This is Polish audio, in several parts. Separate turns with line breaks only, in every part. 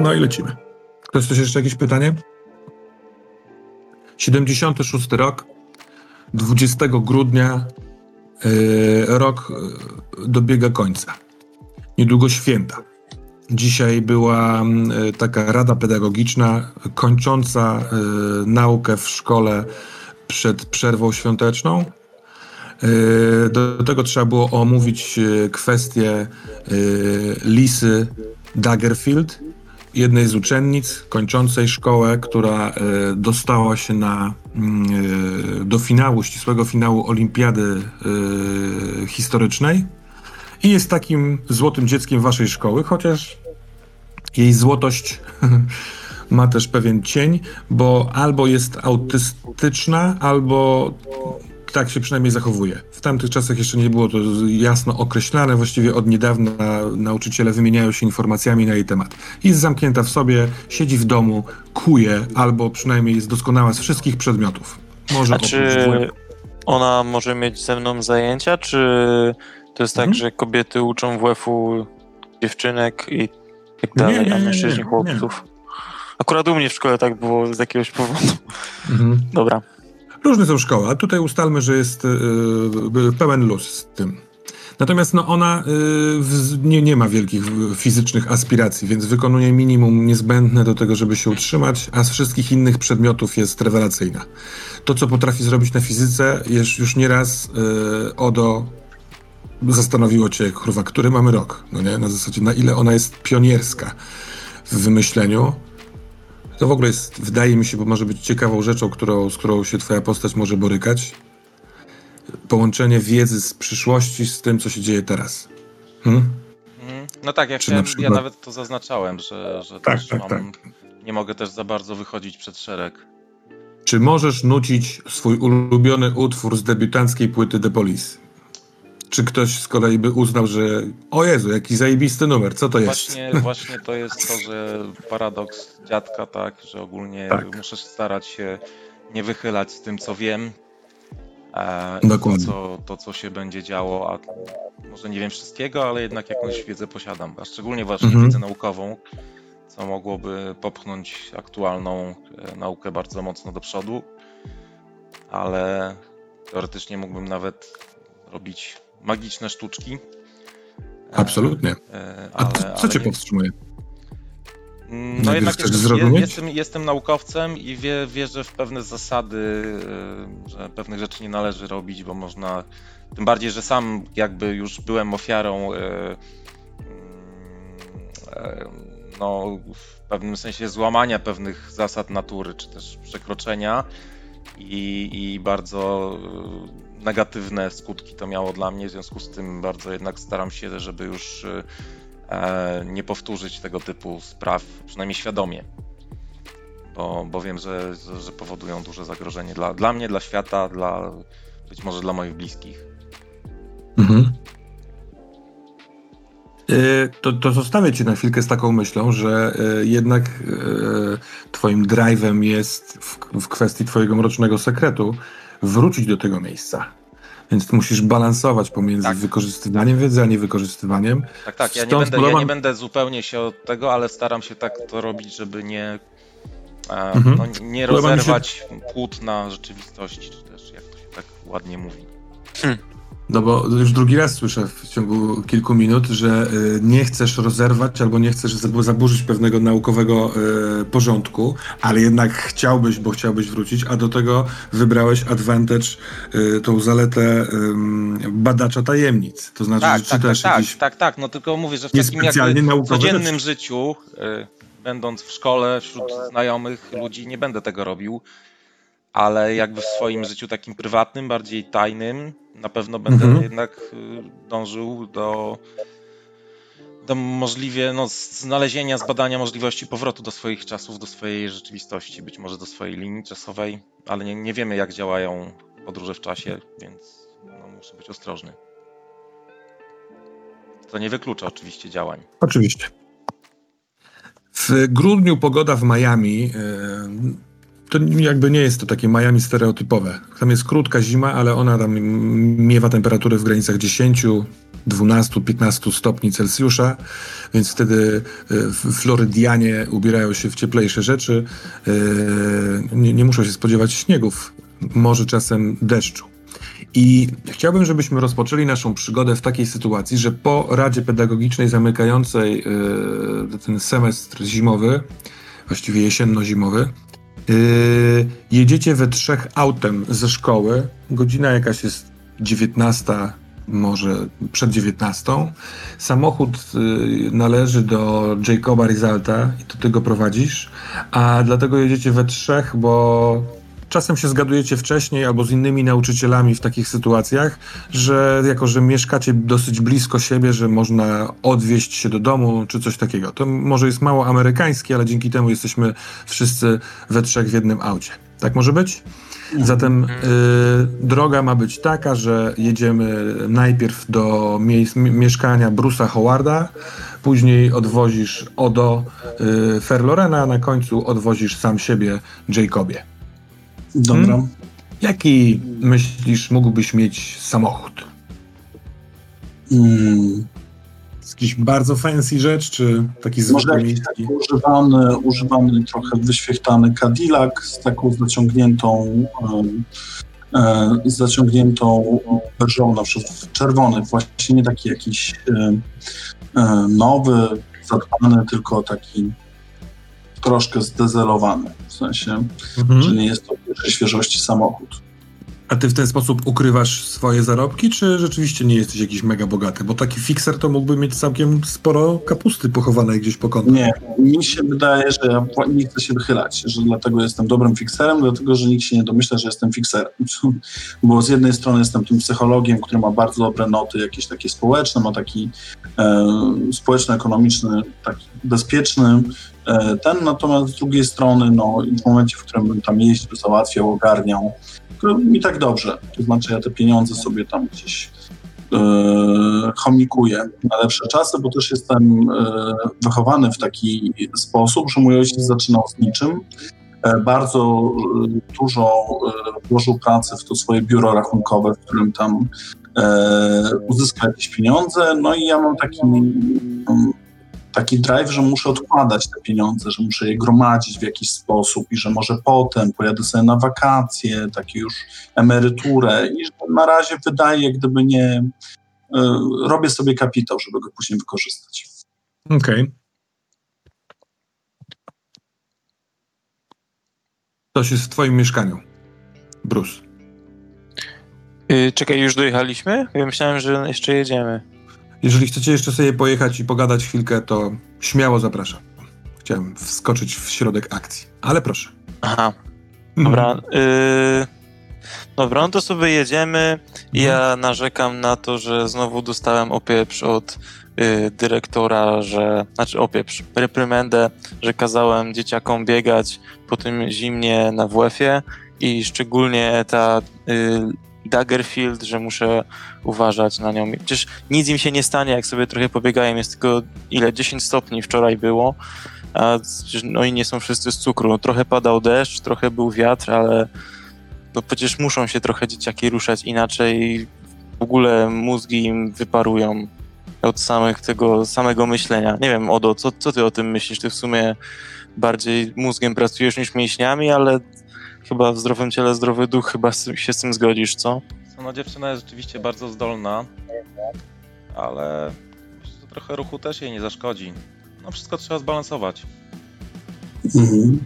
No i lecimy. Ktoś coś jeszcze jakieś pytanie? 76 rok, 20 grudnia, yy, rok yy, dobiega końca. Niedługo święta. Dzisiaj była yy, taka rada pedagogiczna kończąca yy, naukę w szkole przed przerwą świąteczną. Yy, Do tego trzeba było omówić kwestię Lisy Daggerfield, jednej z uczennic kończącej szkołę, która e, dostała się na, mm, e, do finału, ścisłego finału olimpiady e, historycznej i jest takim złotym dzieckiem waszej szkoły, chociaż jej złotość ma też pewien cień, bo albo jest autystyczna, albo tak się przynajmniej zachowuje. W tamtych czasach jeszcze nie było to jasno określane, właściwie od niedawna nauczyciele wymieniają się informacjami na jej temat. Jest zamknięta w sobie, siedzi w domu, kuje, albo przynajmniej jest doskonała z wszystkich przedmiotów. Może
A czy ona może mieć ze mną zajęcia, czy to jest tak,
Mhm.
że kobiety uczą WF-u dziewczynek i tak
Nie,
dalej,
nie,
a
nie,
mężczyźni
nie,
chłopców? Akurat u mnie w szkole tak było z jakiegoś powodu.
Mhm.
Dobra.
Różne są szkoły, a tutaj ustalmy, że jest yy, pełen luz z tym. Natomiast no, ona w, nie, nie ma wielkich w- fizycznych aspiracji, więc wykonuje minimum niezbędne do tego, żeby się utrzymać, a z wszystkich innych przedmiotów jest rewelacyjna. To, co potrafi zrobić na fizyce, jest już nieraz yy, Odo zastanowiło cię, kurwa, który mamy rok, no nie? Na zasadzie, na ile ona jest pionierska w wymyśleniu. To w ogóle jest, wydaje mi się, bo może być ciekawą rzeczą, którą, z którą się twoja postać może borykać. Połączenie wiedzy z przyszłości z tym, co się dzieje teraz. Hmm?
Mhm. No tak, ja, chciałem,
na przykład-
ja nawet to zaznaczałem, że, że
Tak,
też
tak,
mam, nie mogę też za bardzo wychodzić przed szereg.
Czy możesz nucić swój ulubiony utwór z debiutanckiej płyty The Police? Czy ktoś z kolei by uznał, że o Jezu, jaki zajebisty numer, co to jest?
Właśnie, właśnie to jest to, że paradoks dziadka, tak, że ogólnie
Tak.
muszę starać się nie wychylać z tym, co wiem. E, i to,
Dokładnie.
co, to, co się będzie działo, a może nie wiem wszystkiego, ale jednak jakąś wiedzę posiadam, a szczególnie właśnie
Mhm.
wiedzę naukową, co mogłoby popchnąć aktualną e, naukę bardzo mocno do przodu, ale teoretycznie mógłbym nawet robić magiczne sztuczki. E,
Absolutnie.
e,
A
ale-
co, co
ale
cię
nie-
powstrzymuje?
Mm,
Najpierw
No jednak jestem, jestem, jestem naukowcem i wie, wierzę w pewne zasady, y, że pewnych rzeczy nie należy robić, bo można. Tym bardziej, że sam jakby już byłem ofiarą mm, no, w pewnym sensie złamania pewnych zasad natury, czy też przekroczenia i, i bardzo negatywne skutki to miało dla mnie, w związku z tym bardzo jednak staram się, żeby już y, e, nie powtórzyć tego typu spraw, przynajmniej świadomie. Bo, bo wiem, że, że, powodują duże zagrożenie dla, dla mnie, dla świata, dla być może dla moich bliskich.
Mhm. Y, To, to zostawię cię na chwilkę z taką myślą, że y, jednak twoim drive'em jest w, w kwestii twojego mrocznego sekretu wrócić do tego miejsca. Więc ty musisz balansować pomiędzy
Tak.
wykorzystywaniem wiedzy, a niewykorzystywaniem.
Tak, tak, ja nie, będę, ja nie będę zupełnie się od tego, ale staram się tak to robić, żeby nie, e,
Mhm.
no, nie
Podoba mi się-
rozerwać płótna rzeczywistości, czy też jak to się tak ładnie mówi.
No bo już drugi raz słyszę w ciągu kilku minut, że y, nie chcesz rozerwać albo nie chcesz zab- zaburzyć pewnego naukowego y, porządku, ale jednak chciałbyś, bo chciałbyś wrócić, a do tego wybrałeś advantage, y, tą zaletę badacza tajemnic. To znaczy,
Tak,
że
tak, tak,
czytasz
tak,
jakiś...
tak, tak, no tylko mówię, że w
Nie
takim
specjalnie
jakby codziennym życiu, będąc w szkole, wśród znajomych ludzi, nie będę tego robił, ale jakby w swoim życiu takim prywatnym, bardziej tajnym, na pewno będę
Mhm.
jednak y, dążył do, do możliwie no, znalezienia, zbadania możliwości powrotu do swoich czasów, do swojej rzeczywistości, być może do swojej linii czasowej, ale nie, nie wiemy jak działają podróże w czasie, więc no, muszę być ostrożny. To nie wyklucza oczywiście działań.
Oczywiście. W grudniu pogoda w Miami e, to jakby nie jest to takie Miami stereotypowe. Tam jest krótka zima, ale ona tam miewa temperatury w granicach 10, 12, 15 stopni Celsjusza, więc wtedy e, Florydianie ubierają się w cieplejsze rzeczy. e, Nie, nie muszą się spodziewać śniegów, może czasem deszczu. I chciałbym, żebyśmy rozpoczęli naszą przygodę w takiej sytuacji, że po Radzie Pedagogicznej zamykającej e, ten semestr zimowy, właściwie jesienno-zimowy, e, jedziecie we trzech autem ze szkoły. Godzina jakaś jest 19, może przed 19. Samochód e, należy do Jacoba Rizalta i to ty go prowadzisz, a dlatego jedziecie we trzech, bo czasem się zgadujecie wcześniej albo z innymi nauczycielami w takich sytuacjach, że jako, że mieszkacie dosyć blisko siebie, że można odwieźć się do domu czy coś takiego. To może jest mało amerykańskie, ale dzięki temu jesteśmy wszyscy we trzech w jednym aucie. Tak może być? Zatem y, droga ma być taka, że jedziemy najpierw do miejsc, mi- mieszkania Bruce'a Howarda, później odwozisz Odo y, Ferlorena, a na końcu odwozisz sam siebie Jacobie.
Dobra.
Hmm? Jaki myślisz mógłbyś mieć samochód?
Mm.
Jakiś bardzo fancy rzecz, czy taki zwykły
taki używany, używany, trochę wyświechtany Cadillac z taką zaciągniętą, em, e, z zaciągniętą beżą, na przykład czerwony, właśnie nie taki jakiś e, nowy, zadbany, tylko taki troszkę zdezelowany, w sensie, że
Mhm.
nie jest to świeżości samochód.
A ty w ten sposób ukrywasz swoje zarobki, czy rzeczywiście nie jesteś jakiś mega bogaty? Bo taki fixer to mógłby mieć całkiem sporo kapusty pochowanej gdzieś po kątach.
Nie, mi się wydaje, że ja nie chcę się wychylać, że dlatego jestem dobrym fikserem, dlatego że nikt się nie domyśla, że jestem fikserem. Bo z jednej strony jestem tym psychologiem, który ma bardzo dobre noty, jakieś takie społeczne, ma taki e, społeczno-ekonomiczny, taki bezpieczny ten, natomiast z drugiej strony, no w momencie, w którym bym tam jeździł, załatwiał, ogarniał, mi tak dobrze. To znaczy ja te pieniądze sobie tam gdzieś e, chomikuję na lepsze czasy, bo też jestem e, wychowany w taki sposób, że mój ojciec zaczynał z niczym. E, Bardzo e, dużo e, włożył pracy w to swoje biuro rachunkowe, w którym tam e, uzyskał jakieś pieniądze. No i ja mam taki, mm, taki drive, że muszę odkładać te pieniądze, że muszę je gromadzić w jakiś sposób i że może potem pojadę sobie na wakacje, takie już emeryturę i że na razie wydaje, gdyby nie, e, robię sobie kapitał, żeby go później wykorzystać.
Okej. Ktoś jest w twoim mieszkaniu. Bruce.
Yy, czekaj, już dojechaliśmy? Ja myślałem, że jeszcze jedziemy.
Jeżeli chcecie jeszcze sobie pojechać i pogadać chwilkę, to śmiało zapraszam. Chciałem wskoczyć w środek akcji, ale proszę.
Aha, dobra. Yy, dobra, no to sobie jedziemy. Ja narzekam na to, że znowu dostałem opieprz od yy, dyrektora, że, znaczy opieprz, reprymendę, że kazałem dzieciakom biegać po tym zimnie na WF-ie i szczególnie ta yy, Daggerfield, że muszę uważać na nią. Przecież nic im się nie stanie, jak sobie trochę pobiegają. Jest tylko ile? 10 stopni wczoraj było. A no i nie są wszyscy z cukru. Trochę padał deszcz, trochę był wiatr, ale no przecież muszą się trochę dzieciaki ruszać, inaczej w ogóle mózgi im wyparują od samych tego samego myślenia. Nie wiem, Odo, co, co ty o tym myślisz? Ty w sumie bardziej mózgiem pracujesz niż mięśniami, ale chyba w zdrowym ciele zdrowy duch, chyba się z tym zgodzisz, co?
No dziewczyna jest rzeczywiście bardzo zdolna, ale myślę, że trochę ruchu też jej nie zaszkodzi. No wszystko trzeba zbalansować.
Mhm.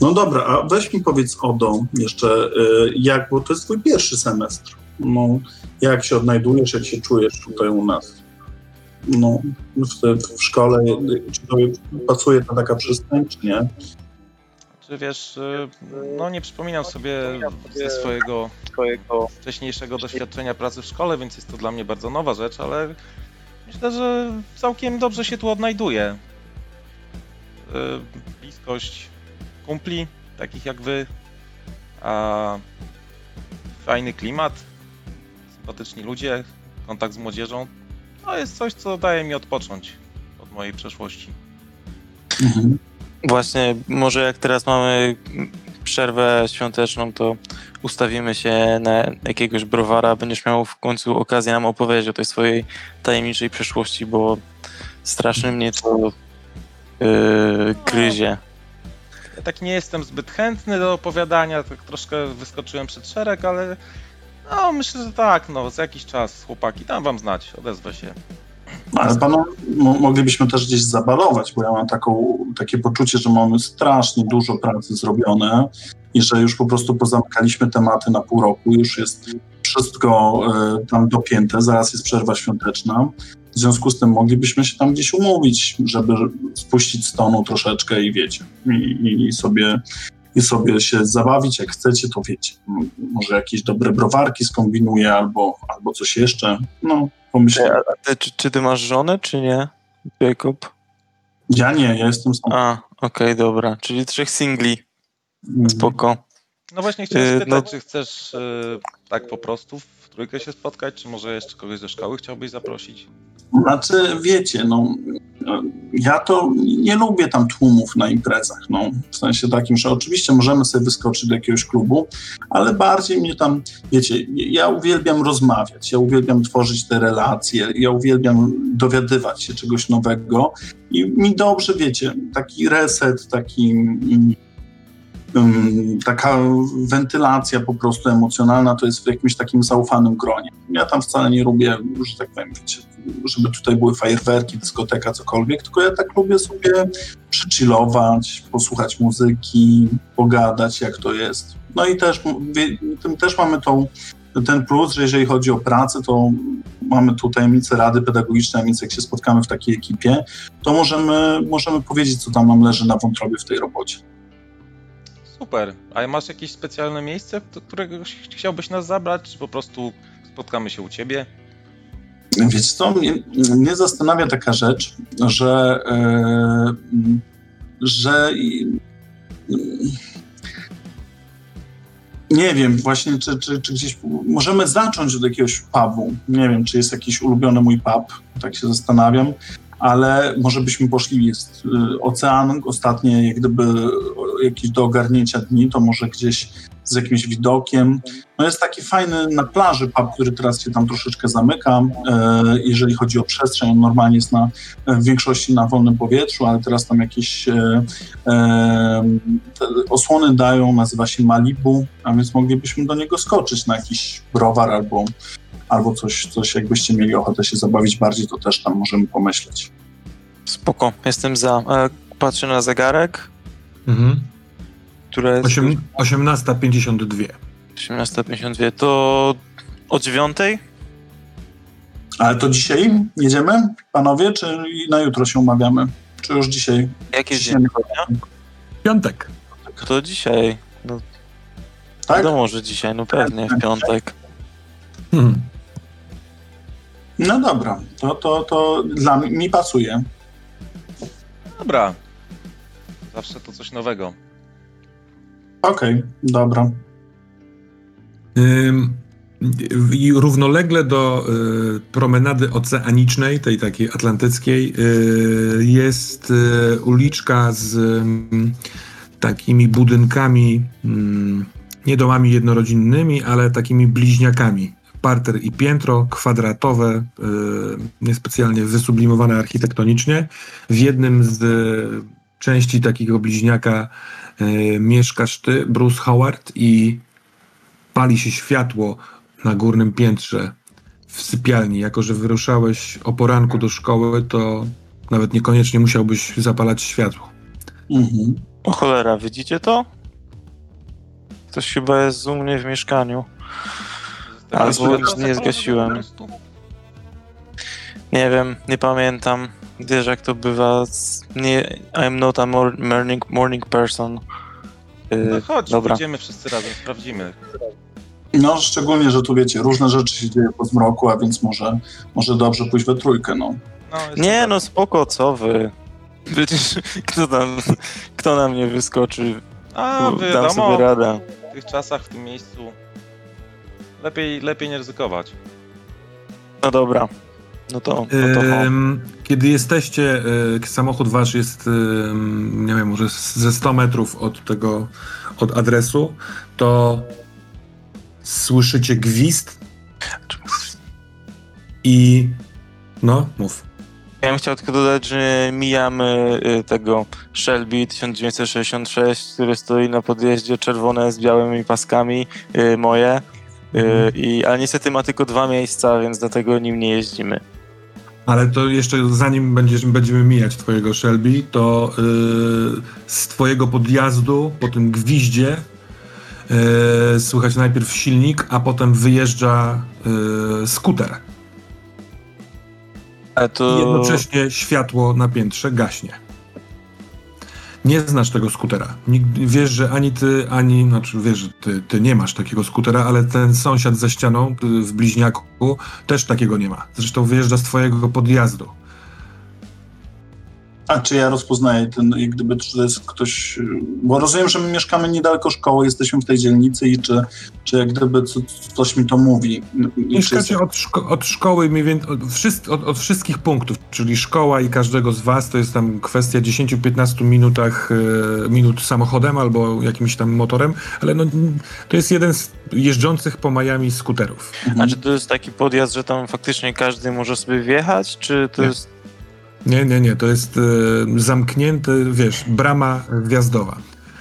No dobra, a weź mi powiedz Odo jeszcze, y, jak, bo to jest twój pierwszy semestr. No, jak się odnajdujesz, jak się czujesz tutaj u nas? No, w, w szkole, czy to pasuje ta taka przystań, czy nie?
Czy wiesz, y, no nie przypominam sobie ze swojego wcześniejszego doświadczenia pracy w szkole, więc jest to dla mnie bardzo nowa rzecz, ale myślę, że całkiem dobrze się tu odnajduję. Y, Bliskość kumpli, takich jak wy, a fajny klimat, sympatyczni ludzie, kontakt z młodzieżą, to jest coś, co daje mi odpocząć od mojej przeszłości.
Mhm.
Właśnie, może jak teraz mamy przerwę świąteczną, to ustawimy się na jakiegoś browara. Będziesz miał w końcu okazję nam opowiedzieć o tej swojej tajemniczej przeszłości, bo strasznie mnie to yy, gryzie.
Ja tak nie jestem zbyt chętny do opowiadania, tak troszkę wyskoczyłem przed szereg, ale no myślę, że tak, no za jakiś czas chłopaki, dam wam znać, odezwę się.
Ale panu mo- moglibyśmy też gdzieś zabalować, bo ja mam taką, takie poczucie, że mamy strasznie dużo pracy zrobione i że już po prostu pozamykaliśmy tematy na pół roku, już jest wszystko e, tam dopięte, zaraz jest przerwa świąteczna. W związku z tym moglibyśmy się tam gdzieś umówić, żeby spuścić z tonu troszeczkę i wiecie, i, i, sobie, i sobie się zabawić, jak chcecie, to wiecie. M- Może jakieś dobre browarki skombinuję albo, albo coś jeszcze. No, pomyślę.
A ty, czy, czy ty masz żonę, czy nie, Jacob?
Ja nie, ja jestem sam.
A, okej, dobra. Czyli trzech singli.
Mm.
Spoko.
No właśnie chciałem
Yy,
spytać,
no-
czy chcesz yy, tak po prostu w trójkę się spotkać, czy może jeszcze kogoś ze szkoły chciałbyś zaprosić?
Znaczy, wiecie, no, ja to nie lubię tam tłumów na imprezach, no, w sensie takim, że oczywiście możemy sobie wyskoczyć do jakiegoś klubu, ale bardziej mnie tam, wiecie, ja uwielbiam rozmawiać, ja uwielbiam tworzyć te relacje, ja uwielbiam dowiadywać się czegoś nowego i mi dobrze, wiecie, taki reset, taki... taka wentylacja po prostu emocjonalna to jest w jakimś takim zaufanym gronie. Ja tam wcale nie lubię, że tak powiem, wiecie, żeby tutaj były fajerwerki, dyskoteka, cokolwiek, tylko ja tak lubię sobie przychillować, posłuchać muzyki, pogadać, jak to jest. No i też, tym też mamy tą, ten plus, że jeżeli chodzi o pracę, to mamy tu tajemnice Rady Pedagogicznej, a więc jak się spotkamy w takiej ekipie, to możemy, możemy powiedzieć, co tam nam leży na wątrobie w tej robocie.
Super. A masz jakieś specjalne miejsce, do którego ch- chciałbyś nas zabrać, czy po prostu spotkamy się u ciebie?
Wiecie co, mnie, mnie zastanawia taka rzecz, że, e, że i- nie wiem właśnie, czy, czy, czy gdzieś możemy zacząć od jakiegoś pubu. Nie wiem, czy jest jakiś ulubiony mój pub, tak się zastanawiam, ale może byśmy poszli, jest y, ocean, ostatnie jak gdyby jakieś do ogarnięcia dni, to może gdzieś z jakimś widokiem. No jest taki fajny na plaży pub, który teraz się tam troszeczkę zamyka, e, jeżeli chodzi o przestrzeń. On normalnie jest na, w większości na wolnym powietrzu, ale teraz tam jakieś e, e, osłony dają, nazywa się Malibu, a więc moglibyśmy do niego skoczyć na jakiś browar albo, albo coś, coś, jakbyście mieli ochotę się zabawić bardziej, to też tam możemy pomyśleć.
Spoko, jestem za. E, patrzę na zegarek,
Mhm.
które jest
Osiem- 18.52.
18.52. To o dziewiątej?
Ale to dzisiaj jedziemy, panowie, czy na jutro się umawiamy? Czy już dzisiaj? Dzisiaj
dzień?
Piątek.
To dzisiaj. No,
Tak?
Wiadomo, że dzisiaj, no pewnie, w piątek.
Hmm.
No dobra, to, to, to dla mnie mi pasuje.
Dobra. Zawsze to coś nowego.
Okej, dobra.
Ym, I równolegle do y, promenady oceanicznej, tej takiej atlantyckiej, y, jest y, uliczka z ym, takimi budynkami, ym, nie domami jednorodzinnymi, ale takimi bliźniakami. Parter i piętro, kwadratowe, y, niespecjalnie wysublimowane architektonicznie. W jednym z y, części takiego bliźniaka y, mieszkasz ty, Bruce Howard, i pali się światło na górnym piętrze w sypialni. Jako, że wyruszałeś o poranku do szkoły, to nawet niekoniecznie musiałbyś zapalać światło.
Mhm.
O cholera, widzicie to? Ktoś chyba jest u mnie w mieszkaniu. Albo nie zgasiłem. Nie wiem, nie pamiętam. Wiesz jak to bywa. z- Nie, I'm not a mor- morning, morning person. Yy,
No chodź,
dobra.
pójdziemy wszyscy razem, sprawdzimy.
No, szczególnie, że tu wiecie, różne rzeczy się dzieje po zmroku, a więc może, może dobrze pójść we trójkę, no.
No,
Nie
super.
no, spoko, co wy? Przecież kto tam, kto na mnie wyskoczy?
A,
Dam
wiadomo,
sobie radę.
w tych czasach, w tym miejscu lepiej, lepiej nie ryzykować.
No dobra. No to, no to.
Ym, kiedy jesteście, y, samochód wasz jest, y, nie wiem, może ze 100 metrów od tego, od adresu, to słyszycie gwizd i no, mów.
Ja bym chciał tylko dodać, że mijamy y, tego Shelby 1966, który stoi na podjeździe czerwone z białymi paskami, moje.
Mhm.
i, ale niestety ma tylko dwa miejsca, więc dlatego nim nie jeździmy.
Ale to jeszcze zanim będziesz, będziemy mijać twojego Shelby, to yy, z twojego podjazdu po tym gwiździe yy, słychać najpierw silnik, a potem wyjeżdża yy, skuter.
Ale
I
to...
jednocześnie światło na piętrze gaśnie. Nie znasz tego skutera. Wiesz, że ani ty, ani, znaczy wiesz, że ty, ty nie masz takiego skutera, ale ten sąsiad za ścianą y, w bliźniaku też takiego nie ma. Zresztą wyjeżdża z twojego podjazdu.
A czy ja rozpoznaję ten, jak gdyby czy to jest ktoś, bo rozumiem, że my mieszkamy niedaleko szkoły, jesteśmy w tej dzielnicy i czy, czy jak gdyby co, coś mi to mówi. Czy jest,
Mieszkacie od, szko- od szkoły mniej więcej, od, wszyst- od, od wszystkich punktów, czyli szkoła i każdego z was, to jest tam kwestia 10-15 minutach, e, minut samochodem albo jakimś tam motorem, ale no, to jest jeden z jeżdżących po Miami skuterów.
Mhm.
A czy to jest taki podjazd, że tam faktycznie każdy może sobie wjechać, czy to
Nie.
jest...
Nie, nie, nie, to jest e, zamknięty, wiesz, brama wjazdowa.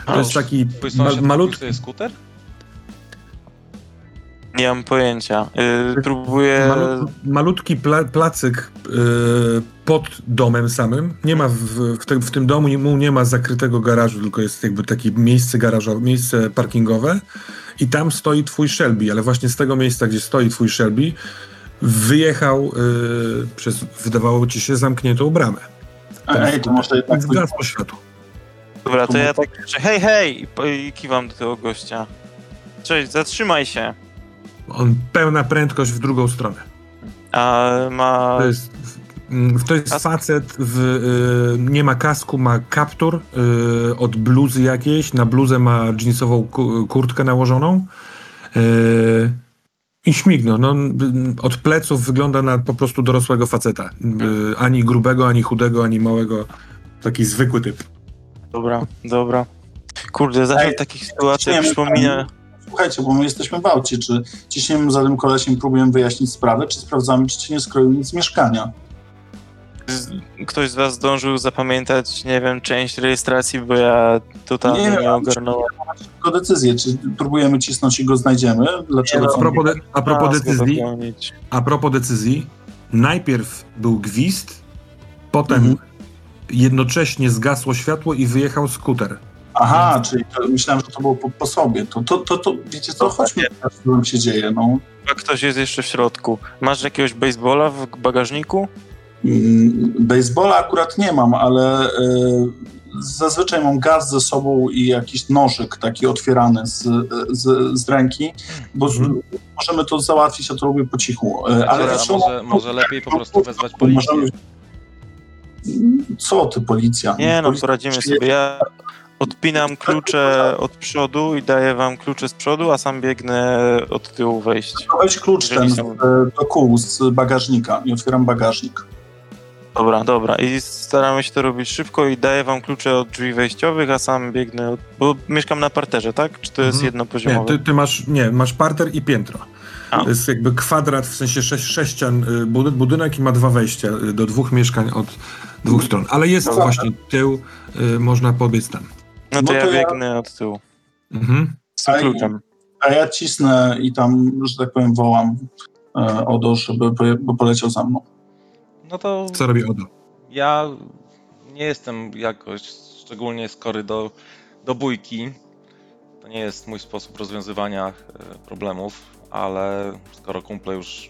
To
A,
jest taki ma, malutki,
sobie skuter?
Nie mam pojęcia. Y, próbuję...
malut, malutki pla, placyk e, pod domem samym. Nie ma w, w, te, w tym domu nie, mu nie ma zakrytego garażu, tylko jest jakby takie miejsce garażowe, miejsce parkingowe i tam stoi twój Shelby, ale właśnie z tego miejsca, gdzie stoi twój Shelby, wyjechał e, przez, wydawało ci się, zamkniętą bramę.
Ej, to może jednak...
Zgasło światło.
Dobra, to ja tak krzyczę, hej, hej! I, kiwam do tego gościa. Cześć, zatrzymaj się.
On pełna prędkość w drugą stronę.
A ma...
To jest, to jest facet, w, y, nie ma kasku, ma kaptur y, od bluzy jakiejś. Na bluzę ma jeansową ku- kurtkę nałożoną. Y, I śmigno. No, od pleców wygląda na po prostu dorosłego faceta. Y, ani grubego, ani chudego, ani małego. Taki zwykły typ.
Dobra, dobra. Kurde, zawsze
Ej,
w takich sytuacjach przypomina...
Słuchajcie, bo my jesteśmy w aucie, czy ciśniemy za tym kolesiem, próbujemy wyjaśnić sprawę, czy sprawdzamy, czy ci nie skroił nic z mieszkania.
Ktoś z was zdążył zapamiętać, nie wiem, część rejestracji, bo ja totalnie
Nie
nie, ogarnąłem.
Tylko decyzję, czy próbujemy cisnąć i go znajdziemy, dlaczego
Nie,
A
są...
propos, de, a propos decyzji, a propos decyzji, najpierw był gwizd, potem
Mhm.
jednocześnie zgasło światło i wyjechał skuter.
Aha, czyli to, myślałem, że to było po, po sobie. To, to, to, to wiecie co, chodźmy, co tam się dzieje, no.
A ktoś jest jeszcze w środku. Masz jakiegoś baseballa w bagażniku?
Mm, Baseballa akurat nie mam, ale e, zazwyczaj mam gaz ze sobą i jakiś nożyk taki otwierany z, z, z ręki, bo z,
Mhm.
możemy to załatwić, ja to robię po cichu. E, ale wiesz,
może, może lepiej po prostu wezwać policję.
Co ty, policja?
Nie, no poradzimy sobie. Ja odpinam klucze od przodu i daję wam klucze z przodu, a sam biegnę od tyłu wejść.
Weź klucz ten do kół z bagażnika i otwieram bagażnik.
Dobra, dobra. I staramy się to robić szybko i daję wam klucze od drzwi wejściowych, a sam biegnę od... Bo mieszkam na parterze, tak? Czy to jest
Mhm. Nie,
jednopoziomowe?
ty, ty masz, nie, masz parter i piętro.
A.
To jest jakby kwadrat, w sensie sześć, sześcian y, budy- budynek i ma dwa wejścia y, do dwóch mieszkań od dwóch stron. Ale jest
Dobra.
właśnie tył, y, można pobiec tam.
No
No
to ja
to ja-
biegnę od tyłu.
Mhm.
Z tym
A i-
kluczem.
A ja cisnę i tam, że tak powiem, wołam e, Odo, żeby poje- bo poleciał za mną.
No to
Co robi Odo?
ja nie jestem jakoś szczególnie skory do, do bójki. To nie jest mój sposób rozwiązywania e, problemów, ale skoro kumple już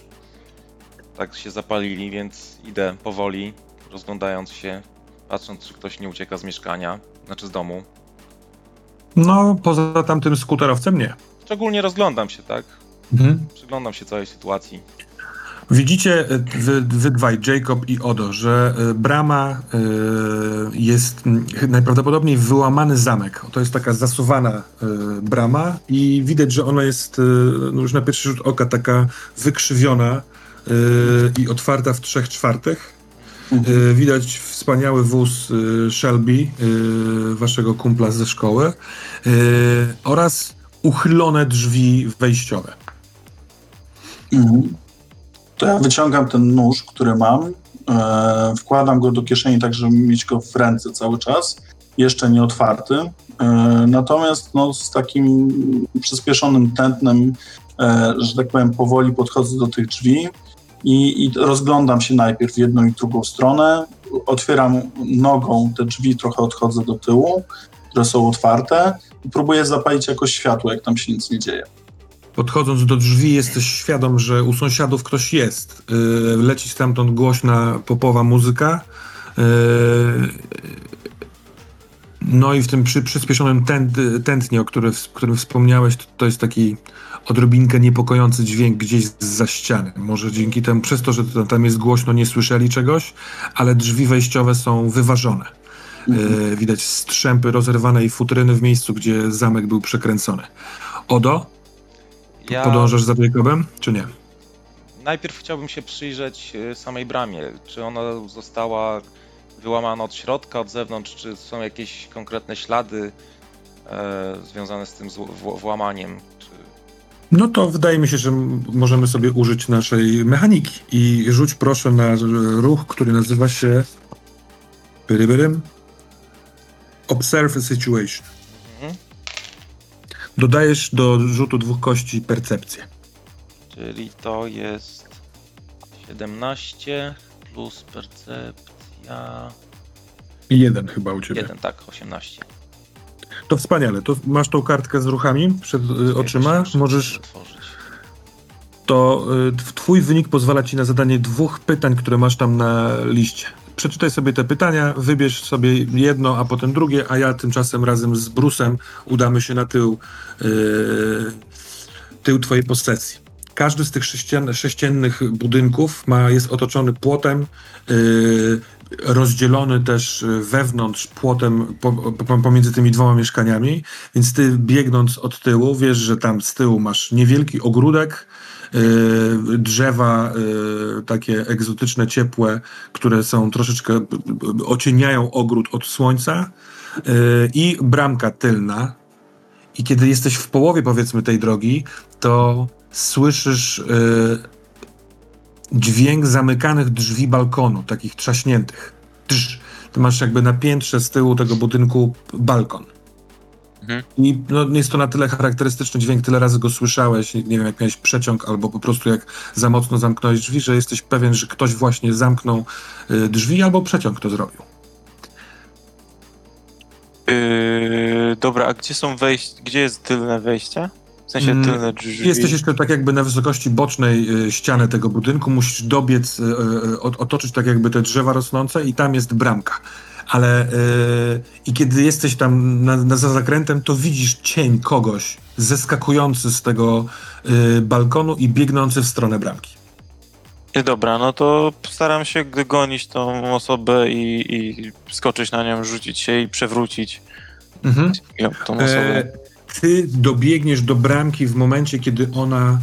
tak się zapalili, więc idę powoli, rozglądając się, patrząc, czy ktoś nie ucieka z mieszkania, znaczy z domu.
No, poza tamtym skuterowcem nie.
Szczególnie rozglądam się, tak?
Mhm.
Przyglądam się całej sytuacji.
Widzicie y, wy, wy dwaj, Jacob i Odo, że y, brama y, jest najprawdopodobniej wyłamany zamek. To jest taka zasuwana brama i widać, że ona jest no już na pierwszy rzut oka taka wykrzywiona i otwarta w trzech czwartych. Widać wspaniały wóz Shelby, waszego kumpla ze szkoły, oraz uchylone drzwi wejściowe.
Mhm. To ja wyciągam ten nóż, który mam, e, wkładam go do kieszeni, tak żeby mieć go w ręce cały czas, jeszcze nie otwarty. E, natomiast no, z takim przyspieszonym tętnem, e, że tak powiem, powoli podchodzę do tych drzwi i, i rozglądam się najpierw w jedną i drugą stronę. Otwieram nogą te drzwi, trochę odchodzę do tyłu, które są otwarte i próbuję zapalić jakoś światło, jak tam się nic nie dzieje.
Podchodząc do drzwi, jesteś świadom, że u sąsiadów ktoś jest. Y, Leci stamtąd głośna popowa muzyka. Y, No i w tym przy, przyspieszonym tęt, tętnie, o którym, którym wspomniałeś, to, to jest taki odrobinkę niepokojący dźwięk gdzieś za ściany. Może dzięki temu, przez to, że tam jest głośno, nie słyszeli czegoś, ale drzwi wejściowe są wyważone. Y, Widać strzępy rozerwanej futryny w miejscu, gdzie zamek był przekręcony. Odo,
Ja
Podążasz za Jacobem, czy nie?
najpierw chciałbym się przyjrzeć y, samej bramie. Czy ona została wyłamana od środka, od zewnątrz, czy są jakieś konkretne ślady e, związane z tym włamaniem? Czy...
No to wydaje mi się, że możemy sobie użyć naszej mechaniki. I rzuć proszę na ruch, który nazywa się Observe Situation. Dodajesz do rzutu dwóch kości percepcję.
Czyli to jest 17 plus percepcja.
Jeden chyba u ciebie.
1, tak, 18.
To wspaniale. To masz tą kartkę z ruchami przed y, oczyma. Możesz to y, tw- twój wynik pozwala ci na zadanie dwóch pytań, które masz tam na liście. Przeczytaj sobie te pytania, wybierz sobie jedno, a potem drugie, a ja tymczasem razem z Brusem udamy się na tył, y, tył twojej posesji. Każdy z tych sześcian, sześciennych budynków ma, jest otoczony płotem, y, rozdzielony też wewnątrz płotem po, po, pomiędzy tymi dwoma mieszkaniami, więc ty biegnąc od tyłu, wiesz, że tam z tyłu masz niewielki ogródek, drzewa y, takie egzotyczne, ciepłe, które są troszeczkę, y, y, ocieniają ogród od słońca y, i bramka tylna. I kiedy jesteś w połowie, powiedzmy, tej drogi, to słyszysz y, dźwięk zamykanych drzwi balkonu, takich trzaśniętych. Trz. Ty masz jakby na piętrze z tyłu tego budynku balkon.
Mhm.
I no, jest to na tyle charakterystyczny dźwięk, tyle razy go słyszałeś, nie wiem, jak miałeś przeciąg, albo po prostu jak za mocno zamknąłeś drzwi, że jesteś pewien, że ktoś właśnie zamknął y, drzwi, albo przeciąg to zrobił.
Yy, dobra, a gdzie są wejść, gdzie jest tylne wejście? W sensie
Mm,
tylne drzwi.
Jesteś jeszcze tak jakby na wysokości bocznej y, ściany tego budynku, musisz dobiec, y, y, ot- otoczyć tak jakby te drzewa rosnące i tam jest bramka. Ale y, i kiedy jesteś tam na, na, za zakrętem, to widzisz cień kogoś zeskakujący z tego y, balkonu i biegnący w stronę bramki.
Yy, Dobra, no to staram się g- gonić tą osobę i, i skoczyć na nią, rzucić się i przewrócić
Mhm.
ją, tą osobę.
E, ty dobiegniesz do bramki w momencie, kiedy ona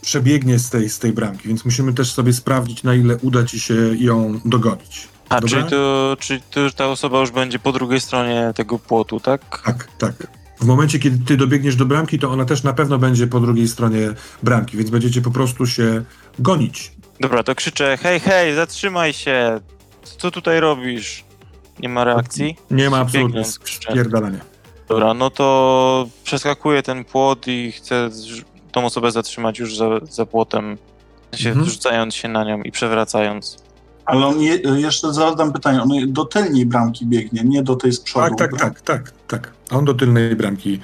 przebiegnie z tej, z tej bramki, więc musimy też sobie sprawdzić, na ile uda ci się ją dogonić.
A,
dobra.
czyli to, czyli to już ta osoba już będzie po drugiej stronie tego płotu, tak?
Tak, tak. W momencie, kiedy ty dobiegniesz do bramki, to ona też na pewno będzie po drugiej stronie bramki, więc będziecie po prostu się gonić.
Dobra, to krzyczę, hej, hej, zatrzymaj się! Co tutaj robisz? Nie ma reakcji?
Nie ma absolutnie
Biegnę, krzyczę.
spierdalania.
Dobra, no to przeskakuję ten płot i chcę z- tą osobę zatrzymać już za, za płotem, w sensie
Mhm.
rzucając się na nią i przewracając.
Ale on je, jeszcze zadam pytanie, on do tylnej bramki biegnie, nie do tej z przodu.
Tak, tak, tak, tak, tak. On do tylnej bramki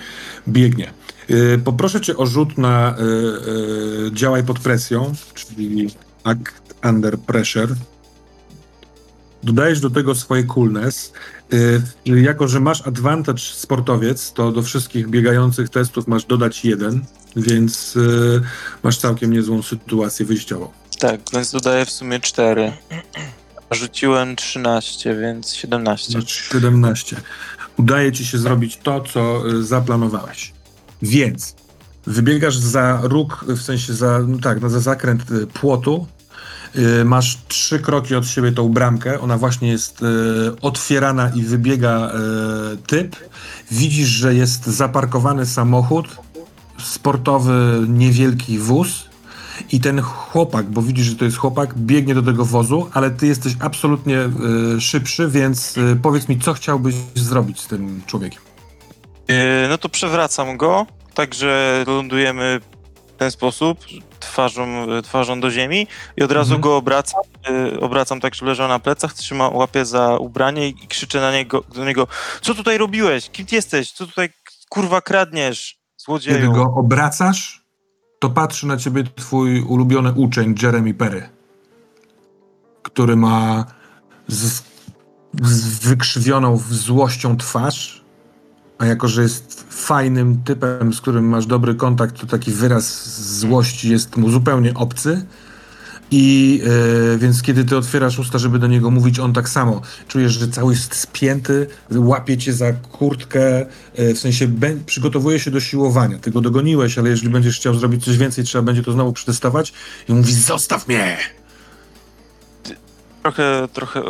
biegnie. Yy, poproszę cię o rzut na yy, yy, działaj pod presją, czyli act under pressure. Dodajesz do tego swoje coolness. Yy, jako, że masz advantage sportowiec, to do wszystkich biegających testów masz dodać jeden, więc yy, masz całkiem niezłą sytuację wyjściową.
Tak, więc dodaję w sumie 4. Rzuciłem 13, więc 17.
Masz 17. Udaje ci się zrobić to, co y, zaplanowałeś. Więc wybiegasz za róg, w sensie za, no tak, no za zakręt y, płotu Y, Masz trzy kroki od siebie tą bramkę, ona właśnie jest otwierana i wybiega typ. Widzisz, że jest zaparkowany samochód, sportowy, niewielki wóz i ten chłopak, bo widzisz, że to jest chłopak, biegnie do tego wozu, ale ty jesteś absolutnie y, szybszy, więc y, powiedz mi, co chciałbyś zrobić z tym człowiekiem?
Yy, no to przewracam go, tak że lądujemy w ten sposób, twarzą, twarzą do ziemi i od razu
Mhm.
go obracam, obracam tak, że leżał na plecach, trzymam łapie za ubranie i, krzyczę na niego, do niego, co tutaj robiłeś? Kim ty jesteś? Co tutaj kurwa kradniesz?
Kiedy
Złodzieju.
go obracasz, to patrzy na ciebie twój ulubiony uczeń Jeremy Perry, który ma z, z wykrzywioną złością twarz, a jako, że jest fajnym typem, z którym masz dobry kontakt, to taki wyraz złości jest mu zupełnie obcy. I e, więc kiedy ty otwierasz usta, żeby do niego mówić, on tak samo. Czujesz, że cały jest spięty, łapie cię za kurtkę, e, w sensie przygotowuje się do siłowania. Ty go dogoniłeś, ale jeżeli będziesz chciał zrobić coś więcej, trzeba będzie to znowu przetestować. I mówi, zostaw mnie!
Trochę, trochę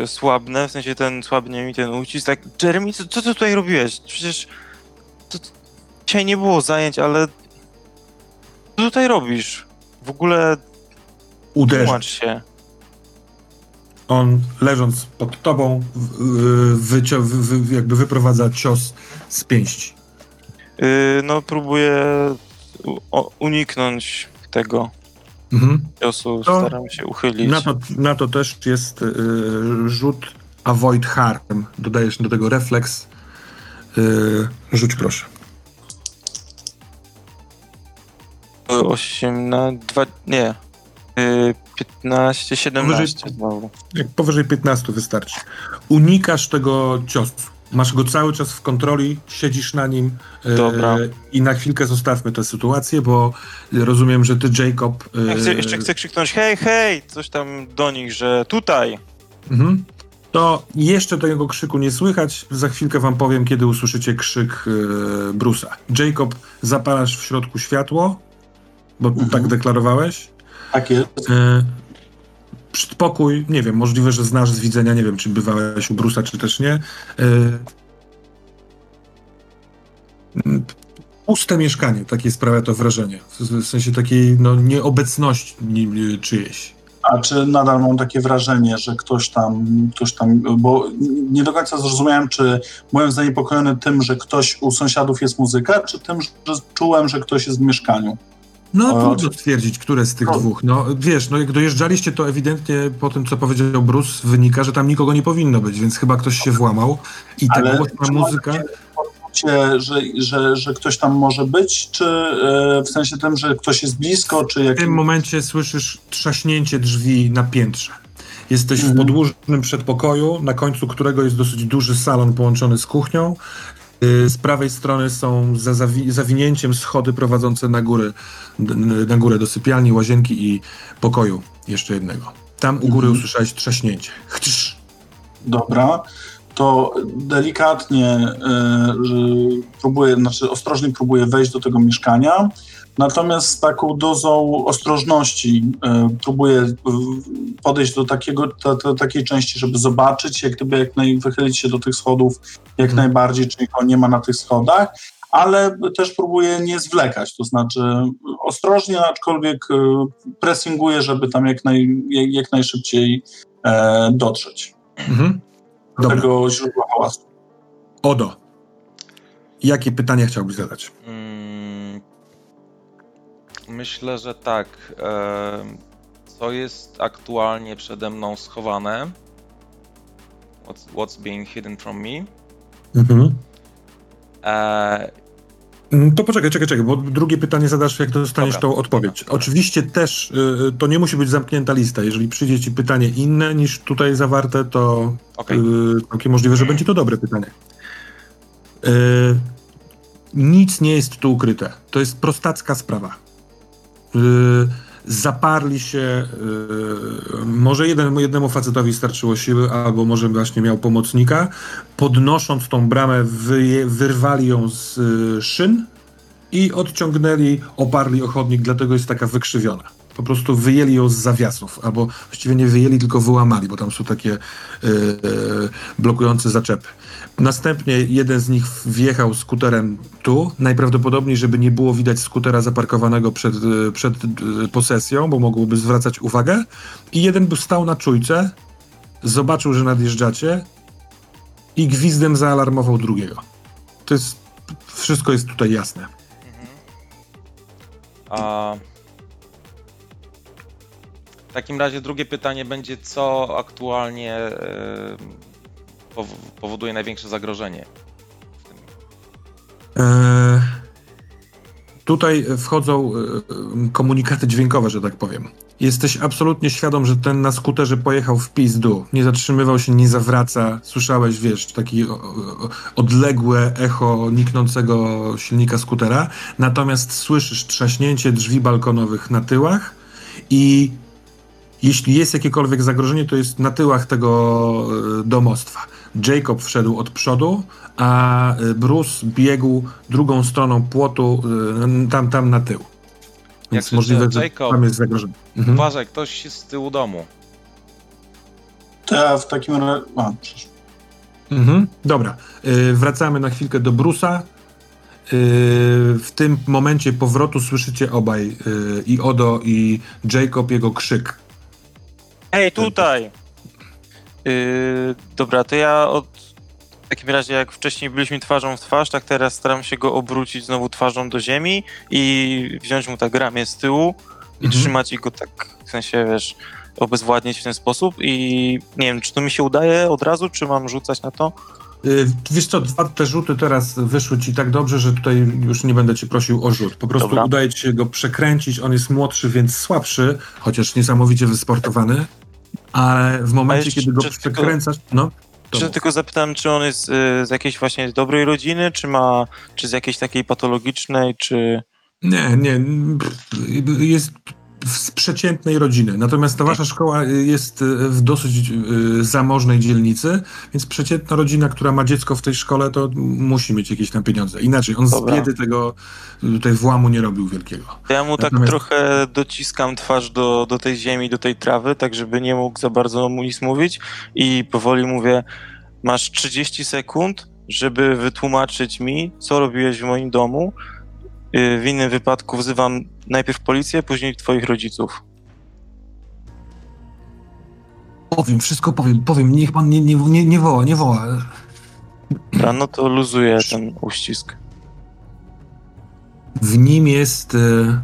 yy, słabnę, w sensie ten słabnie mi ten ucisk, tak, Jeremy, co, co ty tutaj robiłeś? Przecież to, dzisiaj nie było zajęć, ale co tutaj robisz? W ogóle Tłumacz się.
On leżąc pod tobą, wycio- wy- jakby wyprowadza cios z pięści.
Yy, no, próbuję u- uniknąć tego
Mhm.
ciosu,
To
staram się uchylić.
Na, to, na to też jest y, rzut avoid harm. Dodajesz do tego refleks. Y, rzuć proszę.
8 na 2, nie, yy, 15, 17 znowu.
Jak powyżej 15 wystarczy. Unikasz tego ciosu. Masz go cały czas w kontroli, siedzisz na nim. y,
Dobra.
I na chwilkę zostawmy tę sytuację, bo rozumiem, że ty, Jacob. y,
Ja chcę, jeszcze chcę krzyknąć hej, hej, coś tam do nich, że tutaj.
Mhm. To jeszcze tego krzyku nie słychać. Za chwilkę wam powiem, kiedy usłyszycie krzyk yy, Bruce'a. Jacob, zapalasz w środku światło, bo
Mhm.
tak deklarowałeś.
Tak jest.
Yy, Spokój, nie wiem, możliwe, że znasz z widzenia, nie wiem, czy bywałeś u Bruce'a, czy też nie. Mm, Puste mieszkanie, takie sprawia to wrażenie. W sensie takiej no, nieobecności ni- czyjejś.
A czy nadal mam takie wrażenie, że ktoś tam, ktoś tam, bo nie do końca zrozumiałem, czy byłem zaniepokojony tym, że ktoś u sąsiadów jest muzyka, czy tym, że czułem, że ktoś jest w mieszkaniu.
No,
O,
trudno stwierdzić, które z tych
Trudno.
dwóch. No, wiesz, no jak dojeżdżaliście, to ewidentnie po tym, co powiedział Bruce, wynika, że tam nikogo nie powinno być, więc chyba ktoś się włamał i ta
Ale
głośna
czy
muzyka...
poczucie, że, że, że ktoś tam może być, czy e, w sensie tym, że ktoś jest blisko, czy
W tym momencie słyszysz trzaśnięcie drzwi na piętrze. Jesteś w
Mhm.
podłużnym przedpokoju, na końcu którego jest dosyć duży salon połączony z kuchnią. Y, Z prawej strony są za zawi- zawinięciem schody prowadzące na górę, d- na górę do sypialni, łazienki i pokoju jeszcze jednego. Tam u góry
Mhm.
usłyszałeś trzaśnięcie. Chtrz.
Dobra, to delikatnie że próbuję, znaczy ostrożnie próbuję wejść do tego mieszkania, natomiast z taką dozą ostrożności e, próbuję e, podejść do takiego, do, do takiej części, żeby zobaczyć, jak gdyby jak naj, wychylić się do tych schodów jak
Mhm.
najbardziej, czy nikogo nie ma na tych schodach, ale też próbuję nie zwlekać, to znaczy ostrożnie, aczkolwiek e, pressinguję, żeby tam jak, naj, jak, jak najszybciej e, dotrzeć
Mhm.
do
Dobra.
tego źródła hałasu.
Odo. Jakie pytania chciałbyś zadać?
Myślę, że tak. em, Co jest aktualnie przede mną schowane? What's, what's being hidden from me?
Mhm.
E,
Mm, To poczekaj, czekaj, czekaj, bo drugie pytanie zadasz, jak dostaniesz
Dobra.
tą odpowiedź.
Dobra.
Oczywiście też y, to nie musi być zamknięta lista. Jeżeli przyjdzie ci pytanie inne niż tutaj zawarte, to
Okej.
y, całkiem możliwe, że będzie to dobre pytanie. Y, nic nie jest tu ukryte. To jest prostacka sprawa. Y, zaparli się, y, może jeden, jednemu facetowi starczyło siły, albo może właśnie miał pomocnika. Podnosząc tą bramę, wyje, wyrwali ją z y, szyn i odciągnęli, oparli o chodnik, dlatego jest taka wykrzywiona. Po prostu wyjęli ją z zawiasów, albo właściwie nie wyjęli, tylko wyłamali, bo tam są takie e, blokujące zaczepy. Następnie jeden z nich wjechał skuterem tu, najprawdopodobniej, żeby nie było widać skutera zaparkowanego przed, e, przed posesją, bo mogłoby zwracać uwagę. I jeden był stał na czujce, zobaczył, że nadjeżdżacie i gwizdem zaalarmował drugiego. To jest, wszystko jest tutaj jasne.
A... W takim razie drugie pytanie będzie, co aktualnie e, pow- powoduje największe zagrożenie?
E, tutaj wchodzą e, komunikaty dźwiękowe, że tak powiem. Jesteś absolutnie świadom, że ten na skuterze pojechał w pizdu. Nie zatrzymywał się, nie zawraca. Słyszałeś, wiesz, takie odległe echo niknącego silnika skutera. Natomiast słyszysz trzaśnięcie drzwi balkonowych na tyłach i jeśli jest jakiekolwiek zagrożenie, to jest na tyłach tego e, domostwa. Jacob wszedł od przodu, a e, Bruce biegł drugą stroną płotu, e, tam, tam na tył. Więc
krzyczę,
możliwe, że
Jacob,
tam jest zagrożenie. Mhm.
Uważaj, ktoś z tyłu domu.
To ja w takim razie... A.
Mhm. Dobra, wracamy na chwilkę do Brusa. Y, w tym momencie powrotu słyszycie obaj, i Odo, i Jacob, jego krzyk.
Hej, tutaj! Yy, dobra, to ja od... W takim razie, jak wcześniej byliśmy twarzą w twarz, tak teraz staram się go obrócić znowu twarzą do ziemi i wziąć mu tak ramię z tyłu i
Mhm.
trzymać go tak, w sensie, wiesz, obezwładnić w ten sposób i nie wiem, czy to mi się udaje od razu, czy mam rzucać na to?
Y, Wiesz co, dwa te rzuty teraz wyszły ci tak dobrze, że tutaj już nie będę cię prosił o rzut. Po prostu
Dobra.
udaje ci się go przekręcić. On jest młodszy, więc słabszy, chociaż niesamowicie wysportowany. Ale w momencie, kiedy go
czy tylko-
przekręcasz, no. to
Czy
mów.
tylko zapytam, czy on jest y, z jakiejś właśnie dobrej rodziny, czy ma, czy z jakiejś takiej patologicznej, czy...
Nie, nie. Jest z przeciętnej rodziny. Natomiast ta wasza szkoła jest w dosyć y, zamożnej dzielnicy, więc przeciętna rodzina, która ma dziecko w tej szkole, to musi mieć jakieś tam pieniądze. Inaczej, on
Dobra.
z biedy tego tutaj włamu nie robił wielkiego.
Ja mu tak
Natomiast-
trochę dociskam twarz do, do tej ziemi, do tej trawy, tak żeby nie mógł za bardzo mu nic mówić i powoli mówię, masz 30 sekund, żeby wytłumaczyć mi, co robiłeś w moim domu. Yy, W innym wypadku wzywam najpierw policję, później twoich rodziców.
Powiem, wszystko powiem, powiem. Niech pan nie, nie, nie, nie woła, nie woła.
Dobra, no to luzuję ten uścisk.
W nim jest e,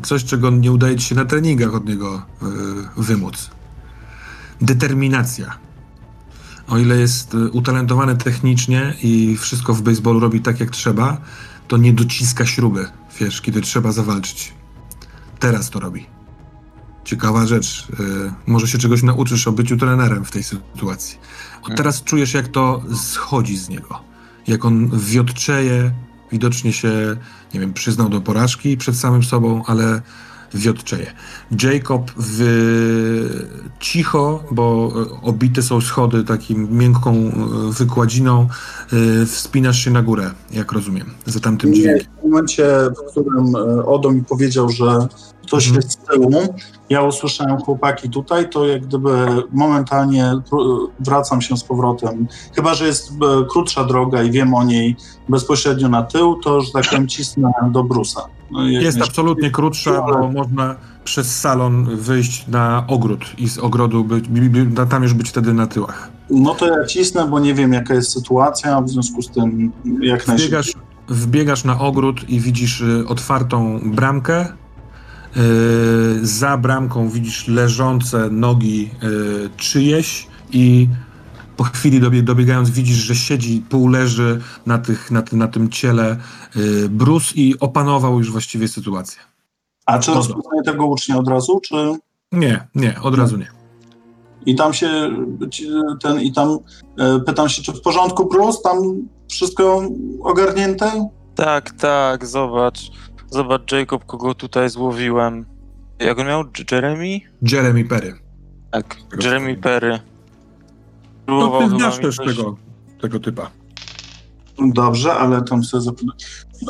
coś, czego nie udaje ci się na treningach od niego e, wymóc. Determinacja. O ile jest utalentowany technicznie i wszystko w baseballu robi tak, jak trzeba, to nie dociska śruby, wiesz, kiedy trzeba zawalczyć. Teraz to robi. Ciekawa rzecz. e, może się czegoś nauczysz o byciu trenerem w tej sytuacji. Od teraz czujesz, jak to schodzi z niego. Jak on wiotczeje, widocznie się, nie wiem, przyznał do porażki przed samym sobą, ale wiotczeje. Jacob w, cicho, bo e, obite są schody takim miękką e, wykładziną, e, wspinasz się na górę, jak rozumiem, za tamtym
Nie,
dźwiękiem.
w momencie, w którym Odo mi powiedział, że ktoś
Mhm.
jest z tyłu, ja usłyszałem chłopaki tutaj, to jak gdyby momentalnie wracam się z powrotem. Chyba, że jest e, krótsza droga i wiem o niej bezpośrednio na tył, to, że tak powiem, cisnę do Brusa. No
Jest
myślę-
absolutnie krótsza, bo można przez salon wyjść na ogród i z ogrodu być, tam już być wtedy na tyłach.
No to ja cisnę, bo nie wiem jaka jest sytuacja, w związku z tym jak najszybciej.
Wbiegasz, wbiegasz na ogród i widzisz y, otwartą bramkę. Y, za bramką widzisz leżące nogi y, czyjeś i po chwili dobie, dobiegając widzisz, że siedzi, pół leży na, tych, na, ty- na tym ciele y, Bruce i opanował już właściwie sytuację.
A czy
Dobra.
rozpoznaję tego ucznia od razu, czy...
Nie, nie, od razu nie.
I tam się ten, i tam e, pytam się, czy w porządku, Bruce? Tam wszystko ogarnięte?
Tak, tak, zobacz. Zobacz, Jacob, kogo tutaj złowiłem. Jak on miał? Jeremy?
Jeremy Perry.
Tak, Jeremy Perry.
No
Próbował
ty
chyba
znasz
mi
też
coś-
tego, tego typa.
Dobrze, ale tam sobie zapytam.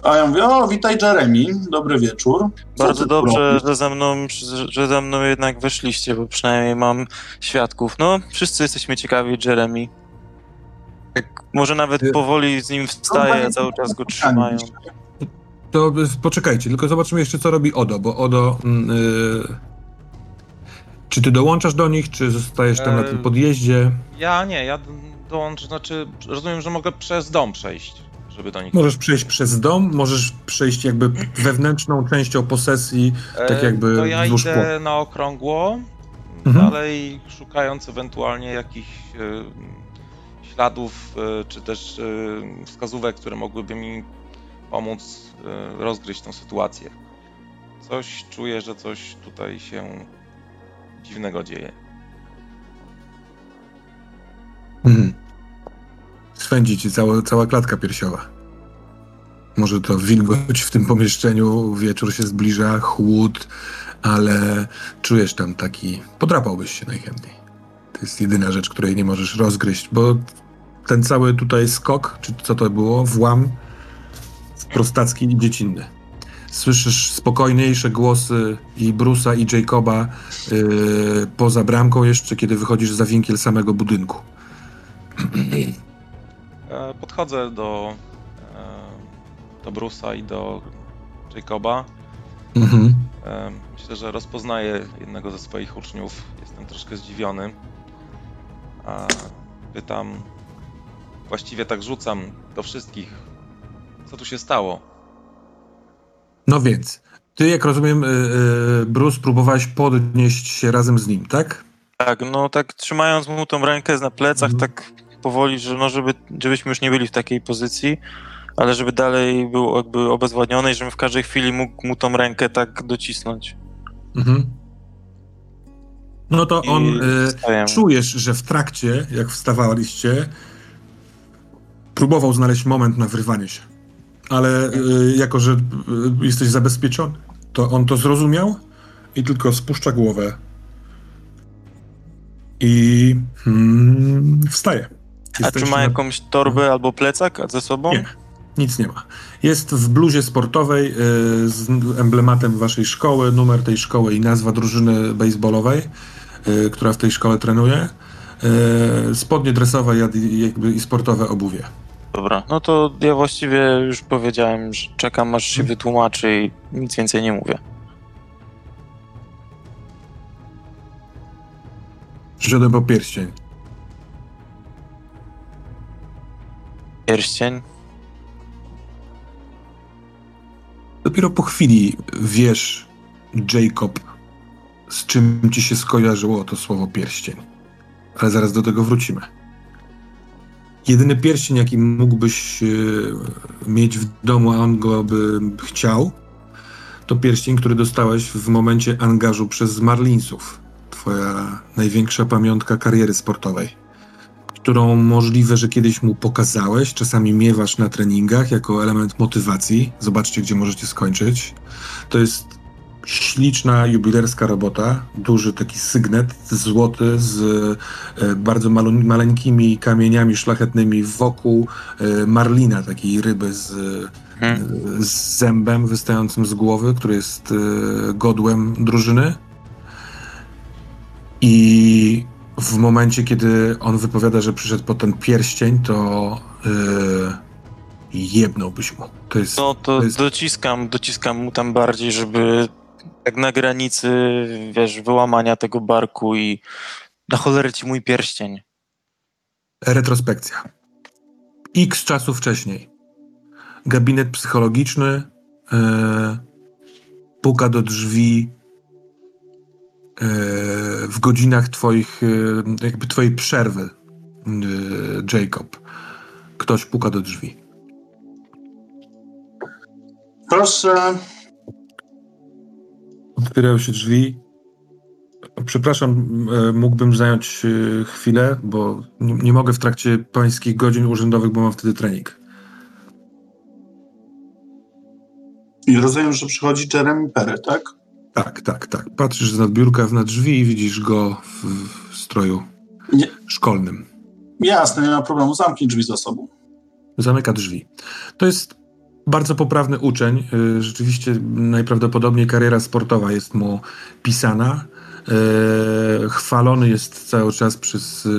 A ja mówię, o, witaj Jeremy, dobry wieczór. Co
Bardzo
ty tu
dobrze,
robisz?
że ze, mną, że ze mną jednak weszliście, bo przynajmniej mam świadków. No, wszyscy jesteśmy ciekawi Jeremy. Tak, może nawet powoli z nim wstaję, a cały czas go trzymają.
To poczekajcie, tylko zobaczymy jeszcze, co robi Odo, bo Odo... mm, y, czy ty dołączasz do nich, czy zostajesz tam na tym podjeździe?
Ja nie, ja dołączę, znaczy rozumiem, że mogę przez dom przejść, żeby do nich...
Możesz przejść przez dom, możesz przejść jakby wewnętrzną częścią posesji, tak
E,
jakby
To ja
wzdłuż
idę na okrągło,
Mhm.
dalej szukając ewentualnie jakichś e, śladów, e, czy też wskazówek, które mogłyby mi pomóc rozgryźć tą sytuację. Coś czuję, że coś tutaj się dziwnego dzieje.
Mhm. Swędzi ci cała, cała klatka piersiowa. Może to wilgoć w tym pomieszczeniu, wieczór się zbliża, chłód, ale czujesz tam taki... Podrapałbyś się najchętniej. To jest jedyna rzecz, której nie możesz rozgryźć, bo ten cały tutaj skok, czy co to było, włam prostacki i dziecinny. Słyszysz spokojniejsze głosy i Brusa i Jacoba yy, poza bramką jeszcze, kiedy wychodzisz za winkiel samego budynku.
E, Podchodzę do, e, do Brusa i do Jacoba.
Mhm.
E, Myślę, że rozpoznaję jednego ze swoich uczniów. Jestem troszkę zdziwiony. A pytam, właściwie tak rzucam do wszystkich, co tu się stało.
No więc, ty, jak rozumiem, y, y, Bruce, próbowałeś podnieść się razem z nim, tak?
Tak, no tak trzymając mu tą rękę na plecach,
Mhm.
tak powoli, że no żeby, żebyśmy już nie byli w takiej pozycji, ale żeby dalej był jakby obezwładniony i żebym w każdej chwili mógł mu tą rękę tak docisnąć.
Mhm. No to
I
on, y,
wstajemy.
czujesz, że w trakcie, jak wstawaliście, próbował znaleźć moment na wyrwanie się. Ale y, jako, że y, jesteś zabezpieczony, to on to zrozumiał i tylko spuszcza głowę i mm, wstaje.
A czy
Jesteś
ma
na-
jakąś torbę albo plecak ze sobą?
Nie. Nic nie ma. Jest w bluzie sportowej y, z emblematem waszej szkoły, numer tej szkoły i nazwa drużyny baseballowej, która w tej szkole trenuje. Spodnie dresowe i, jakby, i sportowe obuwie.
Dobra, no to ja właściwie już powiedziałem, że czekam aż się wytłumaczy i nic więcej nie mówię.
Przyszedłem po pierścień.
Pierścień?
Dopiero po chwili wiesz, Jacob, z czym ci się skojarzyło to słowo pierścień. Ale zaraz do tego wrócimy. Jedyny pierścień, jaki mógłbyś e, mieć w domu, a on go by chciał, to pierścień, który dostałeś w momencie angażu przez Marlinsów. Twoja największa pamiątka kariery sportowej, którą możliwe, że kiedyś mu pokazałeś, czasami miewasz na treningach jako element motywacji. Zobaczcie, gdzie możecie skończyć. To jest śliczna, jubilerska robota, duży taki sygnet złoty z e, bardzo malu, maleńkimi kamieniami szlachetnymi wokół e, marlina, takiej ryby z,
Hmm.
e, z zębem wystającym z głowy, który jest godłem drużyny. I w momencie, kiedy on wypowiada, że przyszedł po ten pierścień, to jebnąłbyś mu. To jest,
No to
to jest
dociskam, dociskam mu tam bardziej, żeby tak na granicy, wiesz, wyłamania tego barku i na cholerę ci mój pierścień.
retrospekcja. X czasu wcześniej. Gabinet psychologiczny e, puka do drzwi e, w godzinach twoich, e, jakby twojej przerwy, e, Jacob. Ktoś puka do drzwi.
Proszę,
Otwierają się drzwi. Przepraszam, e, mógłbym zająć e, chwilę, bo nie, nie mogę w trakcie pańskich godzin urzędowych, bo mam wtedy trening.
i rozumiem, że przychodzi Jeremy Perry, tak?
Tak, tak, tak. Patrzysz z nadbiórka na drzwi i widzisz go w, w stroju
Nie.
szkolnym.
Jasne, nie ma problemu, zamknij drzwi za sobą.
Zamyka drzwi. To jest bardzo poprawny uczeń. Y, Rzeczywiście najprawdopodobniej kariera sportowa jest mu pisana. Y, Chwalony jest cały czas przez y,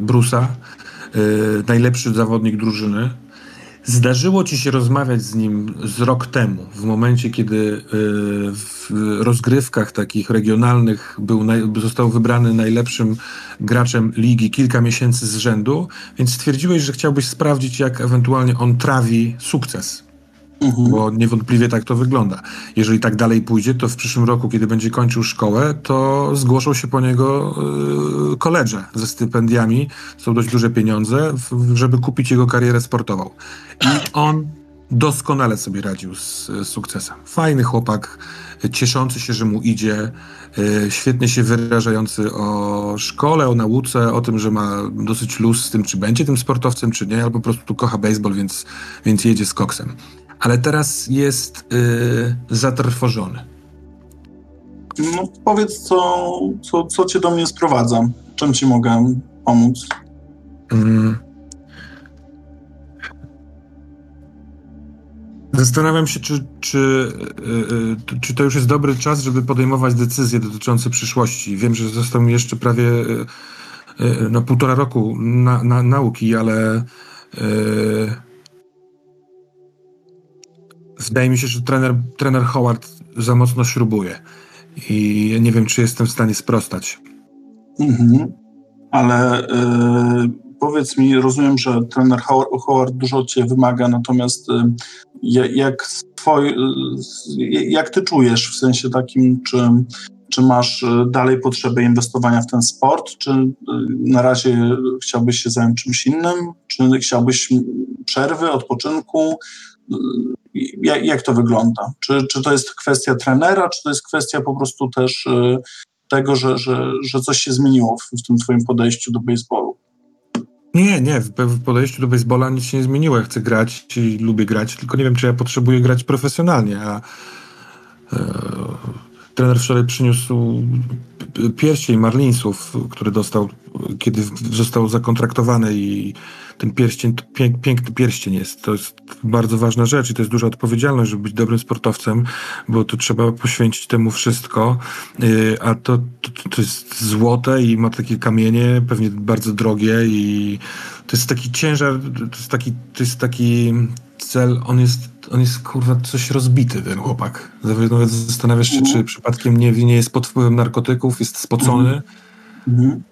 Brusa. Najlepszy zawodnik drużyny. Zdarzyło ci się rozmawiać z nim z rok temu, w momencie, kiedy y, w rozgrywkach takich regionalnych był został wybrany najlepszym graczem ligi kilka miesięcy z rzędu, więc stwierdziłeś, że chciałbyś sprawdzić, jak ewentualnie on trawi sukces,
Mhm.
bo niewątpliwie tak to wygląda. Jeżeli tak dalej pójdzie, to w przyszłym roku, kiedy będzie kończył szkołę, to zgłoszą się po niego y, koledże ze stypendiami, są dość duże pieniądze, w- żeby kupić jego karierę sportową. I on doskonale sobie radził z, z sukcesem. Fajny chłopak, y, cieszący się, że mu idzie, y, świetnie się wyrażający o szkole, o nauce, o tym, że ma dosyć luz z tym, czy będzie tym sportowcem, czy nie, albo po prostu kocha baseball, więc, więc jedzie z koksem. Ale teraz jest y, zatrwożony.
No, powiedz, co, co, co cię do mnie sprowadza? Czym ci mogę pomóc?
Mm. Zastanawiam się, czy, czy, y, y, czy to już jest dobry czas, żeby podejmować decyzje dotyczące przyszłości. Wiem, że został mi jeszcze prawie y, y, no, półtora roku na, na, nauki, ale y, wydaje mi się, że trener, trener Howard za mocno śrubuje. I nie wiem, czy jestem w stanie sprostać.
Mhm. Ale y, powiedz mi, rozumiem, że trener Howard, dużo ciebie wymaga, natomiast y, ja- jak, twoi, y, jak ty czujesz, w sensie takim, czy, czy masz dalej potrzebę inwestowania w ten sport, czy na razie chciałbyś się zająć czymś innym, czy chciałbyś przerwy, odpoczynku? Jak, jak to wygląda? Czy, czy to jest kwestia trenera, czy to jest kwestia po prostu też y, tego, że, że, że coś się zmieniło w, w tym twoim podejściu do baseballu?
Nie, nie, w, podejściu do baseballa nic się nie zmieniło. Ja chcę grać i lubię grać, tylko nie wiem, czy ja potrzebuję grać profesjonalnie, a e, trener wczoraj przyniósł pierścień Marlinsów, który dostał, kiedy został zakontraktowany i ten pierścień, to pięk, piękny pierścień jest. To jest bardzo ważna rzecz i to jest duża odpowiedzialność, żeby być dobrym sportowcem, bo tu trzeba poświęcić temu wszystko, Yy, a to, to, to jest złote i ma takie kamienie, pewnie bardzo drogie i to jest taki ciężar, to jest taki, to jest taki cel, on jest, on jest kurwa coś rozbity ten chłopak. Nawet zastanawiasz się, czy przypadkiem nie, nie jest pod wpływem narkotyków, jest spocony.
Mhm.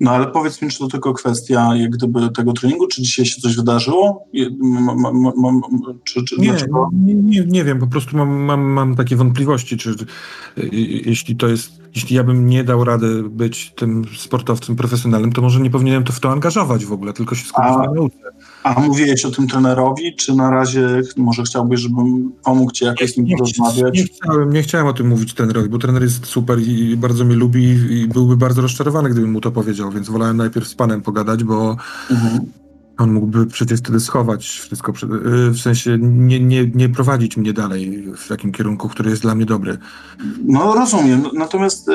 No ale powiedz mi, czy to tylko kwestia jak gdyby tego treningu, czy dzisiaj się coś wydarzyło? M- czy, czy
Nie, nie, nie, nie wiem, po prostu mam, mam, mam takie wątpliwości, czy y, y, jeśli to jest, jeśli ja bym nie dał rady być tym sportowcem profesjonalnym, to może nie powinienem to w to angażować w ogóle, tylko się skupić
A-
na nauce.
A mówiłeś o tym trenerowi, czy na razie może chciałbyś, żebym pomógł ci jakoś z nim
Nie,
porozmawiać?
nie, chciałem, nie chciałem o tym mówić trenerowi, bo trener jest super i bardzo mnie lubi i byłby bardzo rozczarowany, gdybym mu to powiedział, więc wolałem najpierw z panem pogadać, bo
Mhm.
On mógłby przecież wtedy schować wszystko, y, w sensie nie, nie, nie prowadzić mnie dalej w takim kierunku, który jest dla mnie dobry.
No rozumiem, natomiast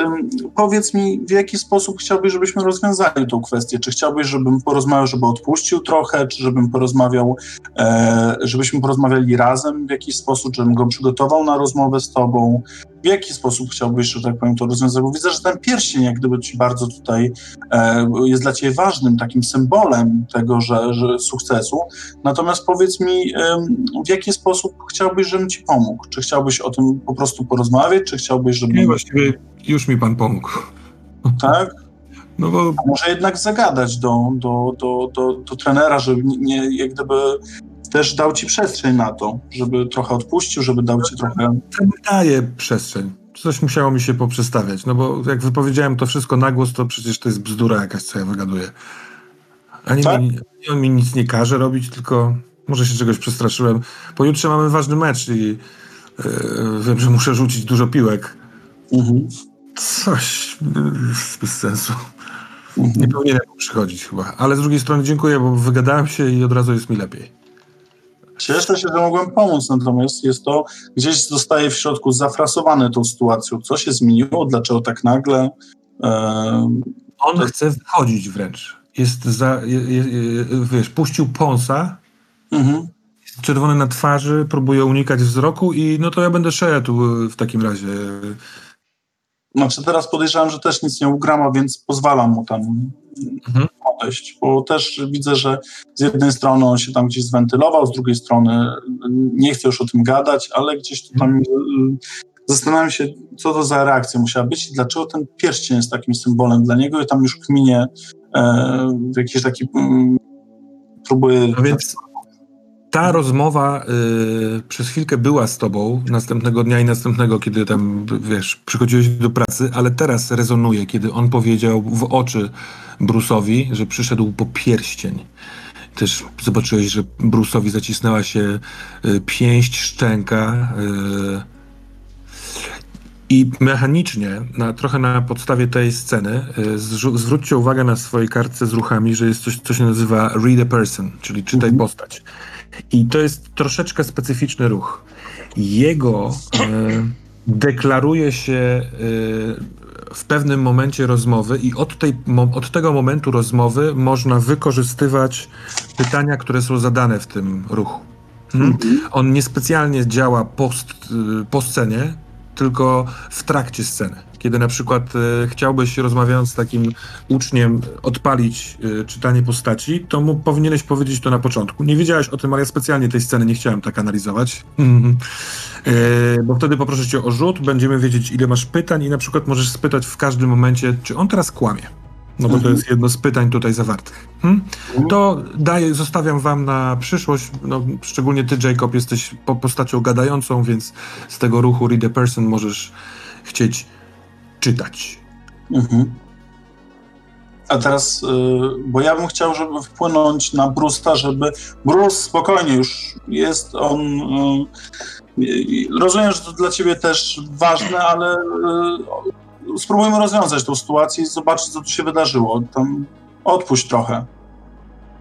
powiedz mi, w jaki sposób chciałbyś, żebyśmy rozwiązali tą kwestię? Czy chciałbyś, żebym porozmawiał, żeby odpuścił trochę, czy żebym porozmawiał, e, żebyśmy porozmawiali razem w jakiś sposób, żebym go przygotował na rozmowę z tobą? W jaki sposób chciałbyś, że tak powiem, to rozwiązać? Bo widzę, że ten pierścień jak gdyby ci bardzo tutaj e, jest dla ciebie ważnym takim symbolem tego, że, że sukcesu. Natomiast powiedz mi, ym, w jaki sposób chciałbyś, żebym ci pomógł? Czy chciałbyś o tym po prostu porozmawiać, czy chciałbyś, żebym...
Nie, właściwie już mi pan pomógł.
Tak?
No bo
A może jednak zagadać do, do, do, do, do trenera, żeby nie, jak gdyby też dał ci przestrzeń na to, żeby trochę odpuścił, żeby dał ci trochę...
daje przestrzeń. Coś musiało mi się poprzestawiać, no bo jak wypowiedziałem to wszystko na głos, to przecież to jest bzdura jakaś, co ja wygaduję. Ani,
Tak?
mi, ani on mi nic nie każe robić, tylko może się czegoś przestraszyłem. Pojutrze mamy ważny mecz i yy, wiem, że muszę rzucić dużo piłek.
Mhm.
Coś yy, bez sensu. Nie
Mhm.
powinienem przychodzić chyba. Ale z drugiej strony dziękuję, bo wygadałem się i od razu jest mi lepiej.
Cieszę się, że mogłem pomóc, natomiast jest to gdzieś zostaje w środku zafrasowane tą sytuacją. Co się zmieniło? Dlaczego tak nagle? Ehm,
On
To-
chce wchodzić wręcz. Jest za, je, je, je, wiesz, puścił Ponsa,
mhm.
czerwony na twarzy, próbuje unikać wzroku i no to ja będę szedł w takim razie.
Znaczy teraz podejrzewam, że też nic nie ugrama, więc pozwalam mu tam
Mhm.
Odejść, bo też widzę, że z jednej strony on się tam gdzieś zwentylował, z drugiej strony nie chce już o tym gadać, ale gdzieś tu tam y, zastanawiam się, co to za reakcja musiała być i dlaczego ten pierścień jest takim symbolem dla niego i tam już kminie e, jakiś taki mm, próbuje...
Więc ta rozmowa y, przez chwilkę była z tobą następnego dnia i następnego, kiedy tam, wiesz, przychodziłeś do pracy, ale teraz rezonuje, kiedy on powiedział w oczy Bruce'owi, że przyszedł po pierścień. Też zobaczyłeś, że Bruce'owi zacisnęła się y, pięść, szczęka. Y, i mechanicznie, na, trochę na podstawie tej sceny, y, zwróćcie uwagę na swojej kartce z ruchami, że jest coś, co się nazywa read a person, czyli czytaj
Mhm.
postać. I to jest troszeczkę specyficzny ruch. Jego e, deklaruje się e, w pewnym momencie rozmowy i od, tej, mo, od tego momentu rozmowy można wykorzystywać pytania, które są zadane w tym ruchu. Mhm. On niespecjalnie działa post, y, po scenie, tylko w trakcie sceny. Kiedy na przykład y, chciałbyś, rozmawiając z takim uczniem, odpalić y, czytanie postaci, to mu powinieneś powiedzieć to na początku. Nie wiedziałeś o tym, ale ja specjalnie tej sceny nie chciałem tak analizować. Mhm. Y, bo wtedy poproszę cię o rzut, będziemy wiedzieć, ile masz pytań i na przykład możesz spytać w każdym momencie, czy on teraz kłamie. No bo to
Mhm.
jest jedno z pytań tutaj zawartych. Hmm? To daję, zostawiam wam na przyszłość. No, szczególnie ty, Jacob, jesteś po postacią gadającą, więc z tego ruchu Read a Person możesz chcieć czytać.
Mhm. A teraz, y, bo ja bym chciał, żeby wpłynąć na Brusta, żeby Bruce spokojnie już jest on. y, y, rozumiem, że to dla ciebie też ważne, ale spróbujmy rozwiązać tę sytuację i zobaczyć, co tu się wydarzyło. Tam odpuść trochę.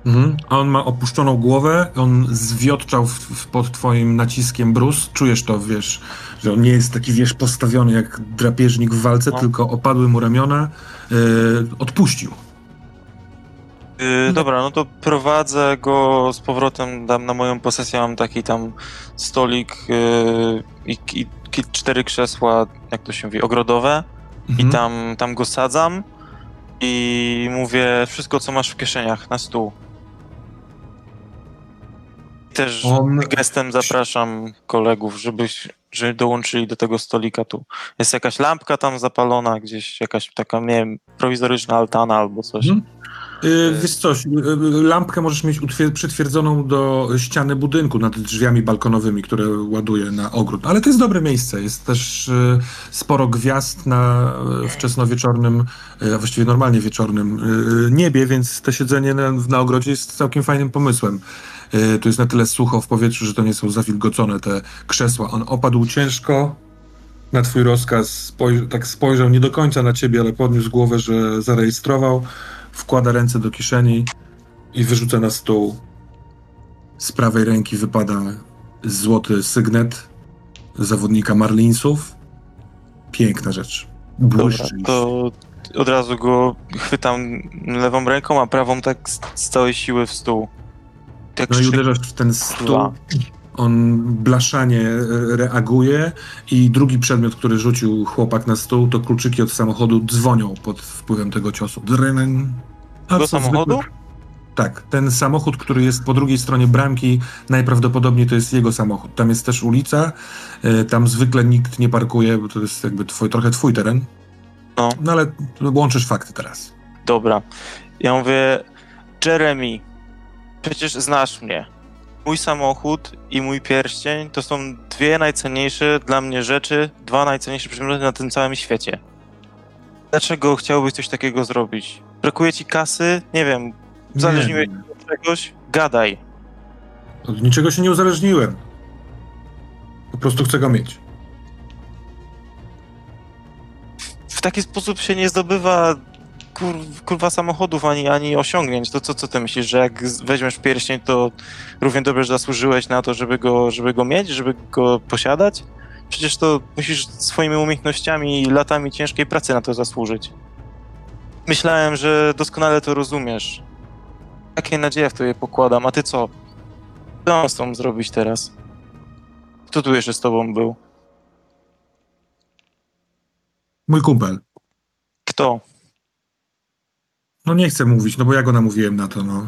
Mhm. A On ma opuszczoną głowę, on zwiotczał w, w, pod twoim naciskiem Bruce. Czujesz to, wiesz, że on nie jest taki, wiesz, postawiony jak drapieżnik w walce,
No.
tylko opadły mu ramiona. Yy, odpuścił.
Yy, dobra, no to prowadzę go z powrotem tam na moją posesję. Mam taki tam stolik yy, i, i, i cztery krzesła, jak to się mówi, ogrodowe.
Mhm.
I tam, tam go sadzam i mówię wszystko, co masz w kieszeniach, na stół. Też
On-
gestem zapraszam kolegów, żebyś żeby dołączyli do tego stolika tu. Jest jakaś lampka tam zapalona, gdzieś jakaś taka, nie wiem, prowizoryczna altana albo coś.
Mhm. Yy, wiesz coś, yy, lampkę możesz mieć przytwierdzoną do ściany budynku nad drzwiami balkonowymi, które ładuje na ogród. Ale to jest dobre miejsce. Jest też yy, sporo gwiazd na wczesnowieczornym, yy, a właściwie normalnie wieczornym niebie, więc to siedzenie na, na ogrodzie jest całkiem fajnym pomysłem. Yy, tu jest na tyle sucho w powietrzu, że to nie są zawilgocone te krzesła. On opadł ciężko na twój rozkaz, tak spojrzał nie do końca na ciebie, ale podniósł głowę, że zarejestrował wkłada ręce do kieszeni i wyrzuca na stół. Z prawej ręki wypada złoty sygnet zawodnika Marlinsów. Piękna rzecz.
Dobra,
Błyszczy.
to od razu go chwytam lewą ręką, a prawą tak z całej siły w stół. Tak
No i uderzasz w ten stół. On blaszanie e, reaguje i drugi przedmiot, który rzucił chłopak na stół, to kluczyki od samochodu dzwonią pod wpływem tego ciosu. Dryn. A
Do samochodu?
Tak, ten samochód, który jest po drugiej stronie bramki, najprawdopodobniej to jest jego samochód. Tam jest też ulica, e, tam zwykle nikt nie parkuje, bo to jest jakby twój, trochę twój teren.
No.
No ale łączysz fakty teraz.
Dobra. Ja mówię, Jeremy, przecież znasz mnie. Mój samochód i mój pierścień to są dwie najcenniejsze dla mnie rzeczy, dwa najcenniejsze przedmioty na tym całym świecie. Dlaczego chciałbyś coś takiego zrobić? Brakuje ci kasy? Nie wiem, uzależniłeś się od czegoś? Gadaj.
Od niczego się nie uzależniłem. Po prostu chcę go mieć.
W taki sposób się nie zdobywa kur, kurwa samochodów ani, ani osiągnięć. To co, co ty myślisz, że jak weźmiesz pierścień, to równie dobrze zasłużyłeś na to, żeby go, żeby go mieć, żeby go posiadać? Przecież to musisz swoimi umiejętnościami i latami ciężkiej pracy na to zasłużyć. Myślałem, że doskonale to rozumiesz. Jakie nadzieje w tobie pokładam, a ty co? Co mam z tą zrobić teraz? Kto tu jeszcze z tobą był?
Mój kumpel.
Kto?
No nie chcę mówić, no bo ja go namówiłem na to, no.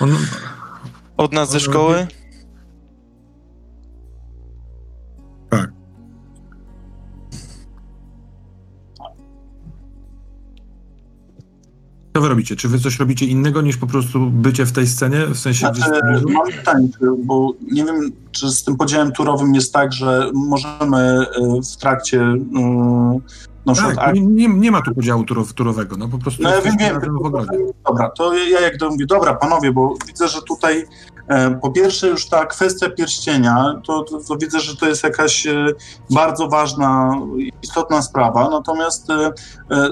On,
Od nas ze szkoły?
tak. Co wy robicie? Czy wy coś robicie innego niż po prostu bycie w tej scenie? W sensie
Znaczy,
w
mam pytanie, bo nie wiem, czy z tym podziałem turowym jest tak, że możemy e, w trakcie e, przykład
Tak, nie, nie, nie ma tu podziału turow, turowego, no po prostu
No ja wiem, wiem.
w ogrodzie.
Dobra, to ja jak to mówię, dobra panowie, bo widzę, że tutaj po pierwsze już ta kwestia pierścienia, to, to, to widzę, że to jest jakaś e, bardzo ważna, istotna sprawa, natomiast e, e,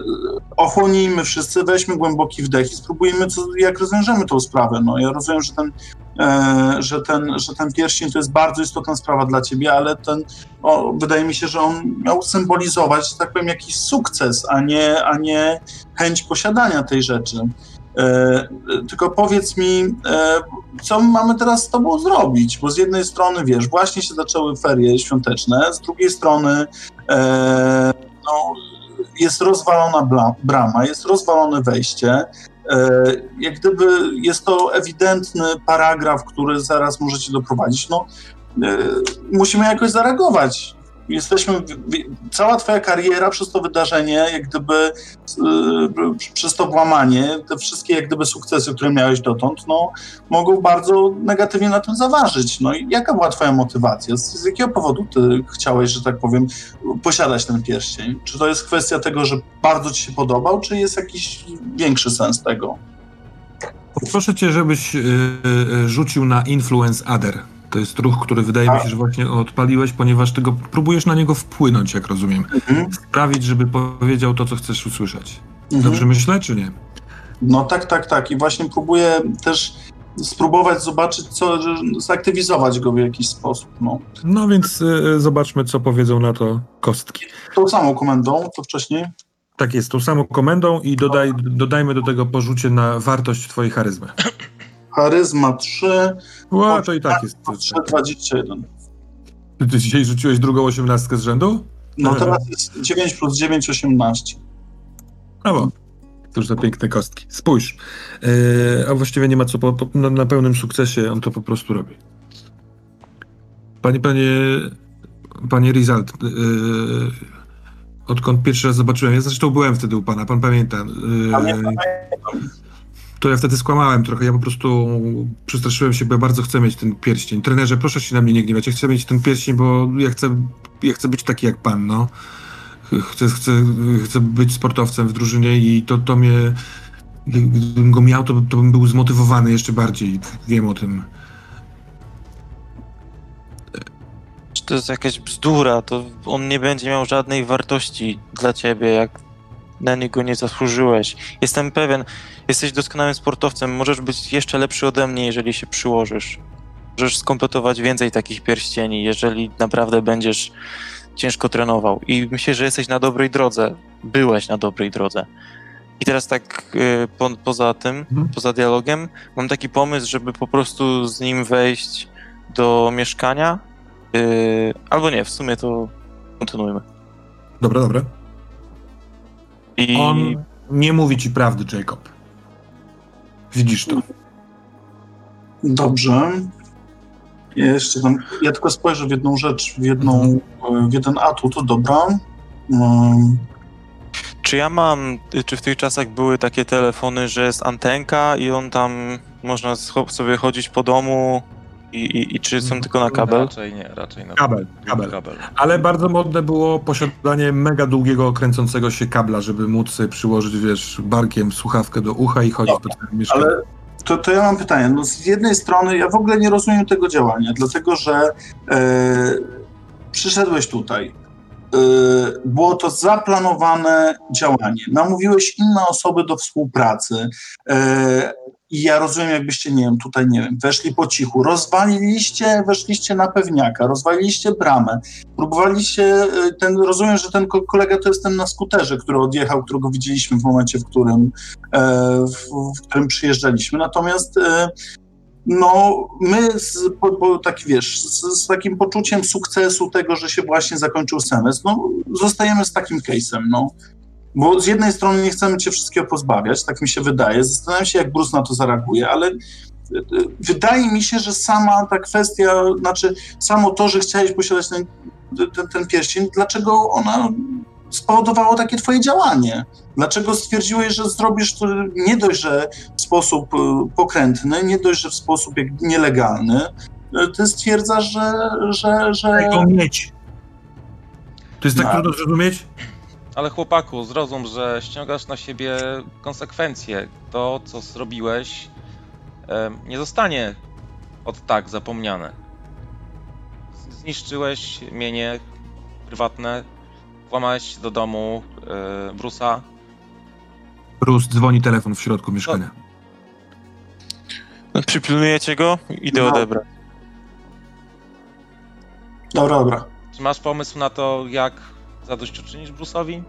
ochłonijmy wszyscy, weźmy głęboki wdech i spróbujmy, co, jak rozwiążemy tą sprawę. No, ja rozumiem, że ten, e, że, ten, że ten pierścień to jest bardzo istotna sprawa dla ciebie, ale ten, o, wydaje mi się, że on miał symbolizować, że tak powiem, jakiś sukces, a nie, a nie chęć posiadania tej rzeczy. E, tylko powiedz mi, e, co mamy teraz z tobą zrobić? Bo z jednej strony, wiesz, właśnie się zaczęły ferie świąteczne, z drugiej strony e, no, jest rozwalona brama, jest rozwalone wejście. Jak gdyby jest to ewidentny paragraf, który zaraz możecie doprowadzić. No, musimy jakoś zareagować. Jesteśmy, cała twoja kariera przez to wydarzenie, jak gdyby y, przez to włamanie, te wszystkie jak gdyby sukcesy, które miałeś dotąd, no, mogą bardzo negatywnie na tym zaważyć. No i jaka była twoja motywacja? Z, z jakiego powodu ty chciałeś, że tak powiem, posiadać ten pierścień? Czy to jest kwestia tego, że bardzo ci się podobał, czy jest jakiś większy sens tego?
Proszę cię, żebyś y, y, rzucił na Influence Other. To jest ruch, który wydaje mi się, że właśnie odpaliłeś, ponieważ ty go próbujesz na niego wpłynąć, jak rozumiem.
Mhm.
Sprawić, żeby powiedział to, co chcesz usłyszeć.
Mhm.
Dobrze myślę, czy nie?
No tak, tak, tak. I właśnie próbuję też spróbować zobaczyć, co, zaktywizować go w jakiś sposób. No.
No więc y, zobaczmy, co powiedzą na to kostki.
Tą samą komendą, co wcześniej.
Tak jest, tą samą komendą i dodaj, dodajmy do tego porzucie na wartość twojej charyzmy.
Charyzma 3,
Ła, to i tak jest.
3, 21.
Ty, ty dzisiaj rzuciłeś drugą osiemnastkę z rzędu?
No teraz jest 9 plus 9, 18.
Brawo. Cóż za piękne kostki. Spójrz. Yy, a właściwie nie ma co po, po, na, na pełnym sukcesie, on to po prostu robi. Panie, panie, panie Rizalt, yy, odkąd pierwszy raz zobaczyłem, ja zresztą byłem wtedy u pana, pan pamięta. Yy,
Pamiętam,
to ja wtedy skłamałem trochę, ja po prostu przestraszyłem się, bo ja bardzo chcę mieć ten pierścień. Trenerze, proszę się na mnie nie gniewać, ja chcę mieć ten pierścień, bo ja chcę, ja chcę być taki jak pan, no. Chcę, chcę, chcę być sportowcem w drużynie i to, to mnie, gdybym go miał, to, to bym był zmotywowany jeszcze bardziej, wiem o tym.
To jest jakaś bzdura? To on nie będzie miał żadnej wartości dla ciebie, jak na niego nie zasłużyłeś. Jestem pewien, jesteś doskonałym sportowcem, możesz być jeszcze lepszy ode mnie, jeżeli się przyłożysz. Możesz skompletować więcej takich pierścieni, jeżeli naprawdę będziesz ciężko trenował. I myślę, że jesteś na dobrej drodze. Byłeś na dobrej drodze. I teraz tak y, po, poza tym,
Mhm.
poza dialogiem, mam taki pomysł, żeby po prostu z nim wejść do mieszkania. y, albo nie, w sumie to kontynuujmy.
Dobra, dobra.
I
On nie mówi ci prawdy, Jacob. Widzisz to.
Dobrze. Ja jeszcze tam, ja tylko spojrzę w jedną rzecz, w, jedną, w jeden atut, dobra. Um,
czy ja mam, czy w tych czasach były takie telefony, że jest antenka i on tam można sobie chodzić po domu i, i, i czy są tylko na kabel?
Raczej nie, raczej na
Kabel, kabel.
kabel.
Ale bardzo modne było posiadanie mega długiego, kręcącego się kabla, żeby móc sobie przyłożyć, wiesz, barkiem słuchawkę do ucha i chodzić po całym mieszkaniu.
ale to, to ja mam pytanie. No z jednej strony ja w ogóle nie rozumiem tego działania, dlatego że e, przyszedłeś tutaj. E, było to zaplanowane działanie. Namówiłeś inne osoby do współpracy. I ja rozumiem, jakbyście, nie wiem, tutaj, nie wiem, weszli po cichu, rozwaliliście, weszliście na pewniaka, rozwaliliście bramę, próbowaliście, e, ten, rozumiem, że ten ko- kolega to jest ten na skuterze, który odjechał, którego widzieliśmy w momencie, w którym, e, w, którym przyjeżdżaliśmy. Natomiast e, no my z, po, po, wiesz, z, z takim poczuciem sukcesu tego, że się właśnie zakończył semestr, no zostajemy z takim case'em, no. Bo z jednej strony nie chcemy cię wszystkiego pozbawiać, tak mi się wydaje. Zastanawiam się, jak Bruce na to zareaguje, ale y, y, wydaje mi się, że sama ta kwestia, znaczy samo to, że chciałeś posiadać ten, ten, ten pierścień, dlaczego ona spowodowało takie twoje działanie? Dlaczego stwierdziłeś, że zrobisz to nie dość, że w sposób y, pokrętny, nie dość, że w sposób nielegalny, ty stwierdzasz, że... że, że...
Mieć. To jest tak
No.
trudno zrozumieć?
Ale chłopaku, zrozum, że ściągasz na siebie konsekwencje. To, co zrobiłeś, nie zostanie od tak zapomniane. Zniszczyłeś mienie prywatne, włamałeś do domu e, Brusa.
Bruce dzwoni telefon w środku mieszkania.
No, Przypilnujecie go? Idę
No.
odebrać.
Dobra, dobra.
Czy masz pomysł na to, jak zadośćuczynić Bruce'owi?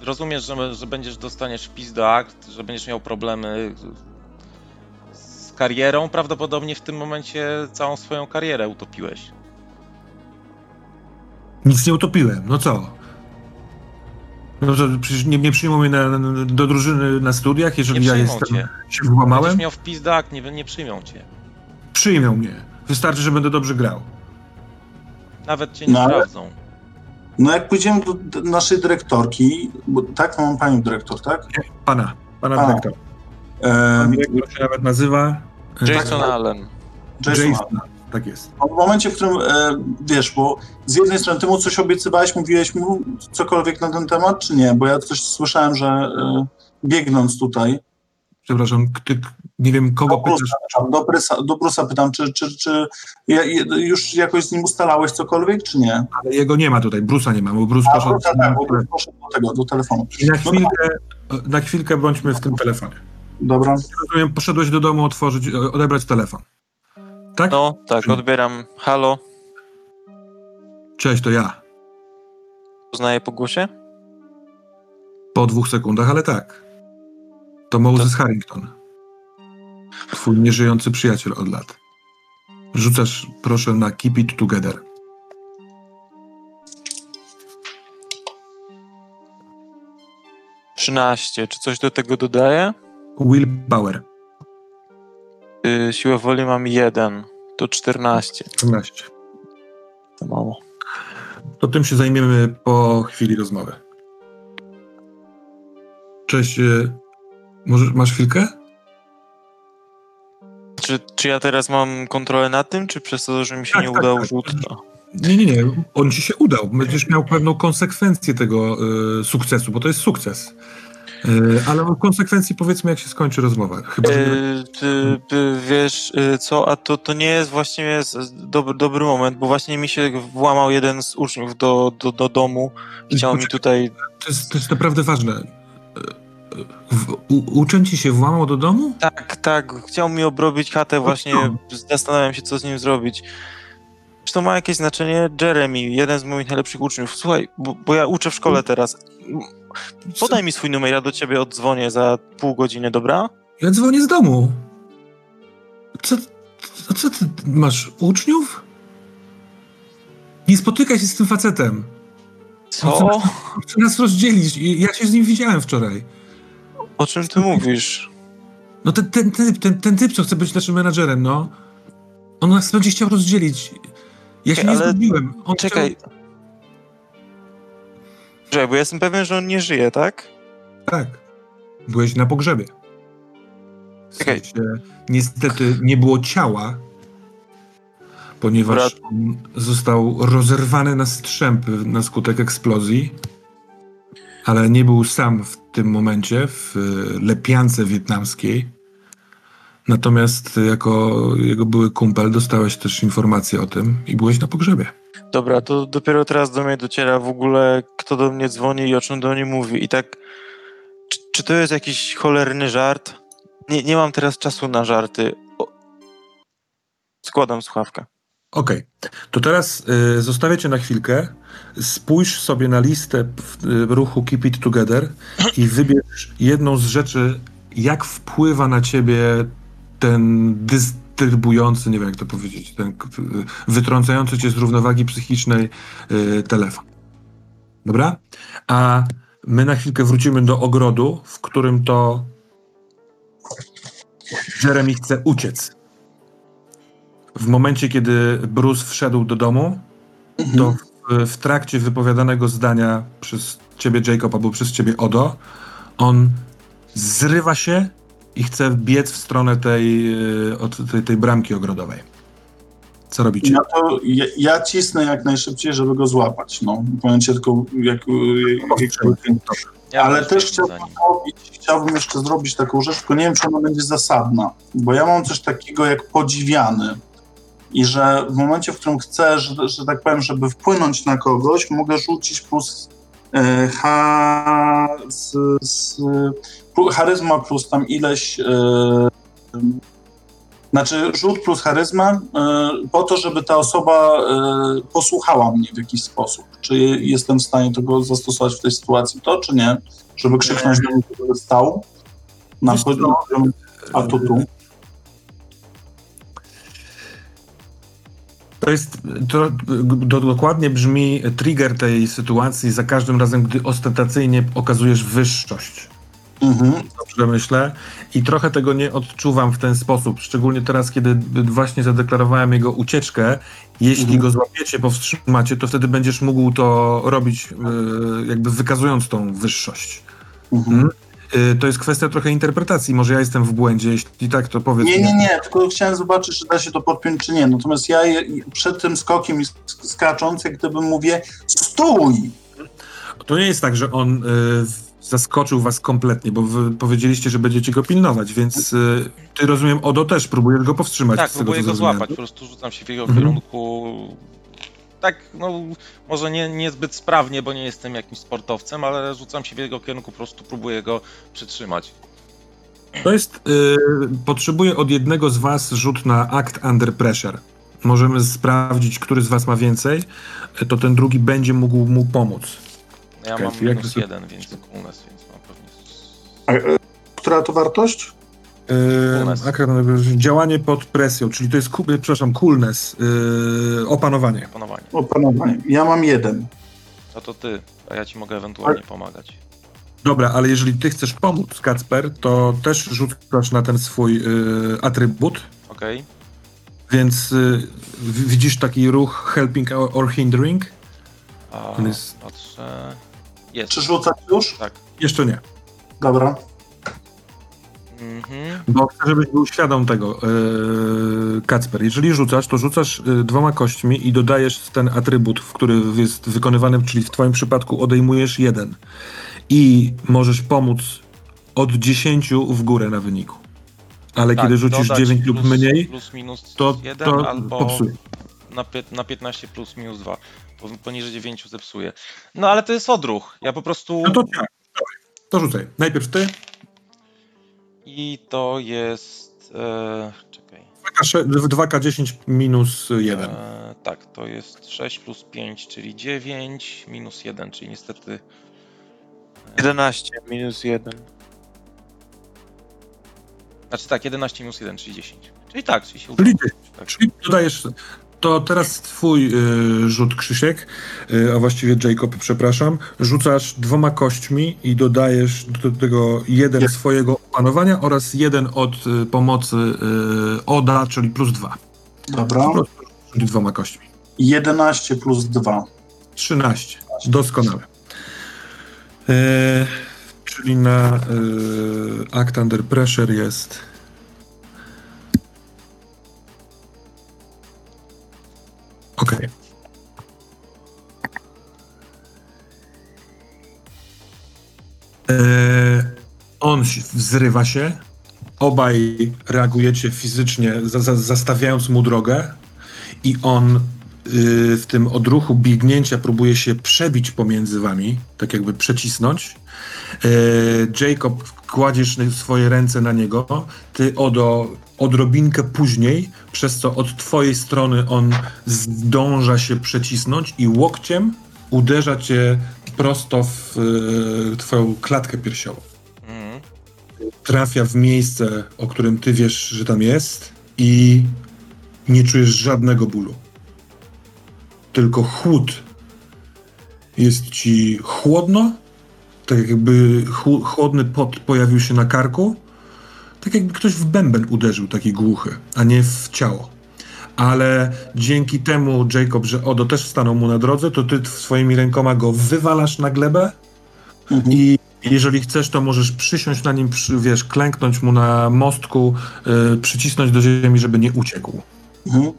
Rozumiesz, że, że będziesz dostaniesz wpis do akt, że będziesz miał problemy z karierą. Prawdopodobnie w tym momencie całą swoją karierę utopiłeś.
Nic nie utopiłem, no co? No to przecież nie, nie przyjmą mnie na, na, do drużyny na studiach,
Nie
jeżeli ja
przyjmą
jestem,
cię.
się
Będziesz
włamałem?
miał wpis do akt, nie, nie przyjmą cię.
Przyjmą mnie. Wystarczy, że będę dobrze grał.
Nawet cię nie
No,
sprawdzą.
No jak pójdziemy do naszej dyrektorki, bo tak, mam panią dyrektor, tak?
Pana, pana
A.
dyrektora. Pan dyrektor się nawet nazywa... e,
Jason
tak.
Allen.
Jason.
Jason. Tak jest.
W momencie, w którym, e, wiesz, bo z jednej strony ty mu coś obiecywałeś, mówiłeś mu cokolwiek na ten temat, czy nie? Bo ja coś słyszałem, że e, biegnąc tutaj,
Przepraszam, ty, nie wiem kogo
do Bruce'a
pytasz.
do, Bruce'a, do Bruce'a pytam, czy, czy, czy ja, już jakoś z nim ustalałeś cokolwiek, czy nie?
Ale jego nie ma tutaj, Bruce'a nie ma, bo Bruce
A,
poszedł...
Bruce'a, tak, bo poszedł do tego, do telefonu.
I na chwilkę, na chwilkę bądźmy w tym telefonie.
Dobra.
Rozumiem, poszedłeś do domu otworzyć, e, odebrać telefon. Tak?
No, tak, odbieram. Halo,
Cześć, to ja.
poznaję po głosie?
Po dwóch sekundach, ale tak. To Moses Harrington. Twój nieżyjący przyjaciel od lat. Rzucasz proszę na Keep It Together.
Trzynaście. Czy coś do tego dodaję?
Willpower.
Yy, siłę woli mam jeden. To 14.
14.
To mało.
To tym się zajmiemy po chwili rozmowy. Cześć. Może masz chwilkę?
Czy, czy ja teraz mam kontrolę nad tym, czy przez to, że mi się
Tak,
nie
tak,
udał
tak.
rzut?
Nie, nie, nie. On ci się udał. Będziesz miał pewną konsekwencję tego e, sukcesu, bo to jest sukces. E, ale o konsekwencji powiedzmy, jak się skończy rozmowa. Chyba.
Yy, ty, ty, wiesz co, a to, to nie jest właśnie z- dobry, dobry moment, bo właśnie mi się włamał jeden z uczniów do, do, do domu i chciał mi tutaj...
To jest, to jest naprawdę ważne. W, u, uczeń ci się włamał do domu?
Tak, tak, chciał mi obrobić chatę, właśnie zastanawiam się, co z nim zrobić. Czy to ma jakieś znaczenie? Jeremy, jeden z moich najlepszych uczniów. Słuchaj, bo, bo ja uczę w szkole teraz. Podaj mi swój numer, ja do ciebie oddzwonię za pół godziny, dobra?
Ja dzwonię z domu. Co, co, ty masz? Uczniów? Nie spotykaj się z tym facetem.
Co?
Chce nas rozdzielić. Ja się z nim widziałem wczoraj.
O czym ty mówisz?
No ten, ten, typ, ten, ten typ, co chce być naszym menadżerem, no. On nas będzie chciał rozdzielić. Ja się nie
ale-
zgodziłem. On
Czekaj. Czekaj, bo ja jestem pewien, że on nie żyje, tak?
Chciał... Tak. Byłeś na pogrzebie. W
Czekaj.
sensie, niestety nie było ciała, ponieważ on został rozerwany na strzępy na skutek eksplozji, ale nie był sam w tym momencie w y, lepiance wietnamskiej. Natomiast jako jego były kumpel dostałeś też informację o tym i byłeś na pogrzebie.
Dobra, to dopiero teraz do mnie dociera w ogóle, kto do mnie dzwoni i o czym do mnie mówi. I tak, czy, czy to jest jakiś cholerny żart? Nie, nie mam teraz czasu na żarty. O... Składam słuchawkę.
Okej, to teraz y, zostawię cię na chwilkę. Spójrz sobie na listę w, y, ruchu Keep It Together i wybierz jedną z rzeczy, jak wpływa na ciebie ten dys, pertrybujący, nie wiem jak to powiedzieć, ten wytrącający cię z równowagi psychicznej y, telefon. Dobra? A my na chwilkę wrócimy do ogrodu, w którym to Jeremy chce uciec. W momencie, kiedy Bruce wszedł do domu, to w, w trakcie wypowiadanego zdania przez ciebie, Jacob, albo przez ciebie, Odo, on zrywa się i chce biec w stronę tej, y, od tej, tej bramki ogrodowej. Co robicie?
Ja, to, ja, ja cisnę jak najszybciej, żeby go złapać. No, powiem ci tylko, jak, jak,
Ja
Ale też chciałbym zrobić, chciałbym jeszcze zrobić taką rzecz, tylko nie wiem, czy ona będzie zasadna, bo ja mam coś takiego jak podziwiany i że w momencie, w którym chcę, że, że tak powiem, żeby wpłynąć na kogoś, mogę rzucić plus e, ha, z, z, charyzma plus tam ileś e, znaczy rzut plus charyzma e, po to, żeby ta osoba posłuchała mnie w jakiś sposób. Czy jestem w stanie tego zastosować w tej sytuacji, to czy nie? Żeby krzyknąć do niego, żeby stał na
Wiesz co?
poziom atutu.
To jest, to, to dokładnie brzmi trigger tej sytuacji za każdym razem, gdy ostentacyjnie okazujesz wyższość.
Mhm.
Dobrze myślę. I trochę tego nie odczuwam w ten sposób. Szczególnie teraz, kiedy właśnie zadeklarowałem jego ucieczkę. Jeśli
Mhm.
go złapiecie, powstrzymacie, to wtedy będziesz mógł to robić, e, jakby wykazując tą wyższość.
Mhm.
E, To jest kwestia trochę interpretacji. Może ja jestem w błędzie. Jeśli tak, to powiedz
Nie, nie, nie, tylko chciałem zobaczyć, czy da się to podpiąć, czy nie. Natomiast ja przed tym skokiem i sk- skacząc, jak gdyby mówię, stój!
To nie jest tak, że on e, zaskoczył was kompletnie, bo wy powiedzieliście, że będziecie go pilnować, więc e, ty rozumiem, Odo też próbujesz go powstrzymać.
Tak,
z tego,
próbuję
co
go złapać, po prostu rzucam się w jego
Mhm.
kierunku. Tak, no może nie, niezbyt sprawnie, bo nie jestem jakimś sportowcem, ale rzucam się w jego kierunku, po prostu próbuję go przytrzymać.
To jest. Y, potrzebuję od jednego z Was rzut na akt under pressure. Możemy sprawdzić, który z Was ma więcej. Y, To ten drugi będzie mógł mu pomóc.
Ja mam minus jeden, więc coolness, więc mam pewnie...
A, e, która to wartość?
Y, under pressure, działanie pod presją, czyli to jest, przepraszam, coolness, y, opanowanie.
Panowanie.
Opanowanie. Ja mam jeden.
No to ty, a ja ci mogę ewentualnie pomagać.
Dobra, ale jeżeli Ty chcesz pomóc, Kacper, to też rzucasz na ten swój y, atrybut.
Okej?
Więc y, w- widzisz taki ruch helping or, hindering?
A
jest-
patrzę... Jest,
Czy rzucać już?
tak.
Jeszcze nie.
Dobra.
Mhm.
Bo chcę, żebyś był świadom tego, yy, Kacper. Jeżeli rzucasz, to rzucasz yy, dwoma kośćmi i dodajesz ten atrybut, w który jest wykonywany, czyli w twoim przypadku odejmujesz jeden. I możesz pomóc od 10 w górę na wyniku. Ale
Tak,
kiedy rzucisz
dodać
9 lub
plus,
mniej,
Plus minus
to,
1
to
albo
popsuje.
na, na 15 plus minus 2. Po- Poniżej 9 zepsuje. No ale to jest odruch. Ja po prostu...
No to tak. To rzucaj. Najpierw ty,
I to jest... E, czekaj.
2K10 minus 1.
E, tak, to jest 6 plus 5, czyli 9, minus 1, czyli niestety
11 minus 1.
Znaczy tak, 11 minus 1, czyli 10. Czyli tak, czyli się udało.
Czyli 10.
Tak.
Czyli dodajesz. To teraz twój y, rzut Krzysiek, y, a właściwie Jacob, przepraszam. Rzucasz dwoma kośćmi i dodajesz do tego jeden swojego opanowania oraz jeden od y, pomocy y, Oda, czyli plus dwa.
Dobra.
Po prostu rzuć dwoma kośćmi.
11 plus 2.
13. Doskonale. E, czyli na y, Act Under Pressure jest. Okej. E, On się- wzrywa się. Obaj reagujecie fizycznie, za, za, zastawiając mu drogę, i on y, w tym odruchu biegnięcia próbuje się przebić pomiędzy wami, tak jakby przecisnąć. Y, Jacob, kładziesz swoje ręce na niego, ty Odo odrobinkę później, przez co od twojej strony on zdąża się przecisnąć i łokciem uderza cię prosto w y, twoją klatkę piersiową.
Mhm.
Trafia w miejsce, o którym ty wiesz, że tam jest i nie czujesz żadnego bólu. Tylko chłód. Jest ci chłodno, tak jakby chł- chłodny pot pojawił się na karku, tak jakby ktoś w bęben uderzył, taki głuchy, a nie w ciało. Ale dzięki temu, Jacob, że Odo też stanął mu na drodze, to ty swoimi rękoma go wywalasz na glebę
Mhm.
i jeżeli chcesz, to możesz przysiąść na nim, wiesz, klęknąć mu na mostku, y, przycisnąć do ziemi, żeby nie uciekł.
Mhm.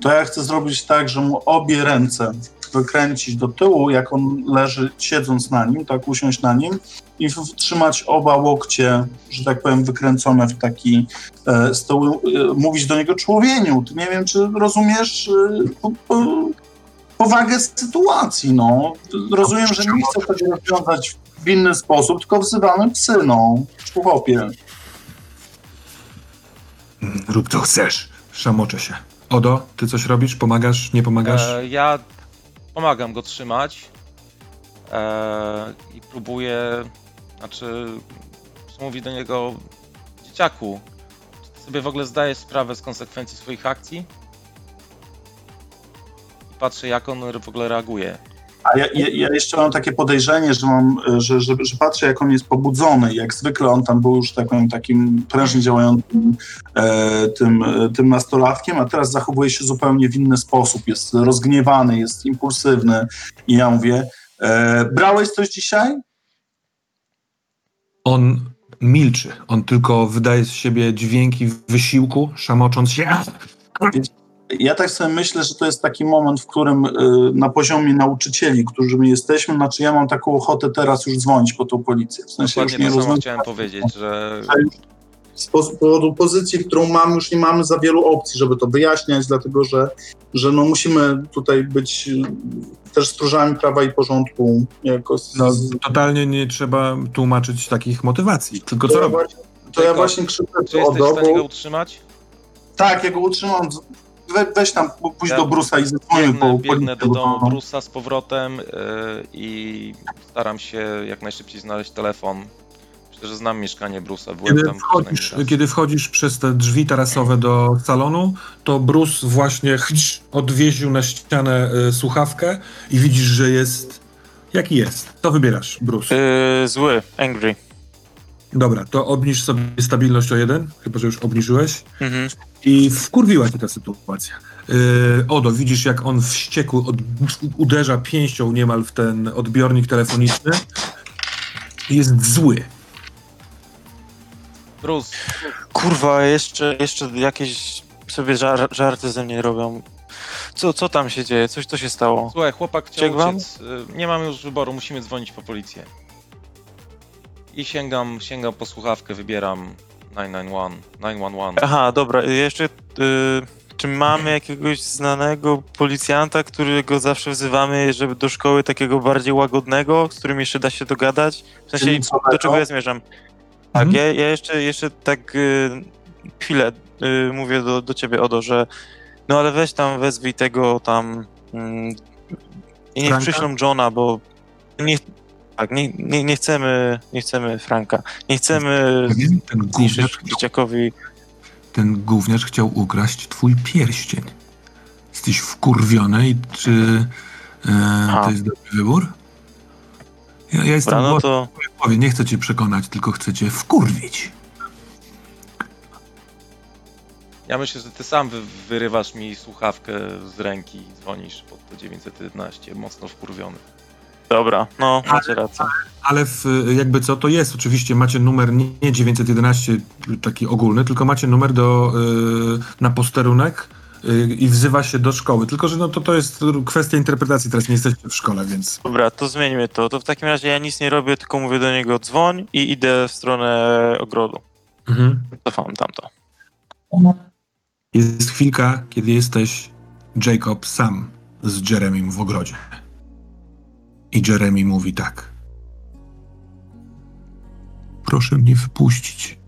To ja chcę zrobić tak, że mu obie ręce wykręcić do tyłu, jak on leży siedząc na nim, tak usiąść na nim i w- trzymać oba łokcie, że tak powiem, wykręcone w taki e, stoł, e, mówić do niego człowieniu. Ty nie wiem, czy rozumiesz e, po, po, powagę sytuacji, no. Rozumiem, że nie chcę tego rozwiązać w inny sposób, tylko wzywamy psy, no. Chłopie.
Rób co chcesz. Szamoczę się. Odo, ty coś robisz? Pomagasz? Nie pomagasz?
E, ja pomagam go trzymać e, i próbuję, znaczy, mówi do niego, dzieciaku, czy ty sobie w ogóle zdajesz sprawę z konsekwencji swoich akcji? I patrzę, jak on w ogóle reaguje.
A ja, ja, ja jeszcze mam takie podejrzenie, że, mam, że, że, że patrzę, jak on jest pobudzony. Jak zwykle on tam był już tak powiem, takim prężnie działającym e, tym, e, tym nastolatkiem, a teraz zachowuje się zupełnie w inny sposób. Jest rozgniewany, jest impulsywny. I ja mówię, e, brałeś coś dzisiaj?
On milczy. On tylko wydaje z siebie dźwięki wysiłku, szamocząc się.
Ja tak sobie myślę, że to jest taki moment, w którym e, na poziomie nauczycieli, którzy my jesteśmy, znaczy ja mam taką ochotę teraz już dzwonić po tą policję. W sensie już
Dokładnie
nie
to
rozumiem.
chciałem powiedzieć, że
z powodu pozycji, którą mamy, już nie mamy za wielu opcji, żeby to wyjaśniać, dlatego że, że no musimy tutaj być y, też stróżami prawa i porządku. Jako z,
No,
z,
totalnie nie trzeba tłumaczyć takich motywacji. Tylko
to,
co
ja
robić?
właśnie, to ja właśnie krzyczę
czy
o
jesteś w stanie go utrzymać?
Tak, ja go utrzymam. We, weź tam, pójdź
Ja
do Brusa i zadzwonię po
biegnę do domu
bo-
Brusa z powrotem yy, i staram się jak najszybciej znaleźć telefon. Myślę, że znam mieszkanie Brusa, byłem
Kiedy
tam
wchodzisz, kiedy wchodzisz przez te drzwi tarasowe do salonu, to Bruce właśnie odwieził na ścianę y, słuchawkę i widzisz, że jest... Jaki jest? To wybierasz, Bruce.
Yy, zły, angry.
Dobra, to obniż sobie stabilność o jeden, chyba że już obniżyłeś.
Mhm.
I wkurwiła cię ta sytuacja. Yy, Odo, widzisz jak on wściekł od, uderza pięścią niemal w ten odbiornik telefoniczny. Jest zły.
Bruce,
Kurwa, jeszcze, jeszcze jakieś sobie żar żarty ze mnie robią. Co, co tam się dzieje? Coś, co się stało?
słuchaj, chłopak chciał uciec. y, Nie mam już wyboru, musimy dzwonić po policję. I sięgam, sięgam po słuchawkę, wybieram 991. 911.
Aha, dobra, y, jeszcze... Y czy mamy jakiegoś znanego policjanta, którego zawsze wzywamy, żeby do szkoły takiego bardziej łagodnego, z którym jeszcze da się dogadać? W sensie,
Czyli co,
do czego ja zmierzam? Tak,
Mhm.
ja, ja jeszcze, jeszcze tak y, chwilę y, mówię do, do ciebie, Odo, że no ale weź tam, wezwij tego tam mm, i niech
Franka?
przyślą Johna, bo nie, tak, nie, nie, nie chcemy, nie chcemy Franka, nie chcemy?
Ten
zniszczyć
gówniarz,
dzieciakowi
ten gówniarz chciał ukraść twój pierścień. Jesteś wkurwiony i czy e, to jest dobry wybór? Ja, ja jestem
Dobra, no to
nie chcę cię przekonać, tylko chcę cię wkurwić.
Ja myślę, że ty sam wy, wyrywasz mi słuchawkę z ręki i dzwonisz pod to 911, mocno wkurwiony.
Dobra, no macie rację.
Ale w, jakby co, to jest oczywiście, macie numer nie nie 911 taki ogólny, tylko macie numer do, y, na posterunek y, i wzywa się do szkoły. Tylko, że no to, to jest kwestia interpretacji, teraz nie jesteście w szkole, więc...
Dobra, to zmieńmy to. To w takim razie ja nic nie robię, tylko mówię do niego dzwoń i idę w stronę ogrodu.
Mhm.
Cofam tamto.
Jest chwilka, kiedy jesteś Jacob sam z Jeremim w ogrodzie. I Jeremy mówi tak. Proszę mnie wypuścić.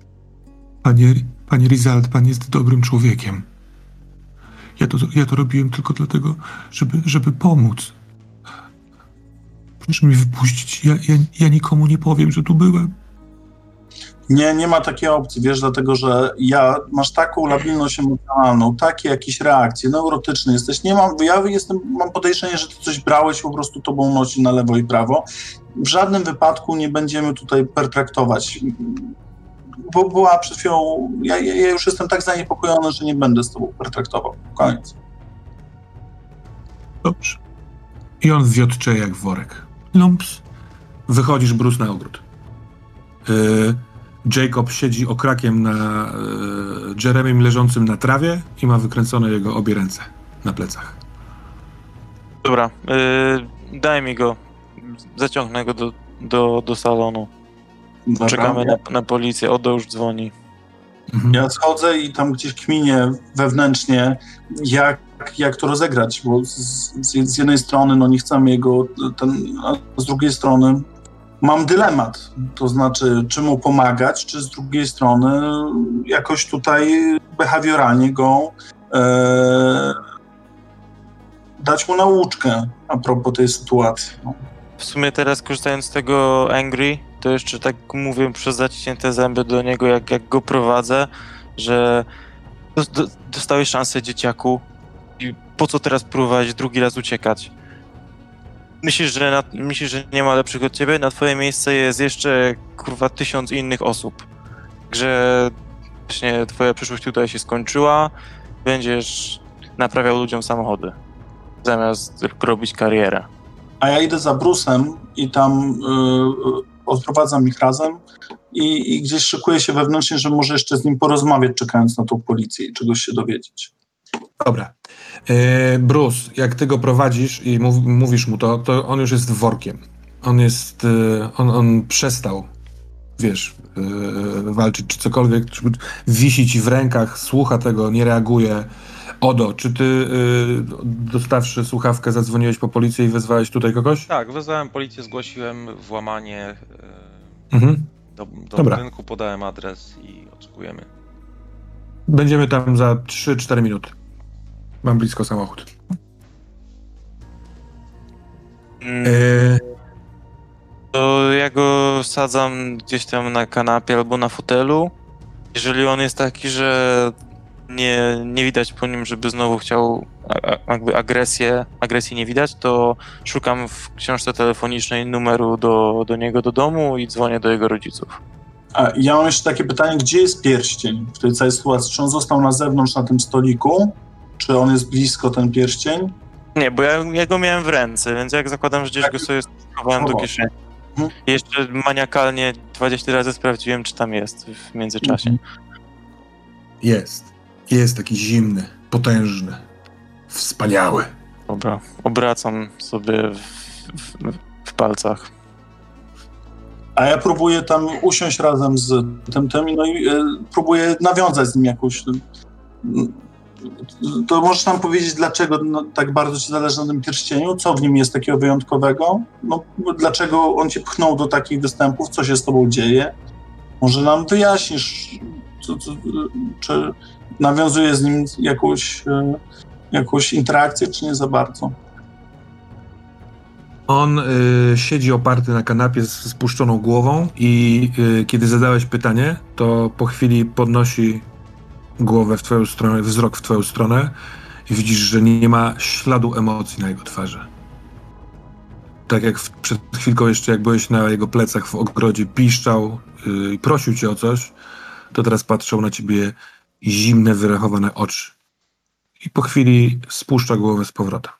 Panie, panie Rizald, pan jest dobrym człowiekiem. Ja to, ja to robiłem tylko dlatego, żeby, żeby pomóc. Proszę mnie wypuścić. Ja, ja, ja nikomu nie powiem, że tu byłem.
Nie, nie ma takiej opcji, wiesz, dlatego że ja masz taką labilność emocjonalną, takie jakieś reakcje, neurotyczny jesteś. Nie mam, ja jestem, mam podejrzenie, że ty coś brałeś, po prostu tobą nosi na lewo i prawo. W żadnym wypadku nie będziemy tutaj pertraktować. Bo była przed chwilą, ja, ja już jestem tak zaniepokojony, że nie będę z tobą pertraktował. Koniec.
Dobrze. I on wiotcze jak worek. Lumps. Wychodzisz, Bruce, na ogród. Yy, Jacob siedzi okrakiem na yy, Jeremym leżącym na trawie i ma wykręcone jego obie ręce na plecach.
Dobra, yy, daj mi go. Zaciągnę go do, do, do salonu.
Dobra?
Czekamy na, na policję. Odo już dzwoni.
Mhm.
Ja schodzę i tam gdzieś kminię wewnętrznie, jak, jak to rozegrać, bo z, z, z jednej strony no nie chcemy jego, ten, a z drugiej strony mam dylemat, to znaczy czy mu pomagać, czy z drugiej strony jakoś tutaj behawioralnie go e, dać mu nauczkę a propos tej sytuacji. No.
W sumie teraz korzystając z tego Angry, to jeszcze tak mówię przez zaciśnięte zęby do niego, jak, jak go prowadzę, że dos- do, dostałeś szansę dzieciaku i po co teraz próbować drugi raz uciekać? Myślisz, że, na, myślisz, że nie ma lepszych od ciebie? Na twoje miejsce jest jeszcze kurwa tysiąc innych osób. Że właśnie twoja przyszłość tutaj się skończyła, będziesz naprawiał ludziom samochody zamiast robić karierę.
A ja idę za Brusem i tam y, y, odprowadzam ich razem i, i gdzieś szykuję się wewnętrznie, że może jeszcze z nim porozmawiać, czekając na tą policję i czegoś się dowiedzieć.
Dobra. Yy, Bruce, jak ty go prowadzisz i mów, mówisz mu to, to on już jest workiem. On jest, yy, on, on przestał, wiesz, yy, walczyć czy cokolwiek, czy wisi ci w rękach, słucha tego, nie reaguje. Odo, czy ty, yy, dostawszy słuchawkę, zadzwoniłeś po policję i wezwałeś tutaj kogoś?
Tak, wezwałem policję, zgłosiłem włamanie e,
Mhm.
do, do budynku, podałem adres i oczekujemy.
Będziemy tam za 3-4 minuty. Mam blisko samochód.
Mm,
Yy,
To ja go sadzam gdzieś tam na kanapie albo na fotelu. Jeżeli on jest taki, że nie, nie widać po nim, żeby znowu chciał a, a, jakby agresję, agresji nie widać, to szukam w książce telefonicznej numeru do, do niego do domu i dzwonię do jego rodziców.
A ja mam jeszcze takie pytanie, gdzie jest pierścień w tej całej sytuacji? Czy on został na zewnątrz na tym stoliku? Czy on jest blisko ten pierścień?
Nie, bo ja, ja go miałem w ręce, więc jak zakładam, że gdzieś go sobie schowałem do
O.
kieszeni.
Mhm.
Jeszcze maniakalnie 20 razy sprawdziłem, czy tam jest w międzyczasie.
Mhm.
jest. Jest taki zimny, potężny, wspaniały.
Dobra, obracam sobie w, w, w palcach.
A ja próbuję tam usiąść razem z tym, tym no i e, próbuję nawiązać z nim jakąś... To możesz nam powiedzieć, dlaczego no, tak bardzo ci zależy na tym pierścieniu? Co w nim jest takiego wyjątkowego? No, dlaczego on cię pchnął do takich występów? Co się z tobą dzieje? Może nam wyjaśnisz, co, co, czy nawiązuje z nim jakąś, e, jakąś interakcję, czy nie za bardzo?
On y, siedzi oparty na kanapie z spuszczoną głową i y, kiedy zadałeś pytanie, to po chwili podnosi głowę w twoją stronę, wzrok w twoją stronę i widzisz, że nie ma śladu emocji na jego twarzy. Tak jak przed chwilką jeszcze, jak byłeś na jego plecach w ogrodzie, piszczał i prosił cię o coś, to teraz patrzą na ciebie zimne, wyrachowane oczy. I po chwili spuszcza głowę z powrotem.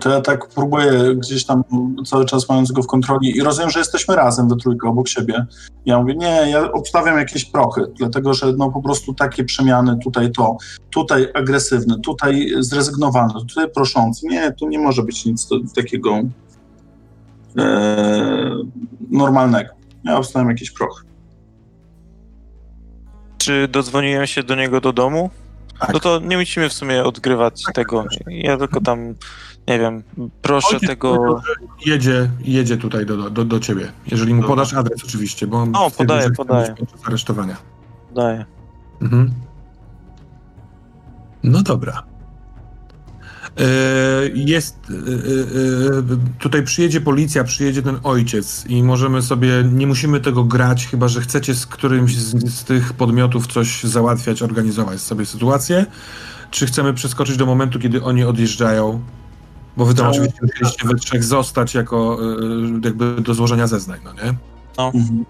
To ja tak próbuję gdzieś tam cały czas mając go w kontroli i rozumiem, że jesteśmy razem we trójkę obok siebie. Ja mówię, nie, ja obstawiam jakieś prochy, dlatego że no po prostu takie przemiany, tutaj to, tutaj agresywny, tutaj zrezygnowany, tutaj proszący. Nie, tu nie może być nic takiego e, normalnego. Ja obstawiam jakieś prochy.
Czy dodzwoniłem się do niego do domu?
Tak.
No to nie musimy w sumie odgrywać tego. Ja tylko tam, nie wiem, proszę
Ojciec
tego...
Jedzie, jedzie tutaj do, do, do ciebie. Jeżeli mu podasz adres oczywiście, bo on
O,
stwierdził,
podaję, podaję.
aresztowania.
Daję.
Mhm. No dobra. E, Jest, e, e, tutaj przyjedzie policja, przyjedzie ten ojciec i możemy sobie, nie musimy tego grać, chyba że chcecie z którymś z, z tych podmiotów coś załatwiać, organizować sobie sytuację, czy chcemy przeskoczyć do momentu, kiedy oni odjeżdżają, bo wy tam
No,
oczywiście musieliście we trzech zostać jako jakby do złożenia zeznań, no nie?
Mhm.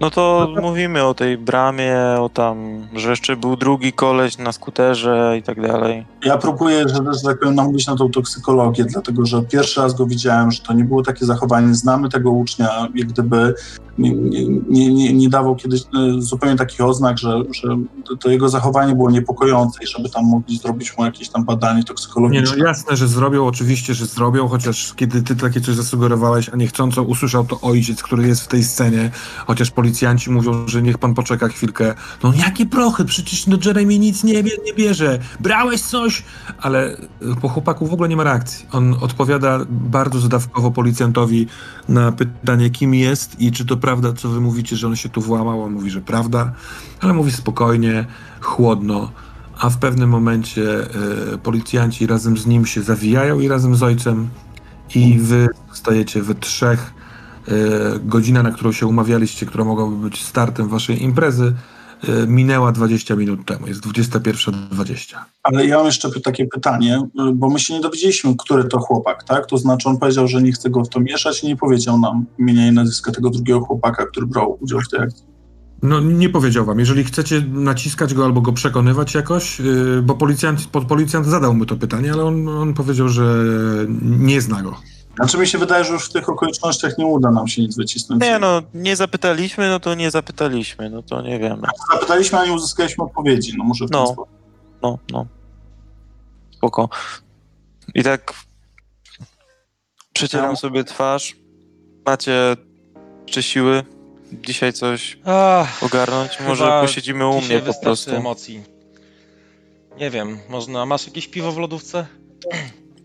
No to mówimy o tej bramie, o tam, że jeszcze był drugi koleś na skuterze i tak dalej.
Ja próbuję, że, że tak powiem, namówić na tą toksykologię, dlatego że pierwszy raz go widziałem, że to nie było takie zachowanie. Znamy tego ucznia, jak gdyby nie, nie, nie, nie, nie dawał kiedyś e, zupełnie takich oznak, że, że to jego zachowanie było niepokojące i żeby tam mogli zrobić mu jakieś tam badanie
Nie,
toksykologiczne.
no jasne, że zrobią, oczywiście, że zrobią, chociaż kiedy ty takie coś zasugerowałeś, a niechcąco usłyszał to ojciec, który jest w tej scenie, chociaż policjanci mówią, że niech pan poczeka chwilkę. No jakie prochy, przecież no Jeremy nic nie, nie bierze, brałeś coś, ale y, po chłopaku w ogóle nie ma reakcji. On odpowiada bardzo zdawkowo policjantowi na pytanie, kim jest i czy to prawda, co wy mówicie, że on się tu włamał. On mówi, że prawda, ale mówi spokojnie, chłodno a w pewnym momencie e, policjanci razem z nim się zawijają i razem z ojcem i wy zostajecie we trzech. E, godzina, na którą się umawialiście, która mogłaby być startem waszej imprezy, e, minęła 20 minut temu. Jest 21.20.
Ale ja mam jeszcze takie pytanie, y, bo my się nie dowiedzieliśmy, który to chłopak, tak? To znaczy on powiedział, że nie chce go w to mieszać i nie powiedział nam imienia i nazwiska tego drugiego chłopaka, który brał udział w tej akcji.
No nie powiedział wam. Jeżeli chcecie naciskać go albo go przekonywać jakoś, e, bo policjant, policjant zadał mu to pytanie, ale on, on powiedział, że nie zna go.
Znaczy mi się wydaje, że już w tych okolicznościach nie uda nam się nic wycisnąć.
Nie no, nie zapytaliśmy, no to nie zapytaliśmy, no to nie wiemy.
Zapytaliśmy, a nie uzyskaliśmy odpowiedzi. No może w ten
No.
sposób.
No, no. Spoko. I tak przecieram
No.
sobie twarz. Macie czy siły dzisiaj coś
Ach,
ogarnąć? Może
Chyba
posiedzimy u
dzisiaj
mnie po
wystarczy
prostu.
emocji. Nie wiem, można. Masz jakieś piwo w lodówce?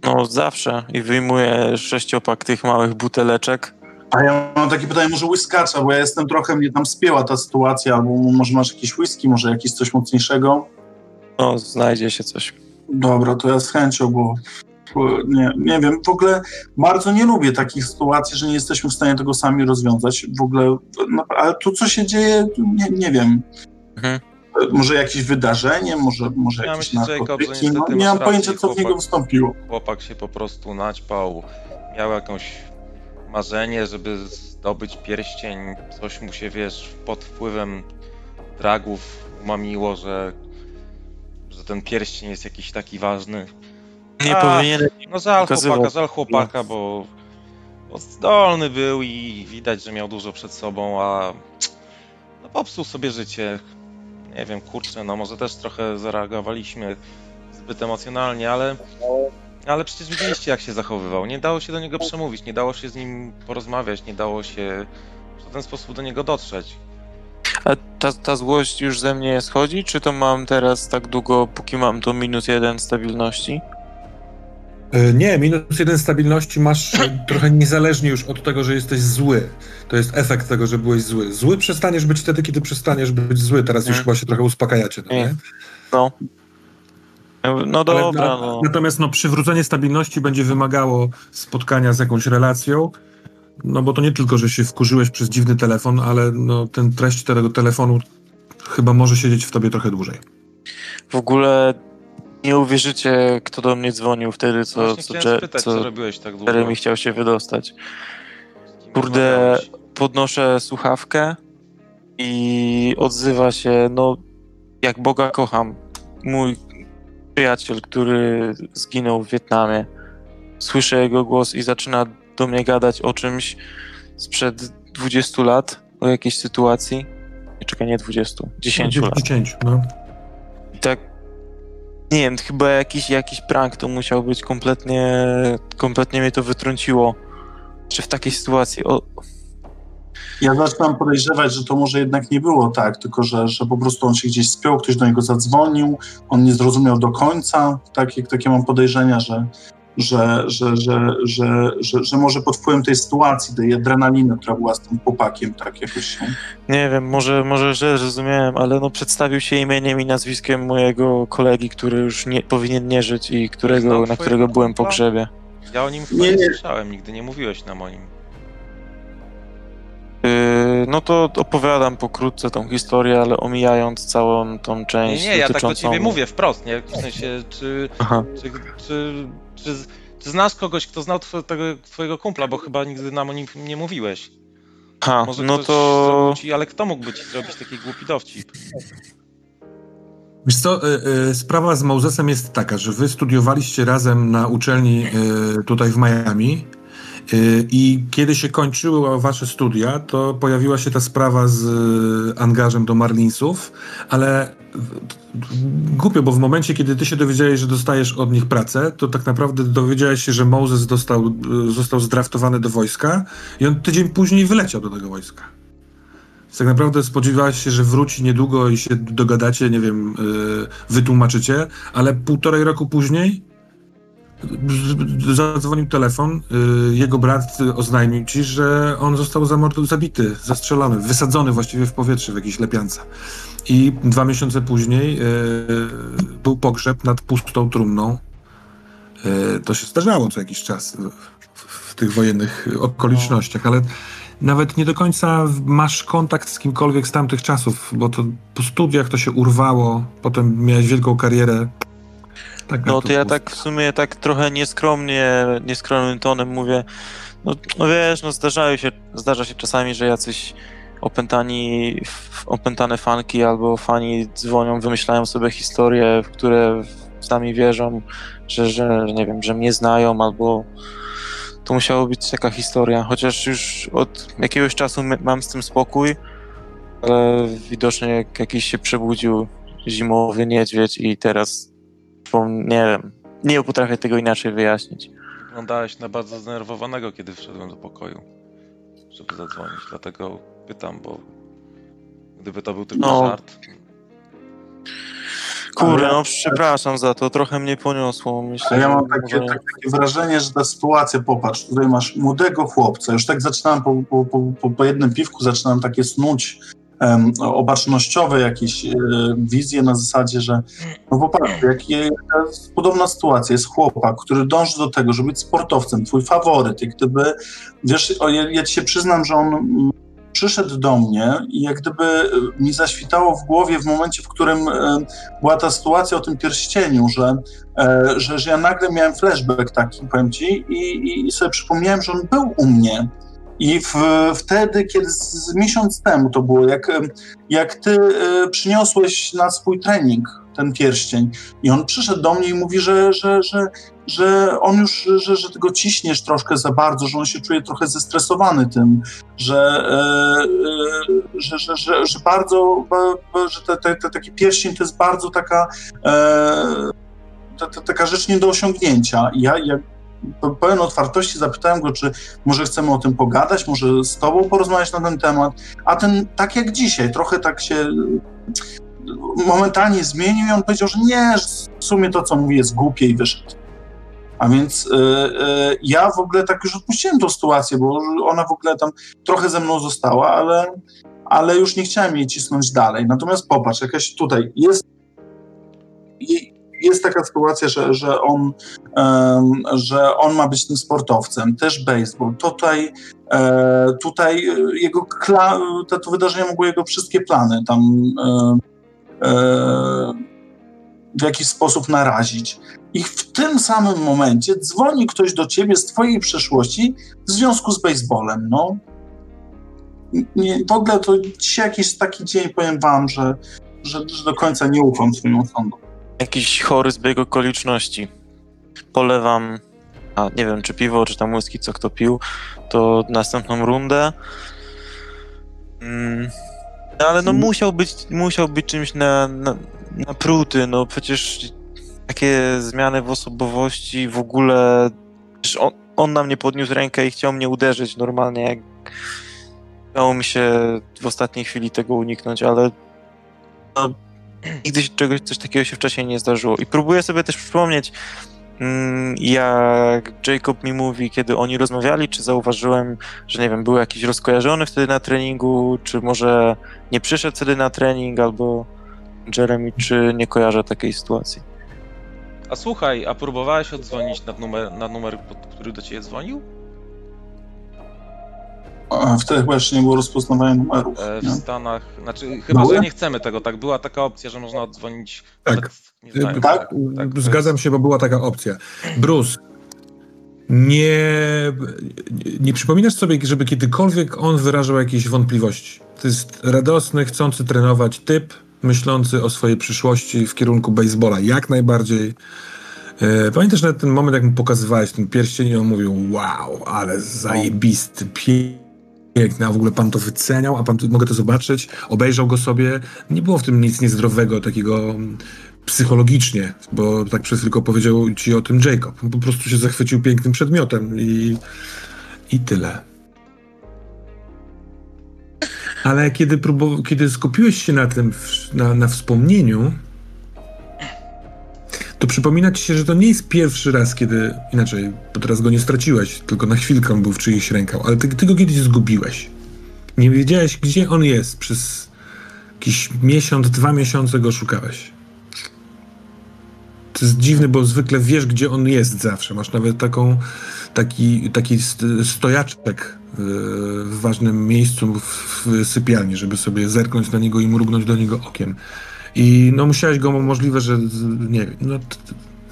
No zawsze. I wyjmuję sześciopak tych małych buteleczek.
A ja mam takie pytanie, może whiskacza, bo ja jestem trochę, mnie tam spięła ta sytuacja, albo może masz jakieś whisky, może jakieś coś mocniejszego?
No, znajdzie się coś.
Dobra, to ja z chęcią, bo nie, nie wiem, w ogóle bardzo nie lubię takich sytuacji, że nie jesteśmy w stanie tego sami rozwiązać. W ogóle, no, ale tu co się dzieje, nie, nie wiem.
Mhm.
Może jakieś wydarzenie, może, może
Ja
jakieś narkotyki. No, nie mam pojęcia, co w niego
chłopak.
wystąpiło.
Chłopak się po prostu naćpał. Miał jakąś marzenie, żeby zdobyć pierścień. Coś mu się, wiesz, pod wpływem dragów umamiło, że, że ten pierścień jest jakiś taki ważny.
Nie
A,
powinien.
No żal
Pokazywał.
chłopaka, żal chłopaka, bo, bo zdolny był i widać, że miał dużo przed sobą, a no popsuł sobie życie. Nie wiem, kurczę, no może też trochę zareagowaliśmy zbyt emocjonalnie, ale, ale przecież widzieliście jak się zachowywał. Nie dało się do niego przemówić, nie dało się z nim porozmawiać, nie dało się w żaden sposób do niego dotrzeć.
A ta, ta złość już ze mnie schodzi, czy to mam teraz tak długo, póki mam to minus jeden stabilności?
E, Nie, minus jeden stabilności masz e, trochę niezależnie już od tego, że jesteś zły. To jest efekt tego, że byłeś zły. Zły przestaniesz być wtedy, kiedy przestaniesz być zły. Teraz już chyba się trochę uspokajacie, no nie?
No. No
Ale
dobra,
na-
no.
Natomiast no, przywrócenie stabilności będzie wymagało spotkania z jakąś relacją, no bo to nie tylko, że się wkurzyłeś przez dziwny telefon, ale no, ten treść tego telefonu chyba może siedzieć w tobie trochę dłużej.
W ogóle nie uwierzycie, kto do mnie dzwonił wtedy, co,
Właśnie
co,
chciałem spytać, co,
co
robiłeś tak długo?
Jeremy chciał się wydostać. Kurde, podnoszę słuchawkę i odzywa się, no, jak Boga kocham. Mój przyjaciel, który zginął w Wietnamie. Słyszę jego głos i zaczyna do mnie gadać o czymś sprzed 20 lat, o jakiejś sytuacji. Nie, Czekaj, nie 20, 10 lat.
10, no.
I tak, nie wiem, chyba jakiś, jakiś prank to musiał być kompletnie, kompletnie mnie to wytrąciło. Czy w takiej sytuacji, o,
Ja zaczynam podejrzewać, że to może jednak nie było tak, tylko że, że po prostu on się gdzieś spiął, ktoś do niego zadzwonił, on nie zrozumiał do końca. Takie, takie mam podejrzenia, że, że, że, że, że, że, że może pod wpływem tej sytuacji, tej adrenaliny, która była z tym chłopakiem, tak jakoś się...
Nie wiem, może, może źle zrozumiałem, ale no przedstawił się imieniem i nazwiskiem mojego kolegi, który już nie, powinien nie żyć i którego, na którego byłem po grzebie.
Ja o nim chyba
Nie,
nie,
nie.
słyszałem, nigdy nie mówiłeś nam o nim.
No to opowiadam pokrótce tą historię, ale omijając całą tą
Nie,
część
nie, ja tak do ciebie mówię wprost, nie? W sensie, czy, czy, czy, czy, czy znasz kogoś, kto znał tw- tego twojego kumpla, bo chyba nigdy nam o nim nie mówiłeś.
Ha,
Może
no
ktoś
to...
ci, ale kto mógłby ci zrobić taki głupi dowcip?
Wiesz co, y, y, sprawa z Mosesem jest taka, że wy studiowaliście razem na uczelni y, tutaj w Miami i kiedy się kończyły wasze studia, to pojawiła się ta sprawa z y, angażem do Marlinsów, ale y, głupio, bo w momencie, kiedy ty się dowiedziałeś, że dostajesz od nich pracę, to tak naprawdę dowiedziałeś się, że Moses dostał, y, został zdraftowany do wojska i on tydzień później wyleciał do tego wojska. Więc tak naprawdę spodziewałeś się, że wróci niedługo i się dogadacie, nie wiem, yy, wytłumaczycie, ale półtorej roku później zadzwonił telefon, yy, jego brat oznajmił ci, że on został zabity, zastrzelony, wysadzony właściwie w powietrze w jakiejś lepiance. I dwa miesiące później yy, był pogrzeb nad pustą trumną. Yy, to się zdarzało co jakiś czas w tych wojennych okolicznościach, ale nawet nie do końca masz kontakt z kimkolwiek z tamtych czasów, bo to po studiach to się urwało, potem miałeś wielką karierę. Tak,
No to ja tak w sumie tak trochę nieskromnie, nieskromnym tonem mówię, no, no wiesz, no zdarzają się, zdarza się czasami, że jacyś opętani, opętane fanki albo fani dzwonią, wymyślają sobie historie, w które sami wierzą, że, że nie wiem, że mnie znają albo to musiało być taka historia, chociaż już od jakiegoś czasu mam z tym spokój, ale widocznie jak jakiś się przebudził zimowy niedźwiedź i teraz bo nie wiem, nie potrafię tego inaczej wyjaśnić.
Wyglądałeś na bardzo zdenerwowanego, kiedy wszedłem do pokoju, żeby zadzwonić. Dlatego pytam, bo gdyby to był tylko
No.
żart.
Kurde, no przepraszam za to, trochę mnie poniosło. Myślę,
A ja mam takie,
może-
tak, takie wrażenie, że ta sytuacja, popatrz, tutaj masz młodego chłopca, już tak zaczynałem po, po, po, po, po jednym piwku, zaczynałem takie snuć em, obacznościowe jakieś e, wizje na zasadzie, że no popatrz, jak, jest podobna sytuacja, jest chłopak, który dąży do tego, żeby być sportowcem, twój faworyt, jak gdyby, wiesz, ja, ja ci się przyznam, że on mm, przyszedł do mnie i jak gdyby e, mi zaświtało w głowie w momencie, w którym e, była ta sytuacja o tym pierścieniu, że że, że ja nagle miałem flashback taki, powiem ci, i, i sobie przypomniałem, że on był u mnie. I w, wtedy, kiedy z, miesiąc temu to było, jak, jak ty e, przyniosłeś na swój trening ten pierścień i on przyszedł do mnie i mówi, że, że, że, że on już, że, że ty go ciśniesz troszkę za bardzo, że on się czuje trochę zestresowany tym, że, e, e, że, że, że, bardzo, ba- ba- że te, te, te, taki pierścień to jest bardzo taka taka rzecz nie do osiągnięcia. Ja, ja pełen otwartości zapytałem go, czy może chcemy o tym pogadać, może z tobą porozmawiać na ten temat, a ten tak jak dzisiaj, trochę tak się e, momentalnie zmienił i on powiedział, że nie, w sumie to, co mówi, jest głupie i wyszedł. A więc e, e, ja w ogóle tak już odpuściłem tą sytuację, bo ona w ogóle tam trochę ze mną została, ale, ale już nie chciałem jej cisnąć dalej. Natomiast popatrz, jakaś tutaj jest je- jest taka sytuacja, że, że, on, że on ma być tym sportowcem, też baseball. Tutaj, e, tutaj jego to, to wydarzenie mogło jego wszystkie plany tam e, e, w jakiś sposób narazić. I w tym samym momencie dzwoni ktoś do ciebie z twojej przeszłości w związku z baseballem. No. Nie, w ogóle to dzisiaj jakiś taki dzień, powiem wam, że, że, że do końca nie ufam swoim sądom.
Jakiś chory zbieg okoliczności. Polewam, a nie wiem, czy piwo, czy tam whisky, co kto pił, to następną rundę. Mm, no ale no musiał być, musiał być czymś na, na, na pruty, no przecież takie zmiany w osobowości w ogóle... On, on na mnie podniósł rękę i chciał mnie uderzyć normalnie, jak udało mi się w ostatniej chwili tego uniknąć, ale no, nigdy czegoś, coś takiego się wcześniej nie zdarzyło. I próbuję sobie też przypomnieć, mm, jak Jacob mi mówi, kiedy oni rozmawiali, czy zauważyłem, że nie wiem, był jakiś rozkojarzony wtedy na treningu, czy może nie przyszedł wtedy na trening, albo Jeremy, czy nie kojarzę takiej sytuacji.
A słuchaj, a próbowałeś oddzwonić na numer, na numer pod który do ciebie dzwonił?
A wtedy chyba jeszcze nie było rozpoznawania numerów.
E, w
nie?
Stanach, znaczy chyba,
Były?
że nie chcemy tego, tak? Była taka opcja, że można oddzwonić.
Tak.
nawet Nie znając,
Tak?
tak, to
Zgadzam
jest-
się, bo była taka opcja. Bruce, nie, nie przypominasz sobie, żeby kiedykolwiek on wyrażał jakieś wątpliwości. To jest radosny, chcący trenować typ, myślący o swojej przyszłości w kierunku baseballa. Jak najbardziej. E, Pamiętasz nawet ten moment, jak mu pokazywałeś ten pierścień i on mówił, wow, ale zajebisty, piękny, a w ogóle pan to wyceniał, a pan to, mogę to zobaczyć, obejrzał go sobie. Nie było w tym nic niezdrowego, takiego mm, psychologicznie, bo tak przez tylko powiedział ci o tym Jacob. Po prostu się zachwycił pięknym przedmiotem i, i tyle. Ale kiedy, kiedy skupiłeś się na tym, na, na wspomnieniu, to przypomina ci się, że to nie jest pierwszy raz, kiedy, inaczej, bo teraz go nie straciłeś, tylko na chwilkę on był w czyichś rękach, ale ty, ty go kiedyś zgubiłeś. Nie wiedziałeś, gdzie on jest. Przez jakiś miesiąc, dwa miesiące go szukałeś. To jest dziwne, bo zwykle wiesz, gdzie on jest zawsze. Masz nawet taką, taki, taki st- stojaczek yy, w ważnym miejscu w sypialni, żeby sobie zerknąć na niego i mrugnąć do niego okiem. I no musiałeś go możliwe, że nie wiem, no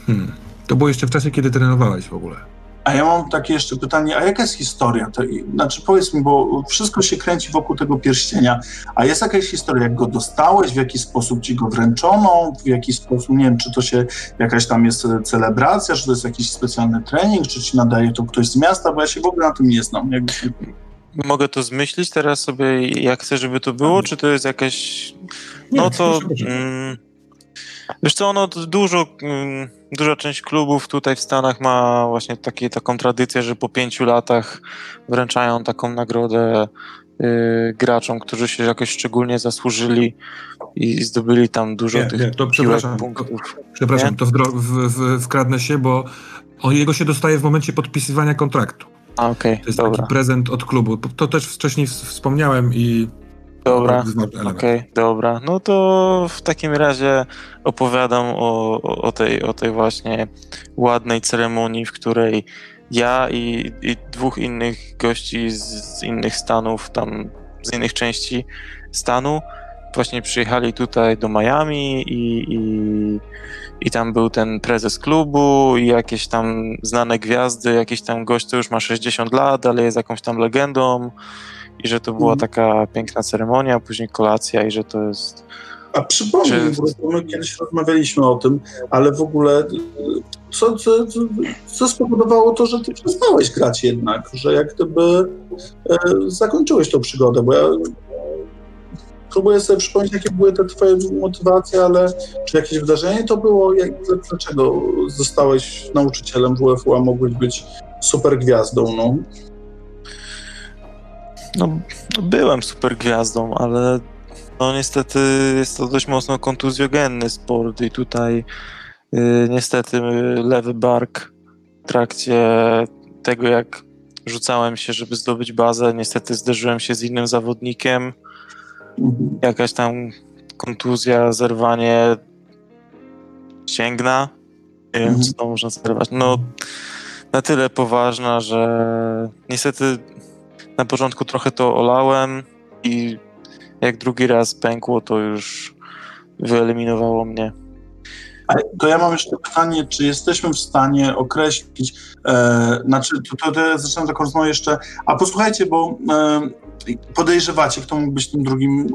hmm. to było jeszcze w czasie, kiedy trenowałeś w ogóle.
A ja mam takie jeszcze pytanie, a jaka jest historia? tej- Znaczy powiedz mi, bo wszystko się kręci wokół tego pierścienia, a jest jakaś historia, jak go dostałeś, w jaki sposób ci go wręczono, w jaki sposób, nie wiem, czy to się jakaś tam jest celebracja, czy to jest jakiś specjalny trening, czy ci nadaje to ktoś z miasta, bo ja się w ogóle na tym nie znam. Jakbyś...
Mogę to zmyślić teraz sobie, jak chcę, żeby to było, czy to jest jakaś... No to... Mm, wiesz co, no to dużo, mm, duża część klubów tutaj w Stanach ma właśnie takie, taką tradycję, że po pięciu latach wręczają taką nagrodę y, graczom, którzy się jakoś szczególnie zasłużyli i zdobyli tam dużo
Nie,
tych
nie, to przepraszam,
punktów.
Przepraszam,
Nie?
to w, w, wkradnę się, bo on, jego się dostaje w momencie podpisywania kontraktu.
A, okej,
To jest
dobra,
taki prezent od klubu. To też wcześniej wspomniałem i...
dobra. Okej, dobra. No to w takim razie opowiadam o, o, o, tej, o tej właśnie ładnej ceremonii, w której ja i, i dwóch innych gości z, z innych stanów, tam z innych części stanu, właśnie przyjechali tutaj do Miami i, i, i tam był ten prezes klubu i jakieś tam znane gwiazdy, jakiś tam gość, co już ma 60 lat, ale jest jakąś tam legendą i że to była
Mhm.
taka piękna ceremonia, później kolacja i że to jest...
A przypomnij, bo my kiedyś rozmawialiśmy o tym, ale w ogóle co, co, co, co spowodowało to, że ty przestałeś grać jednak, że jak gdyby e, zakończyłeś tą przygodę, bo ja próbuję sobie przypomnieć, jakie były te twoje motywacje, ale czy jakieś wydarzenie to było? Jak, dlaczego zostałeś nauczycielem WFU, a mogłeś być super gwiazdą, no?
No, byłem super gwiazdą, ale no niestety jest to dość mocno kontuzjogenny sport i tutaj y, niestety lewy bark w trakcie tego, jak rzucałem się, żeby zdobyć bazę, niestety zderzyłem się z innym zawodnikiem, jakaś tam kontuzja, zerwanie ścięgna. Nie wiem,
Mhm.
czy to można zerwać. No, na tyle poważna, że niestety na początku trochę to olałem i jak drugi raz pękło, to już wyeliminowało mnie.
To ja mam jeszcze pytanie, czy jesteśmy w stanie określić, e, znaczy to, to, ja zaczynam taką rozmowę jeszcze, a posłuchajcie, bo e, podejrzewacie, kto mógł być tym drugim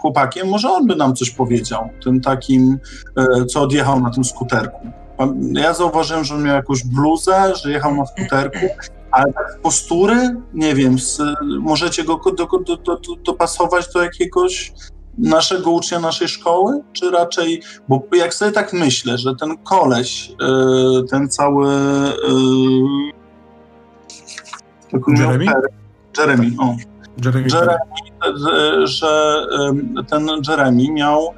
chłopakiem, może on by nam coś powiedział, tym takim, e, co odjechał na tym skuterku. Ja zauważyłem, że on miał jakąś bluzę, że jechał na skuterku, ale tak z postury, nie wiem, z, możecie go do, do, do, do, dopasować do jakiegoś naszego ucznia naszej szkoły, czy raczej bo jak sobie tak myślę, że ten koleś, y, ten cały. y, miał
Jeremy?
Jeremy, o.
Jeremy
Jeremy, że ten Jeremy miał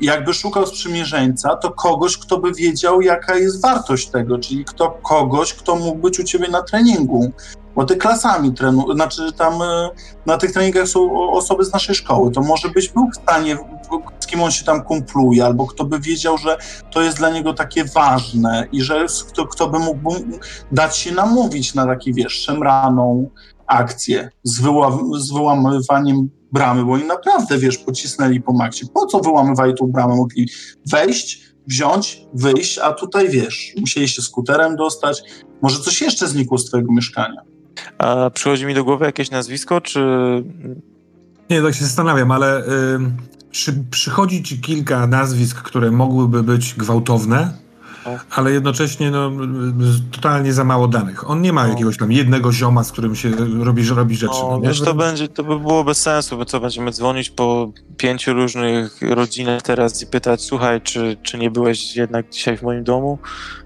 jakby szukał sprzymierzeńca, to kogoś, kto by wiedział, jaka jest wartość tego, czyli kto, kogoś, kto mógł być u ciebie na treningu. Bo ty klasami trenu, znaczy tam e, na tych treningach są osoby z naszej szkoły, to może byś był w stanie, z kim on się tam kumpluje, albo kto by wiedział, że to jest dla niego takie ważne i że kto, kto by mógł dać się namówić na taki, wiesz, szemraną akcję z, wyła- z wyłamywaniem bramy, bo oni naprawdę, wiesz, pocisnęli po maksie. Po co wyłamywali tą bramę? Mogli wejść, wziąć, wyjść, a tutaj, wiesz, musieli się skuterem dostać. Może coś jeszcze znikło z twojego mieszkania.
A przychodzi mi do głowy jakieś nazwisko, czy...
Nie, tak się zastanawiam, ale ym, przy, przychodzi ci kilka nazwisk, które mogłyby być gwałtowne. Ale jednocześnie no, totalnie za mało danych. On nie ma
No.
jakiegoś tam jednego zioma, z którym się robi, robi rzeczy.
No,
no,
wiesz, to, będzie, to by było bez sensu, bo co, będziemy dzwonić po pięciu różnych rodzinach teraz i pytać, słuchaj, czy, czy nie byłeś jednak dzisiaj w moim domu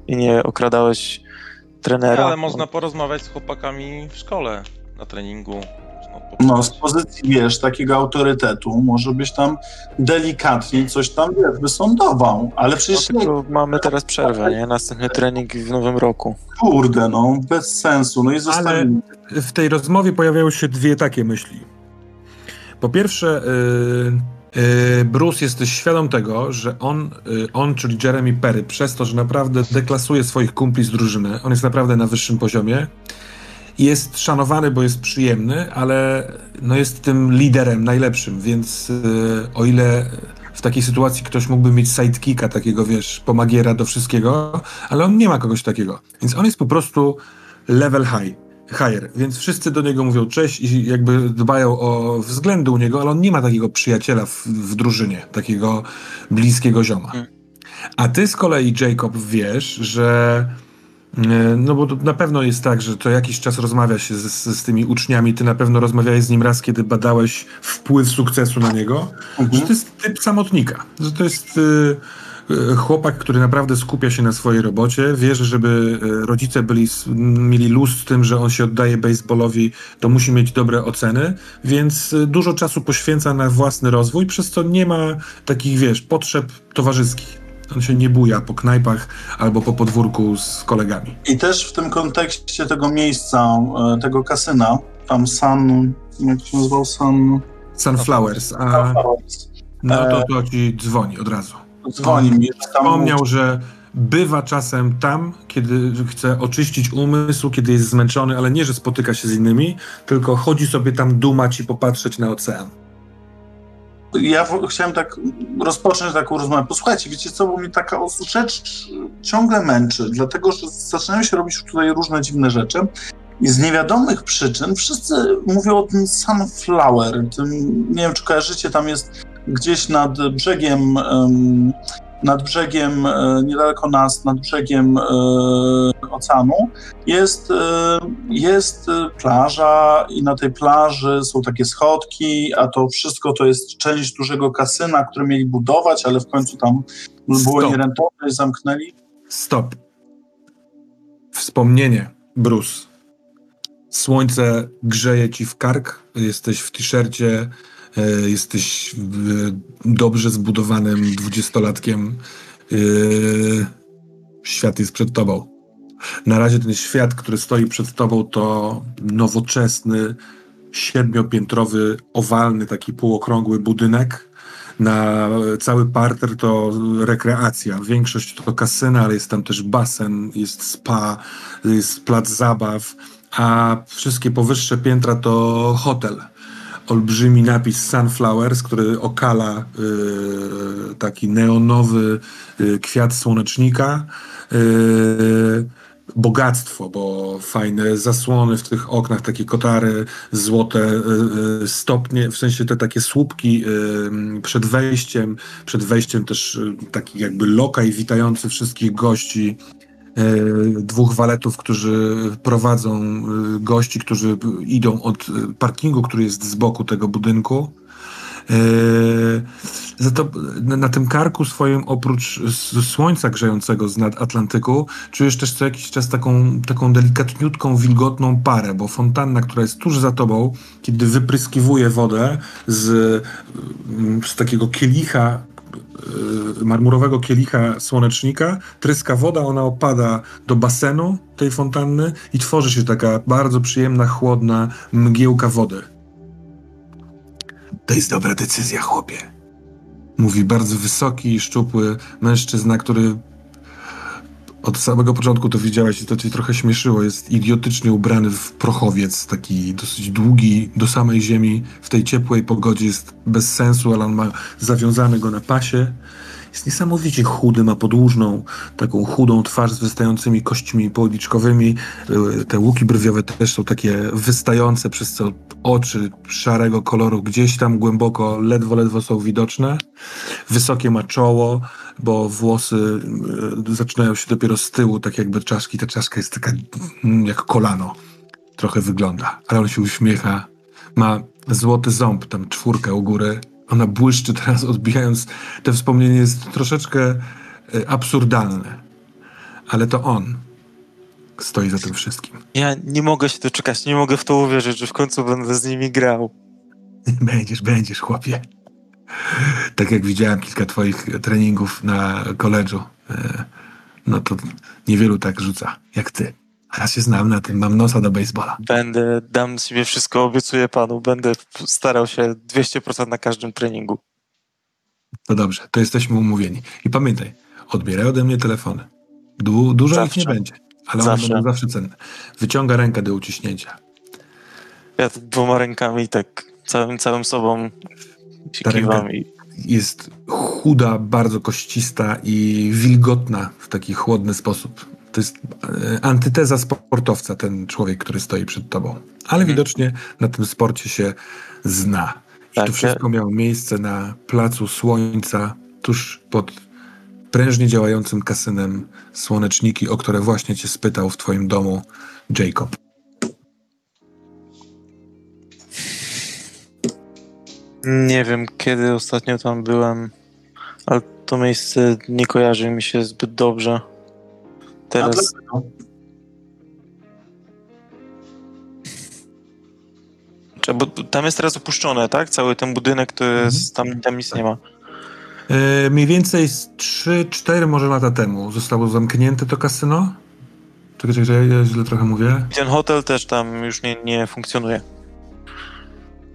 i nie okradałeś trenera?
Ale można porozmawiać z chłopakami w szkole na treningu. Można
No, z pozycji, wiesz, takiego autorytetu, może byś tam delikatnie coś tam, wiesz, wysądował, ale
No,
przecież nie,
tylko mamy teraz przerwę, nie? Następny trening w nowym roku.
kurde, no, bez sensu, no i zostawili.
w tej rozmowie pojawiały się dwie takie myśli. Po pierwsze, y, y, Bruce jesteś świadom tego, że on, y, on, czyli Jeremy Perry, przez to, że naprawdę deklasuje swoich kumpli z drużyny, on jest naprawdę na wyższym poziomie, jest szanowany, bo jest przyjemny, ale no jest tym liderem najlepszym, więc y, o ile w takiej sytuacji ktoś mógłby mieć sidekicka, takiego wiesz, pomagiera do wszystkiego, ale on nie ma kogoś takiego. Więc on jest po prostu level high higher, więc wszyscy do niego mówią cześć i jakby dbają o względy u niego, ale on nie ma takiego przyjaciela w, w drużynie, takiego bliskiego zioma.
Mm.
A ty z kolei, Jacob, wiesz, że no bo to na pewno jest tak, że co jakiś czas rozmawia się z, z, tymi uczniami, ty na pewno rozmawiałeś z nim raz, kiedy badałeś wpływ sukcesu na niego, że
Mhm.
to jest typ samotnika, że to jest y, chłopak, który naprawdę skupia się na swojej robocie, wie, że żeby rodzice byli, mieli luz z tym, że on się oddaje baseballowi, to musi mieć dobre oceny, więc dużo czasu poświęca na własny rozwój, przez co nie ma takich, wiesz, potrzeb towarzyskich. On się nie buja po knajpach albo po podwórku z kolegami.
I też w tym kontekście tego miejsca, e, tego kasyna, tam Sun, jak się nazywał Sun?
Sunflowers, a no to, to ci dzwoni od razu.
Dzwoni mi,
Wspomniał, że bywa czasem tam, kiedy chce oczyścić umysł, kiedy jest zmęczony, ale nie, że spotyka się z innymi, tylko chodzi sobie tam dumać i popatrzeć na ocean.
Ja chciałem tak rozpocząć taką rozmowę. Posłuchajcie, wiecie co, bo mnie taka rzecz ciągle męczy, dlatego że zaczynają się robić tutaj różne dziwne rzeczy i z niewiadomych przyczyn wszyscy mówią o tym Sunflower, tym, nie wiem czy kojarzycie, tam jest gdzieś nad brzegiem, em, nad brzegiem, e, niedaleko nas, nad brzegiem e, oceanu, jest, e, jest plaża i na tej plaży są takie schodki, a to wszystko to jest część dużego kasyna, które mieli budować, ale w końcu tam było
Stop.
nierentowne i zamknęli.
Stop. Wspomnienie, Bruce. Słońce grzeje ci w kark, jesteś w t-shircie, jesteś e, dobrze zbudowanym dwudziestolatkiem. E, świat jest przed tobą. Na razie ten świat, który stoi przed tobą, to nowoczesny, siedmiopiętrowy, owalny, taki półokrągły budynek. Na cały parter to rekreacja. Większość to kasyna, ale jest tam też basen, jest spa, jest plac zabaw, a wszystkie powyższe piętra to hotel. Olbrzymi napis Sunflowers, który okala y, taki neonowy y, kwiat słonecznika. Y, bogactwo, bo fajne zasłony w tych oknach, takie kotary, złote y, y, stopnie, w sensie te takie słupki y, przed wejściem, przed wejściem też taki jakby lokaj witający wszystkich gości, dwóch waletów, którzy prowadzą y, gości, którzy idą od y, parkingu, który jest z boku tego budynku. za to na, tym karku swoim, oprócz słońca grzejącego z nad Atlantyku, czujesz też co jakiś czas taką, taką delikatniutką, wilgotną parę, bo fontanna, która jest tuż za tobą, kiedy wypryskiwuje wodę z, z takiego kielicha, marmurowego kielicha słonecznika, tryska woda, ona opada do basenu tej fontanny i tworzy się taka bardzo przyjemna, chłodna mgiełka wody. To jest dobra decyzja, chłopie. Mówi bardzo wysoki i szczupły mężczyzna, który od samego początku to widziałeś i to cię trochę śmieszyło. Jest idiotycznie ubrany w prochowiec, taki dosyć długi do samej ziemi. W tej ciepłej pogodzie jest bez sensu, ale on ma zawiązany go na pasie. Jest niesamowicie chudy, ma podłużną, taką chudą twarz z wystającymi kośćmi policzkowymi. Y, Te łuki brwiowe też są takie wystające, przez co oczy szarego koloru gdzieś tam głęboko, ledwo, ledwo są widoczne. Wysokie ma czoło, bo włosy y, zaczynają się dopiero z tyłu, tak jakby czaszki. Ta czaszka jest taka mm, jak kolano. Trochę wygląda, ale on się uśmiecha. Ma złoty ząb, tam czwórkę u góry. Ona błyszczy teraz, odbijając. To wspomnienie jest troszeczkę y, absurdalne, ale to on stoi za tym wszystkim.
Ja nie mogę się doczekać, nie mogę w to uwierzyć, że w końcu będę z nimi grał.
Będziesz, będziesz, chłopie. Tak jak widziałem kilka twoich treningów na koledżu, e, no to niewielu tak rzuca jak ty. Ja się znam na tym, mam nosa do baseballa.
Będę, dam z siebie wszystko, obiecuję panu. Będę starał się 200% na każdym treningu.
To dobrze, to jesteśmy umówieni. I pamiętaj, odbieraj ode mnie telefony. Du dużo
Zawsze.
ich nie będzie, ale
Zawsze.
one będą zawsze cenne. Wyciąga rękę do uciśnięcia.
Ja dwoma rękami tak całym, całym sobą się i
Jest chuda, bardzo koścista i wilgotna w taki chłodny sposób. To jest e, antyteza sportowca, ten człowiek, który stoi przed tobą. Ale
Mhm.
widocznie na tym sporcie się zna. I
Tak,
to wszystko miało miejsce na placu Słońca, tuż pod prężnie działającym kasynem Słoneczniki, o które właśnie cię spytał w twoim domu Jacob.
nie wiem kiedy ostatnio tam byłem, ale to miejsce nie kojarzy mi się zbyt dobrze. Teraz Bo tam jest teraz opuszczone, tak? Cały ten budynek to jest, tam, tam nic nie ma.
E, mniej więcej z 3-4 może lata temu zostało zamknięte to kasyno. Czekaj, czekaj, czekaj, ja źle trochę mówię.
I ten hotel też tam już nie, nie funkcjonuje.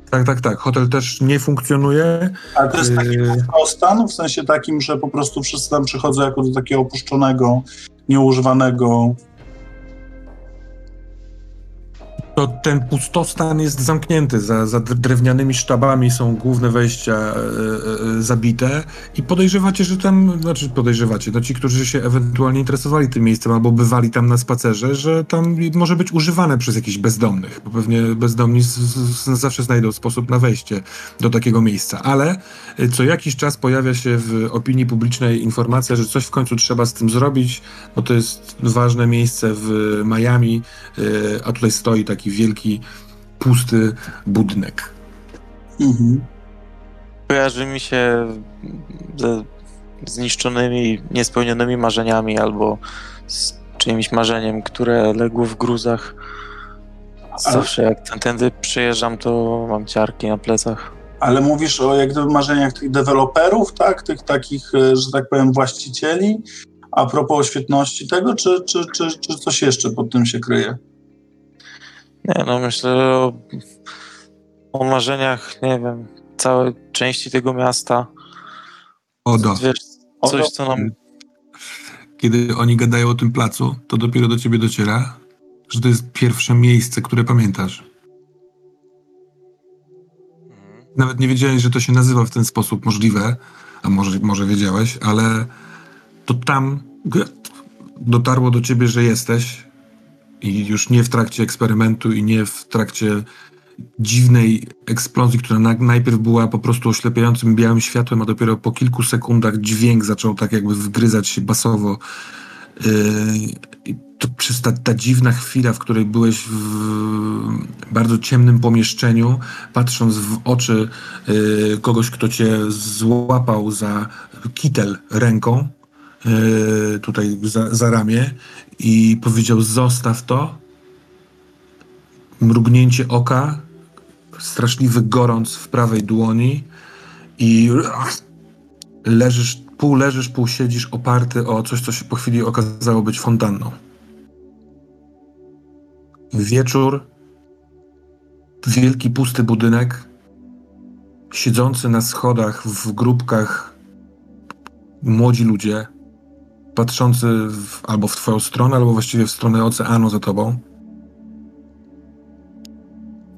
Tak, tak, tak. Hotel też nie funkcjonuje.
Ale to jest taki
Yy.
stan, w sensie takim, że po prostu wszyscy tam przychodzą jako do takiego opuszczonego, nieużywanego.
To ten pustostan jest zamknięty. Za, za drewnianymi sztabami są główne wejścia e, e, zabite i podejrzewacie, że tam, znaczy podejrzewacie, to ci, którzy się ewentualnie interesowali tym miejscem albo bywali tam na spacerze, że tam może być używane przez jakichś bezdomnych, bo pewnie bezdomni z, z, zawsze znajdą sposób na wejście do takiego miejsca. Ale e, co jakiś czas pojawia się w opinii publicznej informacja, że coś w końcu trzeba z tym zrobić, bo to jest ważne miejsce w Miami, e, a tutaj stoi taki wielki, pusty budynek.
Mhm.
Kojarzy mi się ze zniszczonymi, niespełnionymi marzeniami albo z czyimś marzeniem, które legło w gruzach. Zawsze jak ten- tędy przyjeżdżam, to mam ciarki na plecach.
Ale mówisz o jak gdyby marzeniach tych deweloperów, tak? Tych takich, e, że tak powiem, właścicieli. A propos świetności tego, czy, czy, czy, czy coś jeszcze pod tym się kryje?
Nie no, myślę o, o marzeniach, nie wiem, całej części tego miasta.
Odo,
Wiesz, coś, co nam
kiedy oni gadają o tym placu, to dopiero do ciebie dociera, że to jest pierwsze miejsce, które pamiętasz. Nawet nie wiedziałeś, że to się nazywa w ten sposób możliwe, a może, może wiedziałeś, ale to tam dotarło do ciebie, że jesteś i już nie w trakcie eksperymentu i nie w trakcie dziwnej eksplozji, która na, najpierw była po prostu oślepiającym białym światłem, a dopiero po kilku sekundach dźwięk zaczął tak jakby wgryzać się basowo. Yy, to przez ta, ta dziwna chwila, w której byłeś w bardzo ciemnym pomieszczeniu, patrząc w oczy y, kogoś, kto cię złapał za kitel ręką, y, tutaj za, za ramię i powiedział zostaw to, mrugnięcie oka, straszliwy gorąc w prawej dłoni i leżysz, pół leżysz, pół siedzisz oparty o coś, co się po chwili okazało być fontanną. Wieczór, wielki pusty budynek, siedzący na schodach w grupkach młodzi ludzie, patrzący w, albo w twoją stronę, albo właściwie w stronę oceanu za tobą.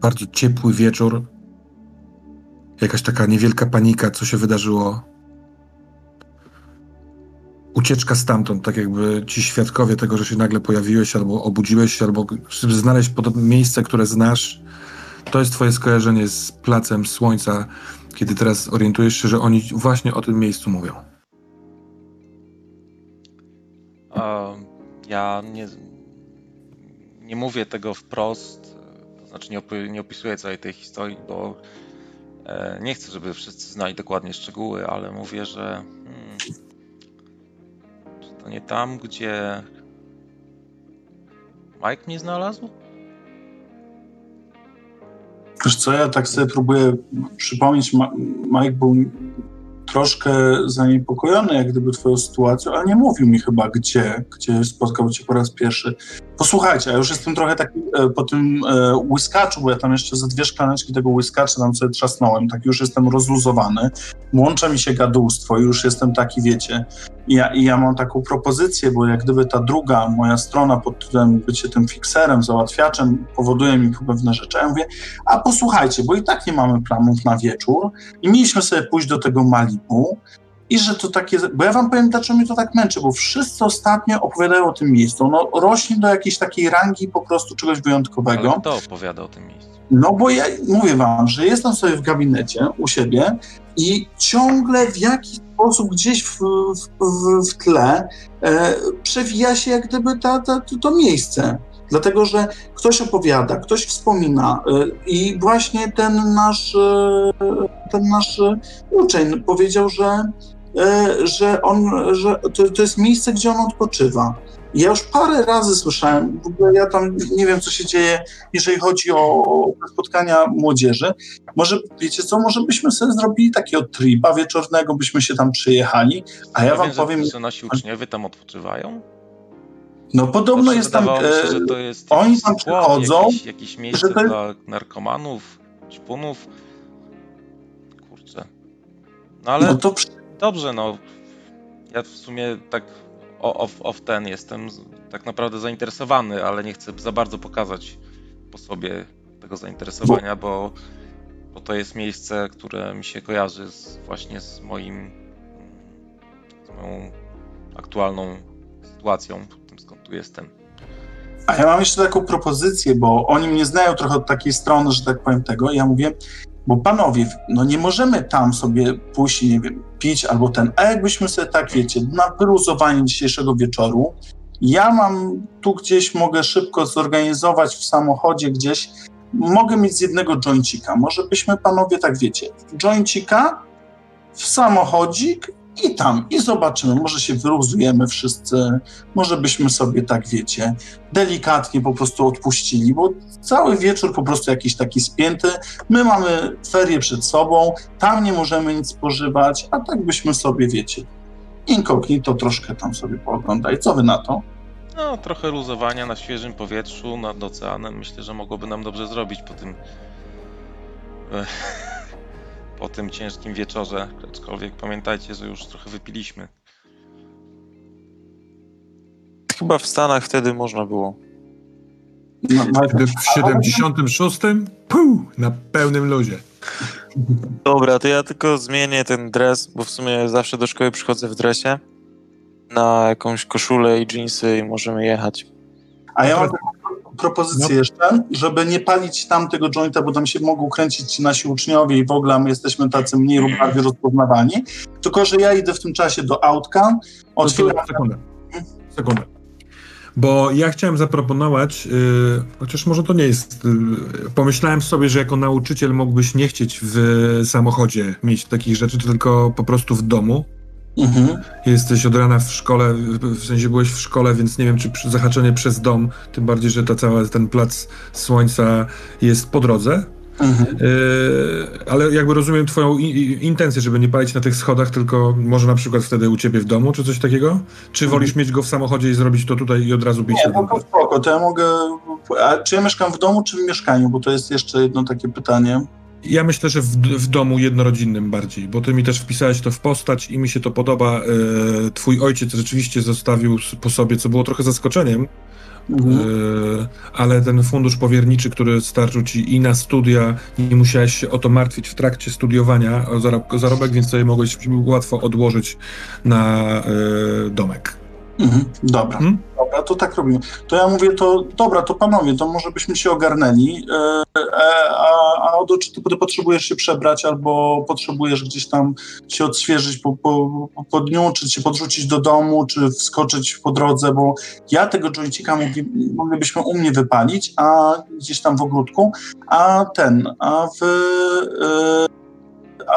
Bardzo ciepły wieczór. Jakaś taka niewielka panika, co się wydarzyło. Ucieczka stamtąd, tak jakby ci świadkowie tego, że się nagle pojawiłeś, albo obudziłeś się, albo żeby znaleźć podobne miejsce, które znasz. To jest twoje skojarzenie z placem słońca, kiedy teraz orientujesz się, że oni właśnie o tym miejscu mówią.
Ja nie, nie mówię tego wprost, to znaczy nie, opi- nie opisuję całej tej historii, bo e, nie chcę, żeby wszyscy znali dokładnie szczegóły, ale mówię, że hmm, to nie tam, gdzie Mike mnie znalazł?
Wiesz co, ja tak sobie próbuję przypomnieć, Mike był troszkę zaniepokojony jak gdyby twoją sytuacją, ale nie mówił mi chyba gdzie, gdzie spotkał cię po raz pierwszy. Posłuchajcie, ja już jestem trochę taki e, po tym e, łyskaczu, bo ja tam jeszcze ze dwie szklaneczki tego łyskacza tam sobie trzasnąłem, tak już jestem rozluzowany, łącza mi się gadulstwo i już jestem taki, wiecie, i ja, i ja mam taką propozycję, bo jak gdyby ta druga moja strona pod tytułem bycie tym fikserem, załatwiaczem powoduje mi pewne rzeczy. Ja mówię, a posłuchajcie, bo i tak nie mamy planów na wieczór i mieliśmy sobie pójść do tego Malibu i że to takie, bo ja wam powiem, dlaczego mnie to tak męczy, bo wszyscy ostatnio opowiadają o tym miejscu. No rośnie do jakiejś takiej rangi po prostu czegoś wyjątkowego.
Ale kto opowiada o tym miejscu?
No bo ja mówię wam, że jestem sobie w gabinecie u siebie i ciągle w jakiś sposób gdzieś w, w, w, w tle e, przewija się jak gdyby ta, ta, to, to miejsce. Dlatego, że ktoś opowiada, ktoś wspomina e, i właśnie ten nasz, e, ten nasz uczeń powiedział, że, że, on, że to, to jest miejsce, gdzie on odpoczywa. Ja już parę razy słyszałem, w ogóle ja tam nie wiem, co się dzieje, jeżeli chodzi o, spotkania młodzieży. Może, wiecie co, może byśmy sobie zrobili takiego tripa wieczornego, byśmy się tam przyjechali, a ja wam
wiem,
powiem,
że, nasi uczniowie tam odpoczywają?
no podobno
Znaczy,
jest tam,
się,
e,
że to jest
oni tam przychodzą,
jakieś, jakieś miejsce
że to jest-
dla narkomanów, ćpunów. Kurczę. No ale
no to przy-
dobrze, no. Ja w sumie tak off, off ten jestem tak naprawdę zainteresowany, ale nie chcę za bardzo pokazać po sobie tego zainteresowania, bo, bo to jest miejsce, które mi się kojarzy z, właśnie z moim z moją aktualną sytuacją, tym skąd tu jestem.
A ja mam jeszcze taką propozycję, bo oni mnie znają trochę od takiej strony, że tak powiem tego. Ja mówię, bo panowie, no nie możemy tam sobie pójść, nie wiem, pić albo ten, a jakbyśmy sobie tak, wiecie, na wyluzowanie dzisiejszego wieczoru, ja mam tu gdzieś, mogę szybko zorganizować w samochodzie gdzieś, mogę mieć z jednego joincika. Może byśmy panowie, tak wiecie, joincika w samochodzik i tam, i zobaczymy, może się wyluzujemy wszyscy, może byśmy sobie tak, wiecie, delikatnie po prostu odpuścili, bo cały wieczór po prostu jakiś taki spięty. My mamy ferie przed sobą, tam nie możemy nic spożywać, a tak byśmy sobie, wiecie, inkognito troszkę tam sobie pooglądali. Co wy na to?
No, trochę luzowania na świeżym powietrzu nad oceanem myślę, że mogłoby nam dobrze zrobić po tym Ech, po tym ciężkim wieczorze. Aczkolwiek pamiętajcie, że już trochę wypiliśmy.
Chyba w Stanach wtedy można było.
No,
w 76 puh, na pełnym luzie.
Dobra, to ja tylko zmienię ten dres, bo w sumie zawsze do szkoły przychodzę w dresie. Na jakąś koszulę i jeansy i możemy jechać.
a ja mam propozycję
No.
jeszcze, żeby nie palić tam tego jointa, bo tam się mogą kręcić nasi uczniowie i w ogóle my jesteśmy tacy mniej lub bardziej rozpoznawani, tylko że ja idę w tym czasie do autka,
No
otwieram
sekundę. Sekundę. Bo ja chciałem zaproponować, yy, chociaż może to nie jest. Yy, pomyślałem sobie, że jako nauczyciel mógłbyś nie chcieć w samochodzie mieć takich rzeczy, tylko po prostu w domu.
Mhm.
Jesteś od rana w szkole, w sensie byłeś w szkole, więc nie wiem, czy zahaczenie przez dom, tym bardziej, że ta cała, ten plac słońca jest po drodze.
Mhm.
Yy, ale jakby rozumiem twoją i- i- intencję, żeby nie palić na tych schodach, tylko może na przykład wtedy u ciebie w domu, czy coś takiego? Czy
Mhm.
wolisz mieć go w samochodzie i zrobić to tutaj i od razu bić
Nie, spoko, spoko, to ja mogę... A czy ja mieszkam w domu, czy w mieszkaniu? Bo to jest jeszcze jedno takie pytanie.
Ja myślę, że w, w domu jednorodzinnym bardziej, bo ty mi też wpisałeś to w postać i mi się to podoba. Yy, twój ojciec rzeczywiście zostawił po sobie, co było trochę zaskoczeniem,
Mhm.
Yy, ale ten fundusz powierniczy, który starczył ci i na studia, nie musiałeś się o to martwić w trakcie studiowania, o zarob- o zarobek, więc sobie mogłeś łatwo odłożyć na yy, domek.
Mhm. Dobra,
Mhm.
dobra, to tak robimy. To ja mówię, to dobra, to panowie, to może byśmy się ogarnęli. E, e, a, a Odo, czy ty, potrzebujesz się przebrać, albo potrzebujesz gdzieś tam się odświeżyć po, po, po- dniu, czy cię podrzucić do domu, czy wskoczyć po drodze, bo ja tego joycika mogli, moglibyśmy u mnie wypalić, a gdzieś tam w ogródku, a ten, a wy, e,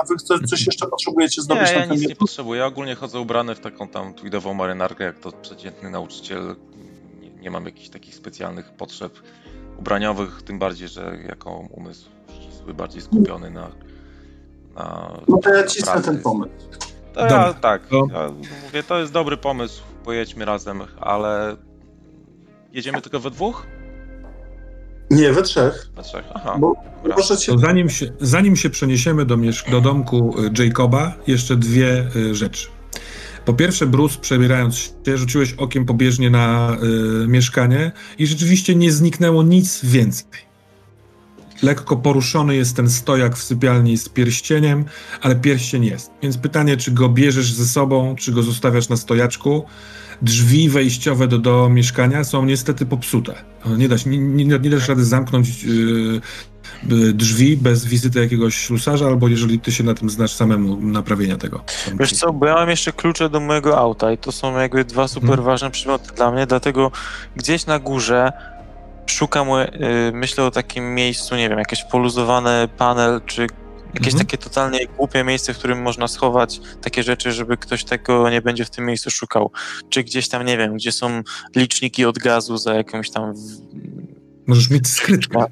a wy coś, coś jeszcze potrzebujecie
Nie,
zdobyć
ja
na ten
nic nie potrzebuję. Ja ogólnie chodzę ubrany w taką tam tweedową marynarkę, jak to przeciętny nauczyciel. Nie, nie mam jakichś takich specjalnych potrzeb ubraniowych, tym bardziej, że jako umysł ścisły, bardziej skupiony na. na
No to ja cisnę
pracy.
ten pomysł.
To ja, tak,
to-
ja mówię, to jest dobry pomysł, pojedźmy razem, ale jedziemy tylko we dwóch?
Nie, we trzech.
We trzech? Aha,
Bo-
dobra.
Proszę cię,
To zanim się, zanim się przeniesiemy do, miesz- do domku y, Jacoba, jeszcze dwie y, rzeczy. Po pierwsze, Bruce, przebierając się, rzuciłeś okiem pobieżnie na y, mieszkanie i rzeczywiście nie zniknęło nic więcej. Lekko poruszony jest ten stojak w sypialni z pierścieniem, ale pierścień jest. Więc pytanie, czy go bierzesz ze sobą, czy go zostawiasz na stojaczku. Drzwi wejściowe do, do mieszkania są niestety popsute. Nie, da się, nie, nie, nie dasz rady zamknąć yy, drzwi bez wizyty jakiegoś ślusarza, albo jeżeli ty się na tym znasz samemu naprawienia tego.
Wiesz co, bo ja mam jeszcze klucze do mojego auta i to są jakby dwa super
Mhm.
ważne przedmioty dla mnie, dlatego gdzieś na górze szukam, y, myślę o takim miejscu, nie wiem, jakieś poluzowany panel, czy jakieś
Mhm.
takie totalnie głupie miejsce, w którym można schować takie rzeczy, żeby ktoś tego nie będzie w tym miejscu szukał. Czy gdzieś tam, nie wiem, gdzie są liczniki od gazu za jakąś tam... w-
Możesz mieć skrytkę.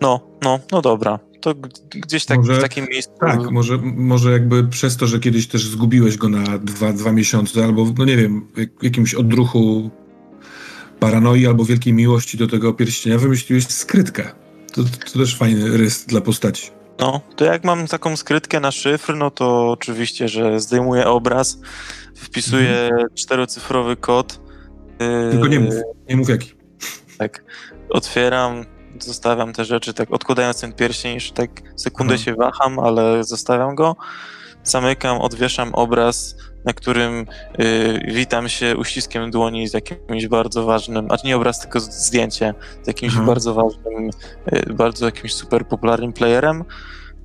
No, no, no dobra. To gdzieś tak
Może-
w takim miejscu...
Tak, może, może jakby przez to, że kiedyś też zgubiłeś go na dwa, dwa miesiące, albo no nie wiem, jak- jakimś odruchu paranoi albo wielkiej miłości do tego pierścienia, wymyśliłeś skrytkę. To, to też fajny rys dla postaci.
No, to jak mam taką skrytkę na szyfr, no to oczywiście, że zdejmuję obraz, wpisuję czterocyfrowy kod. yy,
Mhm. Tylko nie mów, nie mów jaki.
Tak, otwieram, zostawiam te rzeczy, tak odkładając ten pierścień, już tak sekundę
Mhm.
się waham, ale zostawiam go. Zamykam, odwieszam obraz, na którym yy, witam się uściskiem dłoni z jakimś bardzo ważnym, a nie obraz, tylko zdjęcie z jakimś
Mhm.
bardzo ważnym, yy, bardzo jakimś super popularnym playerem.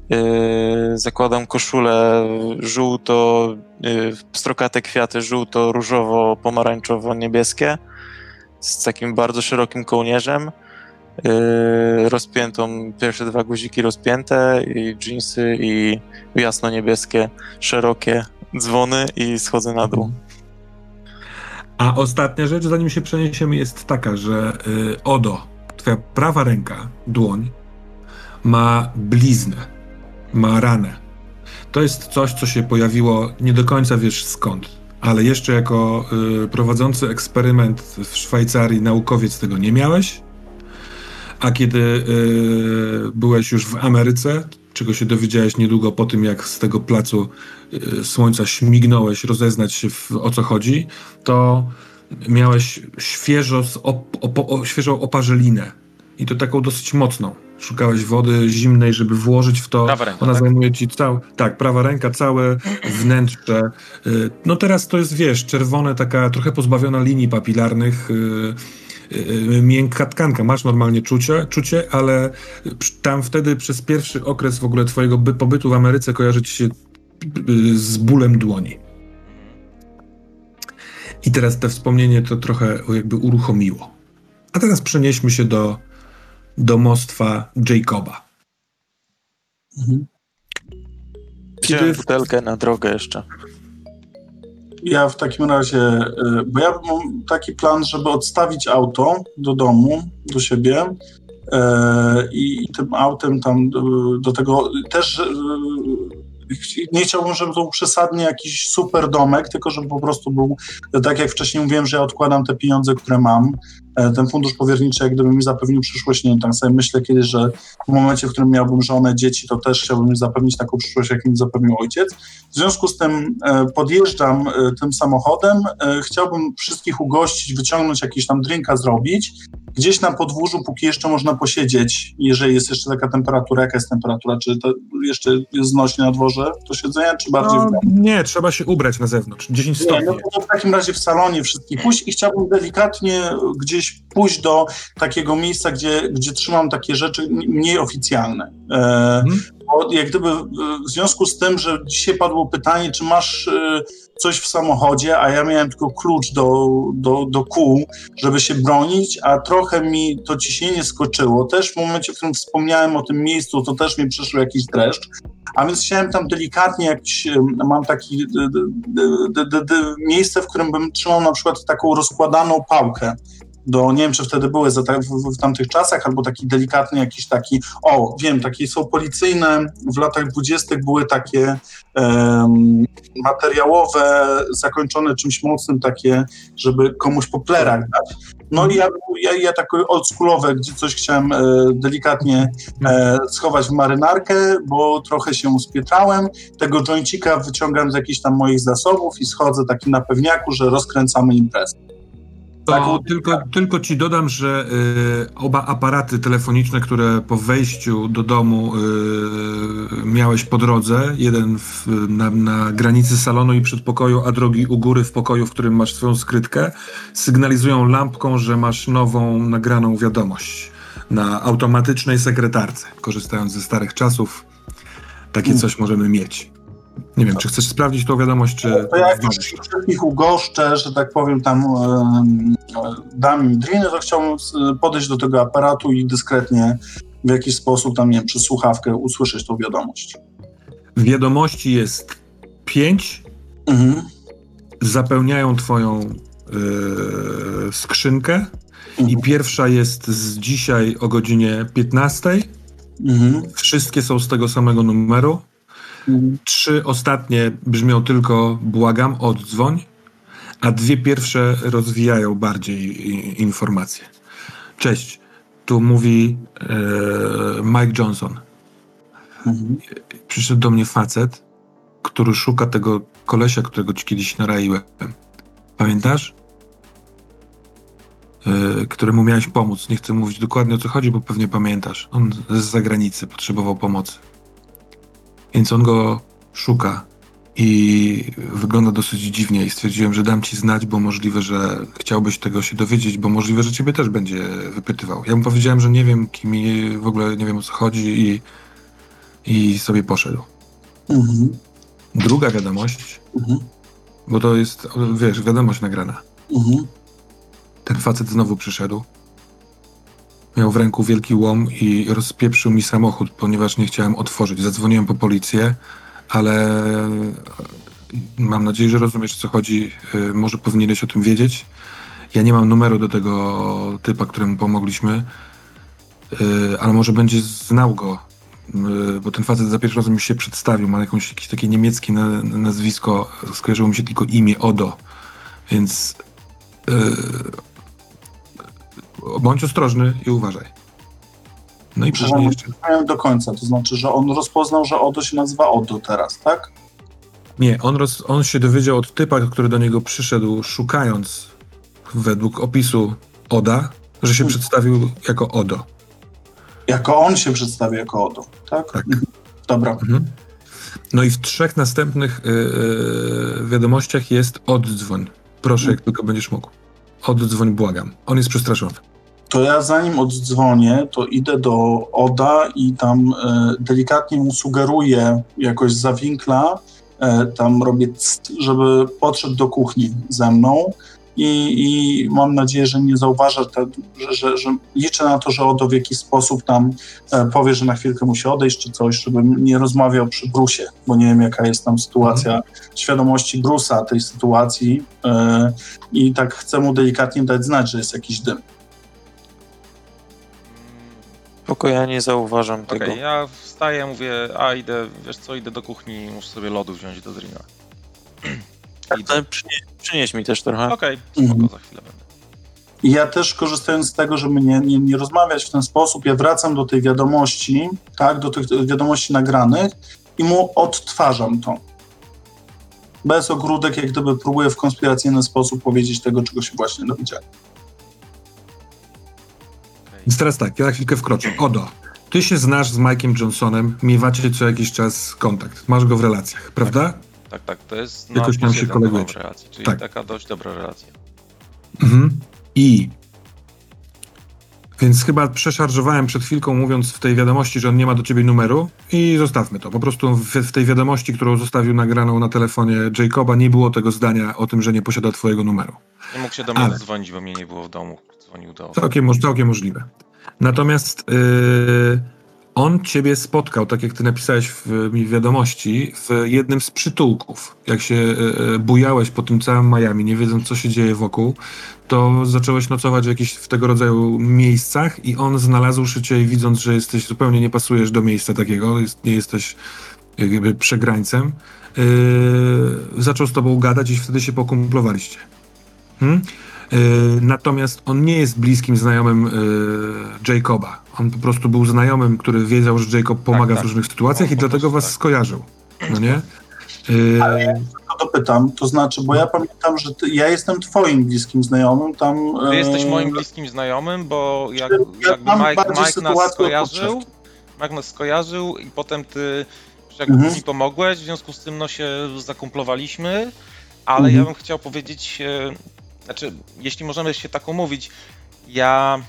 Yy, zakładam koszulę żółto, yy, strokate kwiaty żółto, różowo, pomarańczowo, niebieskie z takim bardzo szerokim kołnierzem. Yy, rozpiętą, pierwsze dwa guziki rozpięte i jeansy i jasno-niebieskie, szerokie dzwony i schodzę na dół.
A ostatnia rzecz, zanim się przeniesiemy, jest taka, że y, Odo, twoja prawa ręka, dłoń, ma bliznę, ma ranę. To jest coś, co się pojawiło, nie do końca wiesz skąd, ale jeszcze jako y, prowadzący eksperyment w Szwajcarii naukowiec tego nie miałeś, a kiedy y, byłeś już w Ameryce, czego się dowiedziałeś niedługo po tym, jak z tego placu słońca śmignąłeś, rozeznać się w, o co chodzi, to miałeś świeżo op, opo, o, świeżą oparzelinę i to taką dosyć mocną. Szukałeś wody zimnej, żeby włożyć w to.
Prawa ręka,
Ona
tak?
zajmuje ci cały, tak, prawa ręka, całe wnętrze. Y, No teraz to jest, wiesz, czerwone, taka trochę pozbawiona linii papilarnych, y, y, miękka tkanka. Masz normalnie czucie, czucie, ale tam wtedy przez pierwszy okres w ogóle twojego by, pobytu w Ameryce kojarzy ci się y, z bólem dłoni. I teraz to wspomnienie to trochę jakby uruchomiło. A teraz przenieśmy się do domostwa Jacoba.
Mhm.
Wziąłem
Kiedy-
butelkę na drogę jeszcze.
Ja w takim razie, y, bo ja mam taki plan, żeby odstawić auto do domu, do siebie y, i, i tym autem tam y, do tego też y, nie chciałbym, żeby to przesadnie jakiś super domek, tylko żeby po prostu był, tak jak wcześniej mówiłem, że ja odkładam te pieniądze, które mam, ten fundusz powierniczy, jak gdyby mi zapewnił przyszłość, nie wiem, tak sobie myślę kiedyś, że w momencie, w którym miałbym żonę, dzieci, to też chciałbym zapewnić taką przyszłość, jak mi zapewnił ojciec. W związku z tym e, podjeżdżam e, tym samochodem, e, chciałbym wszystkich ugościć, wyciągnąć jakiś tam drinka zrobić, gdzieś na podwórzu, póki jeszcze można posiedzieć, jeżeli jest jeszcze taka temperatura, jaka jest temperatura, czy to jeszcze jest znośnie na dworze do siedzenia, czy bardziej w
No,
domu?
nie, trzeba się ubrać na zewnątrz. 10
Nie,
stopni.
no to w takim razie w salonie wszystkich pójść i chciałbym delikatnie gdzieś pójść do takiego miejsca, gdzie, gdzie trzymam takie rzeczy mniej oficjalne. E,
Mhm.
bo jak gdyby e, w związku z tym, że dzisiaj padło pytanie, czy masz e, coś w samochodzie, a ja miałem tylko klucz do, do, do kół, żeby się bronić, a trochę mi to ciśnienie skoczyło. Też w momencie, w którym wspomniałem o tym miejscu, to też mi przyszło jakiś dreszcz. A więc chciałem tam delikatnie em, mam taki d, d, d, d, d, miejsce, w którym bym trzymał na przykład taką rozkładaną pałkę. Do, nie wiem, czy wtedy były za, ta- w, w, tamtych czasach, albo taki delikatny jakiś taki, o, wiem, takie są policyjne, w latach dwudziestych były takie em, materiałowe, zakończone czymś mocnym, takie, żeby komuś po plerach dać. No i ja, ja, ja takie oldschoolowe, gdzie coś chciałem e, delikatnie e, schować w marynarkę, bo trochę się spietrałem. Tego joincika wyciągam z jakichś tam moich zasobów i schodzę taki na pewniaku, że rozkręcamy imprezę.
Tak, tylko, tylko ci dodam, że y, oba aparaty telefoniczne, które po wejściu do domu y, miałeś po drodze, jeden w, na, na granicy salonu i przedpokoju, a drugi u góry w pokoju, w którym masz swoją skrytkę, sygnalizują lampką, że masz nową nagraną wiadomość na automatycznej sekretarce. Korzystając ze starych czasów, takie coś możemy mieć. Nie wiem, czy chcesz sprawdzić tą wiadomość, czy...
To jak
wolisz
ich wszystkich ugoszczę, że tak powiem, tam dam im driny, to chciałbym podejść do tego aparatu i dyskretnie w jakiś sposób tam, nie wiem, przez słuchawkę usłyszeć tą wiadomość.
W wiadomości jest pięć,
Mhm.
zapełniają twoją e, skrzynkę i
Mhm.
pierwsza jest z dzisiaj o godzinie 15.
Mhm.
Wszystkie są z tego samego numeru. Trzy ostatnie brzmią tylko błagam, oddzwoń, a dwie pierwsze rozwijają bardziej informacje. Cześć, tu mówi e, Mike Johnson.
Mhm.
Przyszedł do mnie facet, który szuka tego kolesia, którego ci kiedyś naraiłem. Pamiętasz? Yy, któremu miałeś pomóc. Nie chcę mówić dokładnie o co chodzi, bo pewnie pamiętasz. On z zagranicy potrzebował pomocy. Więc on go szuka i wygląda dosyć dziwnie i stwierdziłem, że dam ci znać, bo możliwe, że chciałbyś tego się dowiedzieć, bo możliwe, że ciebie też będzie wypytywał. Ja mu powiedziałem, że nie wiem, kim i w ogóle nie wiem o co chodzi i, i sobie poszedł.
Mhm.
Druga wiadomość,
Mhm.
bo to jest, wiesz, wiadomość nagrana.
Mhm.
Ten facet znowu przyszedł. Miał w ręku wielki łom i rozpieprzył mi samochód, ponieważ nie chciałem otworzyć. Zadzwoniłem po policję, ale mam nadzieję, że rozumiesz, co chodzi. Y, Może powinieneś o tym wiedzieć. Ja nie mam numeru do tego typa, któremu pomogliśmy, y, ale może będzie znał go, bo ten facet za pierwszym razem już się przedstawił, ma jakąś, jakieś takie niemieckie na, nazwisko, skojarzyło mi się tylko imię Odo, więc bądź ostrożny i uważaj. No i później jeszcze...
Do końca, to znaczy, że on rozpoznał, że Odo się nazywa Odo teraz, tak?
Nie, on, roz, on się dowiedział od typa, który do niego przyszedł, szukając według opisu Oda, że się
Hmm.
przedstawił jako Odo.
Jako on się przedstawia jako Odo, tak?
Tak.
Mhm. Dobra.
Mhm. No i w trzech następnych yy, wiadomościach jest oddzwoń. Proszę, jak tylko będziesz mógł. Oddzwoń, błagam. On jest przestraszony.
To ja zanim oddzwonię, to idę do Oda i tam e, delikatnie mu sugeruję jakoś za winkla, e, tam robię, ct, żeby podszedł do kuchni ze mną. I, i mam nadzieję, że nie zauważa, te, że, że, że liczę na to, że Odo w jakiś sposób tam e, powie, że na chwilkę musi odejść czy coś, żebym nie rozmawiał przy Brusie, bo nie wiem jaka jest tam sytuacja świadomości Brusa tej sytuacji. E, i tak chcę mu delikatnie dać znać, że jest jakiś dym.
Spoko, ja nie zauważam
Okej,
tego.
ja wstaję, mówię, a idę, wiesz co, idę do kuchni, muszę sobie lodu wziąć do drina. Idę.
Ale przynieś, przynieś mi też trochę.
Okej, spoko,
Mhm.
za chwilę będę.
Ja też korzystając z tego, żeby nie, nie, nie rozmawiać w ten sposób, ja wracam do tej wiadomości, tak, do tych wiadomości nagranych i mu odtwarzam to. Bez ogródek, jak gdyby próbuję w konspiracyjny sposób powiedzieć tego, czego się właśnie dowiedziałem.
Więc teraz tak, ja na chwilkę wkroczę. Odo, ty się znasz z Mike'iem Johnsonem, miewacie co jakiś czas kontakt, masz go w relacjach, prawda?
Tak, tak, to jest
Jakoś tam się kolegujecie.
relacji, czyli
Tak.
taka dość dobra relacja.
Mhm. I. Więc chyba przeszarżowałem przed chwilką, mówiąc w tej wiadomości, że on nie ma do ciebie numeru, i zostawmy to. Po prostu w, w tej wiadomości, którą zostawił nagraną na telefonie Jacoba, nie było tego zdania o tym, że nie posiada twojego numeru.
Nie mógł się do mnie
Ale-
dzwonić, bo mnie nie było w domu. Dzwonił do...
Całkiem, całkiem możliwe. Natomiast yy, on ciebie spotkał, tak jak ty napisałeś w mi w wiadomości, w jednym z przytułków. Jak się yy, bujałeś po tym całym Miami, nie wiedząc, co się dzieje wokół, to zacząłeś nocować w jakichś w tego rodzaju miejscach i on znalazłszy cię widząc, że jesteś zupełnie nie pasujesz do miejsca takiego, jest, nie jesteś jakby przegrańcem, yy, zaczął z tobą gadać i wtedy się pokumplowaliście. Hmm? Yy, Natomiast on nie jest bliskim znajomym yy, Jacoba. On po prostu był znajomym, który wiedział, że Jacob pomaga
tak.
w różnych sytuacjach
No,
i
po
dlatego was
tak.
skojarzył. No nie? Yy,
To dopytam, to znaczy, bo ja pamiętam, że ty, ja jestem twoim bliskim znajomym, tam...
Ty jesteś moim bliskim znajomym, bo jak,
Ja
jakby Mike, Mike nas skojarzył. Mike nas skojarzył i potem ty jakby
Mhm.
mi pomogłeś, w związku z tym no się zakumplowaliśmy, ale
Mhm.
ja bym chciał powiedzieć, znaczy, jeśli możemy się tak umówić, ja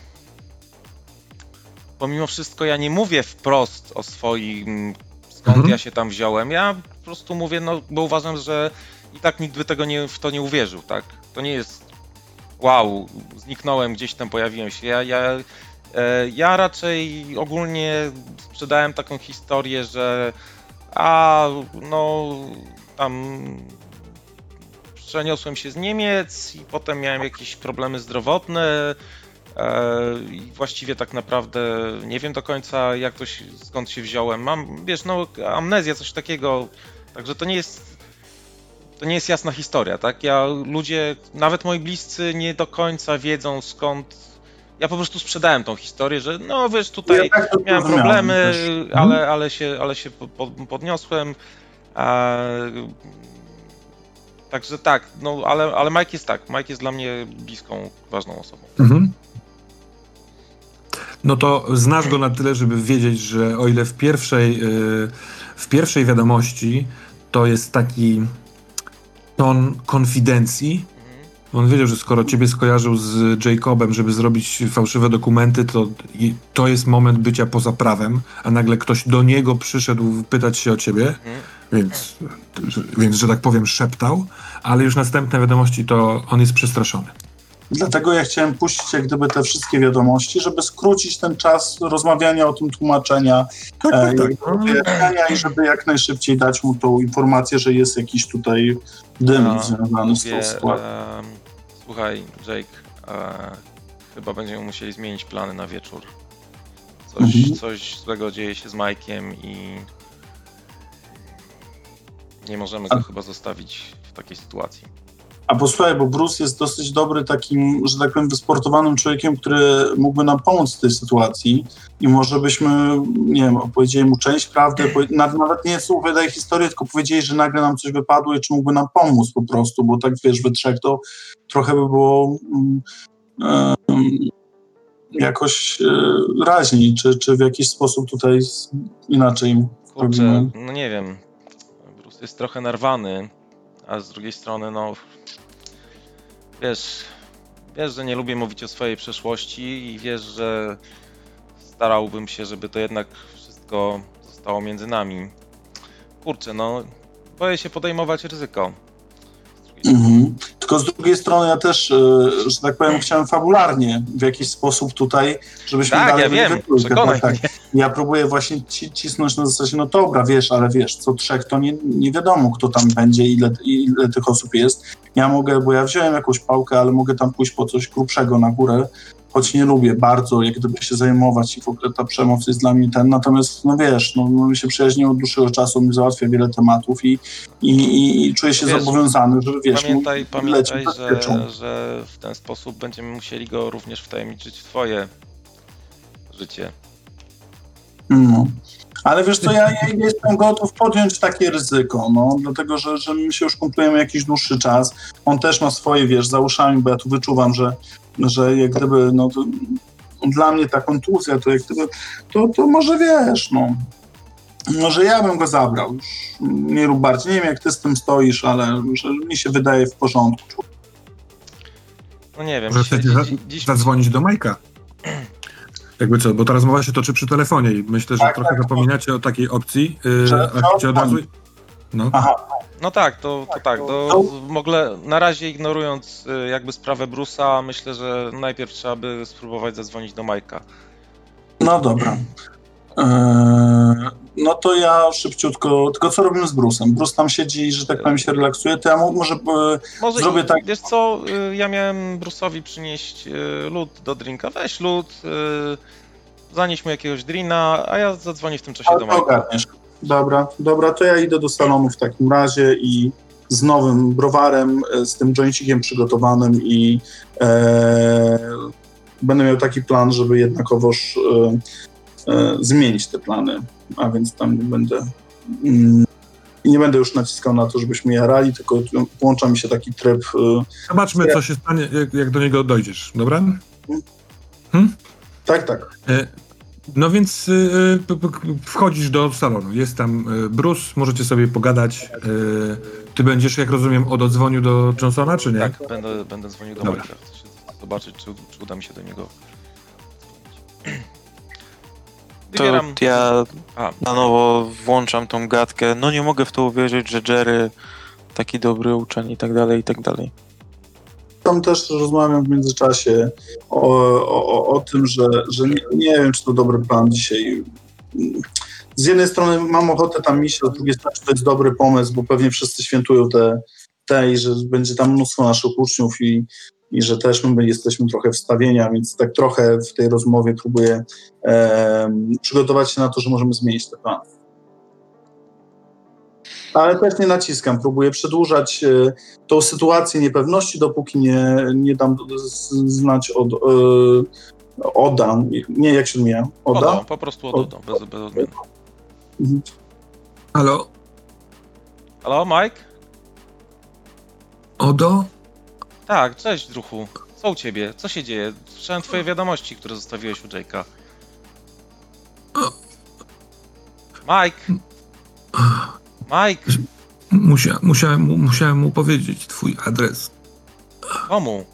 pomimo wszystko ja nie mówię wprost o swoim, skąd
Mhm.
ja się tam wziąłem, ja po prostu mówię, no bo uważam, że i tak nikt by tego nie, w to nie uwierzył, tak? To nie jest wow, zniknąłem, gdzieś tam pojawiłem się. Ja, ja, e, ja raczej ogólnie sprzedałem taką historię, że a no tam przeniosłem się z Niemiec i potem miałem jakieś problemy zdrowotne e, i właściwie tak naprawdę nie wiem do końca jak to się, skąd się wziąłem. Mam, wiesz, no amnezja, coś takiego, także to nie jest to nie jest jasna historia, tak? Ja, ludzie, nawet moi bliscy nie do końca wiedzą skąd. Ja po prostu sprzedałem tą historię, że no wiesz, tutaj
Ja tak
miałem problemy, ale, ale się, ale się po, po, podniosłem. A, także tak, no ale, ale Mike jest tak. Mike jest dla mnie bliską, ważną osobą.
Mhm. No to znasz go na tyle, żeby wiedzieć, że o ile w pierwszej, yy, w pierwszej wiadomości to jest taki ton konfidencji,
Mhm.
on wiedział, że skoro ciebie skojarzył z Jacobem, żeby zrobić fałszywe dokumenty, to to jest moment bycia poza prawem, a nagle ktoś do niego przyszedł pytać się o ciebie,
Mhm.
Więc, więc że tak powiem szeptał, ale już następne wiadomości to on jest przestraszony.
Dlatego ja chciałem puścić jak gdyby te wszystkie wiadomości, żeby skrócić ten czas rozmawiania o tym, tłumaczenia,
Tak,
e, jego wyjaśniania i żeby jak najszybciej dać mu tą informację, że jest jakiś tutaj dym
Ja
związany z tą
Mówię,
sytuacją.
em, słuchaj, Jake, e, chyba będziemy musieli zmienić plany na wieczór. Coś,
Mhm.
coś złego dzieje się z Mike'iem i nie możemy
A-
go chyba zostawić w takiej sytuacji.
A posłuchaj, bo Bruce jest dosyć dobry takim, że tak powiem, wysportowanym człowiekiem, który mógłby nam pomóc w tej sytuacji i może byśmy, nie wiem, opowiedzieli mu część prawdy, nawet nie opowiadaj historię, tylko powiedzieli, że nagle nam coś wypadło i czy mógłby nam pomóc po prostu, bo tak wiesz, we trzech to trochę by było em, jakoś e, raźniej, czy, czy w jakiś sposób tutaj inaczej
Kurczę,
robimy.
no nie wiem. Jest trochę narwany, a z drugiej strony, no. Wiesz, wiesz, że nie lubię mówić o swojej przeszłości i wiesz, że starałbym się, żeby to jednak wszystko zostało między nami. Kurczę, no. boję się podejmować ryzyko.
Mhm. Tylko z drugiej strony ja też, e, że tak powiem, chciałem fabularnie w jakiś sposób tutaj, żebyśmy
Tak,
dalej
ja wiem, przekonaj
tak, tak. Ja próbuję właśnie ci, cisnąć na zasadzie, no dobra, wiesz, ale wiesz, co trzech to nie, nie wiadomo, kto tam będzie, ile, ile tych osób jest. Ja mogę, bo ja wziąłem jakąś pałkę, ale mogę tam pójść po coś grubszego na górę, choć nie lubię bardzo, jak gdyby się zajmować i w ogóle ta przemoc jest dla mnie ten, natomiast, no wiesz, no, no my się przyjaźniłem od dłuższego czasu, mi załatwia wiele tematów i, i, i, i czuję się
Wiesz,
zobowiązany, żeby, wiesz,
Pamiętaj, pamiętaj że,
bezpieczą.
że w ten sposób będziemy musieli go również wtajemniczyć w twoje życie.
No. Ale wiesz co, ja, ja jestem gotów podjąć takie ryzyko, no, dlatego że, że my się już kumplujemy jakiś dłuższy czas. On też ma swoje, wiesz, za uszami, bo ja tu wyczuwam, że, że jak gdyby, no, to, dla mnie ta kontuzja, to jak gdyby, to, to może wiesz, no, może ja bym go zabrał, już nie rób bardziej, nie wiem jak ty z tym stoisz, ale że mi się wydaje w porządku.
No nie wiem,
Może
dzisiaj,
za,
dziś, dziś,
zadzwonić do Majka? Jakby co, bo ta rozmowa się toczy przy telefonie i myślę, że
Tak,
trochę zapominacie o takiej opcji. Yy,
Że-
a chcecie od razu... No.
Aha,
No tak, to, to tak. To w ogóle na razie ignorując y, jakby sprawę Brusa, myślę, że najpierw trzeba by spróbować zadzwonić do Majka.
no dobra. Eee, no to ja szybciutko, tylko co robimy z Brusem? Brus tam siedzi, że tak powiem, się relaksuje, to ja mu, może... e,
Może
Zrobię
i-
tak-
Wiesz co, y, ja miałem Bruce'owi przynieść y, lód do drinka. Weź lód, zanieś mu jakiegoś drina, a ja zadzwonię w tym czasie
Ale
do Majka.
ogarniesz. Dobra, dobra, to ja idę do salonu w takim razie i z nowym browarem, e, z tym jointcikiem przygotowanym i e, będę miał taki plan, żeby jednakowoż e, e, zmienić te plany, a więc tam nie będę mm, nie będę już naciskał na to, żebyśmy jarali, tylko włącza mi się taki tryb e,
Zobaczmy, co się stanie, jak, jak do niego dojdziesz, dobra?
tak, tak.
No więc y, p- wchodzisz do salonu. Jest tam y, Bruce, możecie sobie pogadać. Y, Ty będziesz, jak rozumiem, ododzwonił do Johnsona, czy nie?
Tak, będę, będę dzwonił do
Dobra.
Się zobaczyć, czy, czy uda mi się do niego.
To ja
A,
na nowo włączam tą gadkę. No nie mogę w to uwierzyć, że Jerry taki dobry uczeń i tak dalej, i tak dalej.
Tam też rozmawiam w międzyczasie o, o, o, tym, że, że nie, nie wiem, czy to dobry plan dzisiaj. Z jednej strony mam ochotę tam iść, a z drugiej strony czy to jest dobry pomysł, bo pewnie wszyscy świętują te, te i że będzie tam mnóstwo naszych uczniów i, i że też my jesteśmy trochę wstawienia, więc tak trochę w tej rozmowie próbuję em, przygotować się na to, że możemy zmienić te plany. Ale też nie naciskam, próbuję przedłużać e, tą sytuację niepewności, dopóki nie, nie dam znać od e, Oda, nie jak się odmienia, Oda?
Odo, po prostu Odo, bez, bez odmiany.
Mhm.
Halo?
Halo, Mike?
Odo?
Tak, cześć, druhu. Co u ciebie? Co się dzieje? Słyszałem twoje wiadomości, które zostawiłeś u Jake'a. Mike! Mike!
Musia, musiałem, mu, musiałem mu powiedzieć twój adres.
Komu?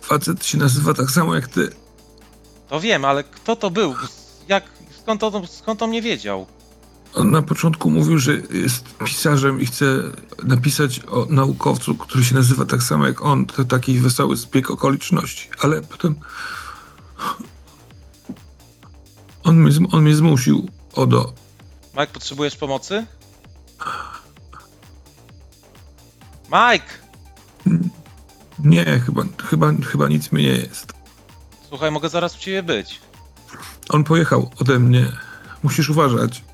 Facet się nazywa tak samo jak ty.
To wiem, ale kto to był? Jak, skąd, on, skąd on nie wiedział?
On na początku mówił, że jest pisarzem i chce napisać o naukowcu, który się nazywa tak samo jak on. To taki wesoły zbieg okoliczności. Ale potem on mnie, on mnie zmusił, Odo.
Mike, potrzebujesz pomocy? Mike!
Nie, chyba, chyba, chyba nic mi nie jest.
Słuchaj, mogę zaraz u ciebie być.
On pojechał ode mnie. Musisz uważać.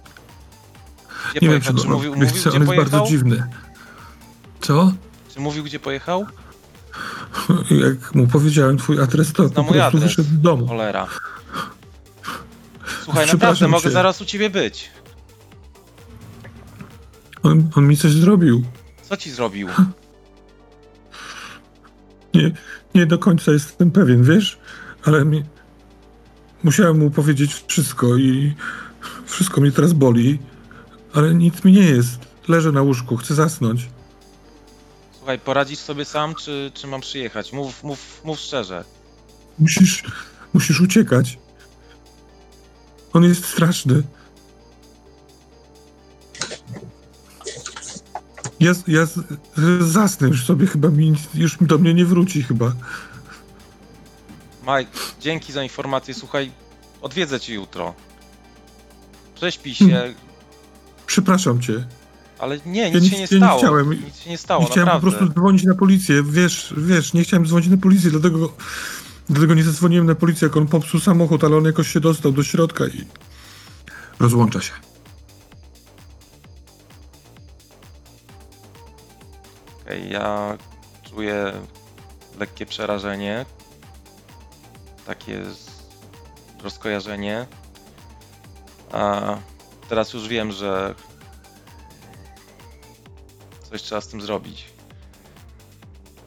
Gdzie
Nie wiem,
pojechał?
czy
Czy
go
mówił, mówił gdzie
On jest
pojechał?
bardzo dziwny. Co?
Czy mówił, gdzie pojechał?
Jak mu powiedziałem twój adres, to po
Znam mój
prostu
adres.
wyszedł z domu.
Cholera. Słuchaj,
Przepraszam
naprawdę, mogę
cię.
zaraz u ciebie być.
On, on mi coś zrobił.
Co ci zrobił?
Nie, nie do końca jestem pewien, wiesz? Ale mi... Musiałem mu powiedzieć wszystko i wszystko mnie teraz boli, ale nic mi nie jest. Leżę na łóżku, chcę zasnąć.
Słuchaj, poradzisz sobie sam, czy, czy mam przyjechać? Mów, mów, mów szczerze.
Musisz, musisz uciekać. On jest straszny. Ja, ja zasnę już sobie, chyba mi, już do mnie nie wróci chyba.
Mike, dzięki za informację. Słuchaj, odwiedzę cię jutro. Prześpij się,
Przepraszam cię.
ale nie,
Ja
nic
nic-
się nie
ja nie
stało.
chciałem.
Nic się nie stało,
nie chciałem
naprawdę.
po prostu dzwonić na policję. Wiesz, wiesz, nie chciałem dzwonić na policję, dlatego, dlatego nie zadzwoniłem na policję, jak on popsuł samochód, ale on jakoś się dostał do środka i rozłącza się.
Ja czuję lekkie przerażenie. Takie rozkojarzenie. A teraz już wiem, że coś trzeba z tym zrobić.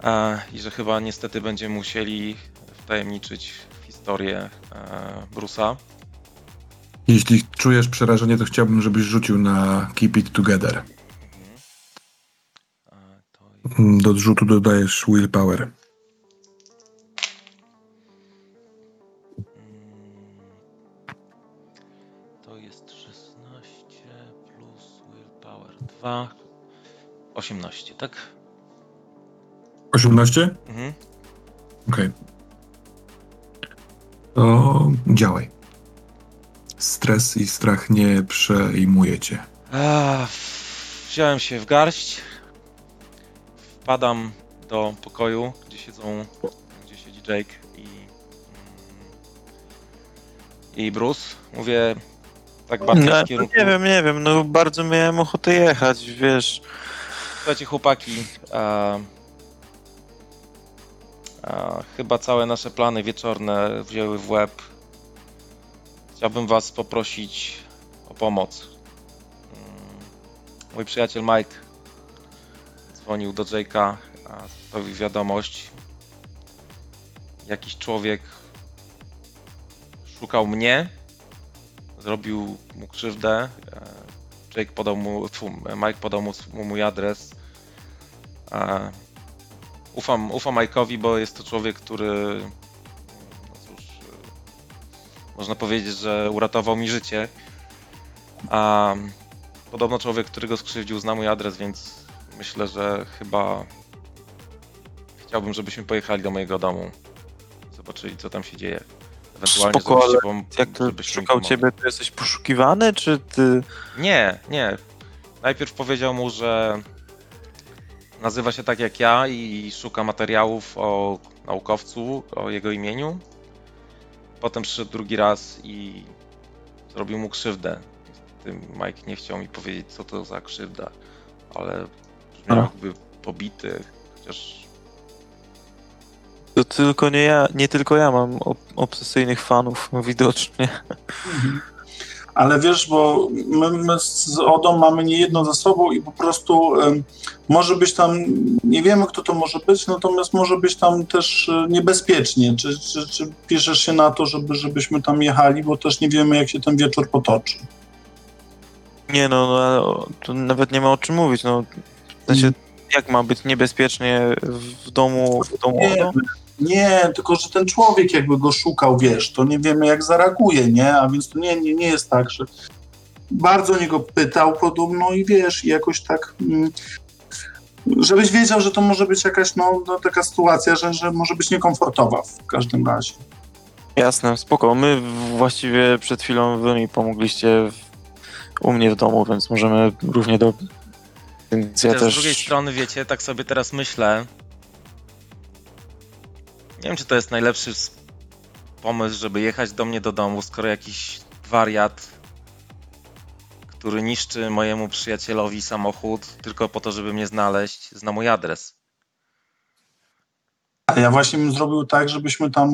A, I że chyba niestety będziemy musieli wtajemniczyć w historię e, Bruce'a.
Jeśli czujesz przerażenie, to chciałbym, żebyś rzucił na Keep It Together. Do rzutu dodajesz willpower.
Mm. To jest 16 plus willpower 2. 18, tak?
18?
Mhm.
Okej. To działaj. Stres i strach nie przejmuje cię.
A, wziąłem się w garść. Wpadam do pokoju, gdzie siedzą, gdzie siedzi Jake i, mm, i Bruce. Mówię tak bardziej
No,
w kierunku...
nie wiem, nie wiem, no bardzo miałem ochotę jechać, wiesz.
Słuchajcie, chłopaki, a, a, chyba całe nasze plany wieczorne wzięły w łeb. Chciałbym Was poprosić o pomoc. Mm, Mój przyjaciel Mike dzwonił do Jake'a, a sprawił wiadomość. Jakiś człowiek szukał mnie, zrobił mu krzywdę. e, Jake podał mu, Mike podał mu, mu mój adres. E, ufam, ufam Mike'owi, bo jest to człowiek, który no cóż, e, można powiedzieć, że uratował mi życie. A podobno człowiek, który go skrzywdził, zna mój adres, więc myślę, że chyba chciałbym, żebyśmy pojechali do mojego domu. Zobaczyli, co tam się dzieje. Ewentualnie,
Spoko,
pom-
Jak to szukał ciebie, to jesteś poszukiwany, czy ty...
Nie, nie. Najpierw powiedział mu, że nazywa się tak jak ja i szuka materiałów o naukowcu, o jego imieniu. Potem przyszedł drugi raz i zrobił mu krzywdę. Mike nie chciał mi powiedzieć, co to za krzywda, ale brzmiał
A.
jakby pobity, chociaż
To tylko nie ja, nie tylko ja mam ob- obsesyjnych fanów, widocznie.
Ale wiesz, bo my, my z Odą mamy nie jedno za sobą i po prostu em, może być tam, nie wiemy kto to może być, natomiast może być tam też e, niebezpiecznie. Czy, czy, czy piszesz się na to, żeby, żebyśmy tam jechali, bo też nie wiemy jak się ten wieczór potoczy.
Nie no, no nawet nie ma o czym mówić, no. W sensie,
Mm.
jak ma być niebezpiecznie w domu, w domu
Nie,
Odo?
nie, tylko że ten człowiek jakby go szukał, wiesz, to nie wiemy jak zareaguje, nie? A więc to nie, nie, nie jest tak, że bardzo niego pytał podobno i wiesz, i jakoś tak... Mm, żebyś wiedział, że to może być jakaś no, no, taka sytuacja, że, że może być niekomfortowa w każdym razie.
Jasne, spoko. My właściwie przed chwilą wy mi pomogliście w, u mnie w domu, więc możemy równie do... Więc ja też...
z drugiej strony, wiecie, tak sobie teraz myślę. Nie wiem, czy to jest najlepszy pomysł, żeby jechać do mnie do domu, skoro jakiś wariat, który niszczy mojemu przyjacielowi samochód tylko po to, żeby mnie znaleźć, zna mój adres.
A ja właśnie bym zrobił tak, żebyśmy tam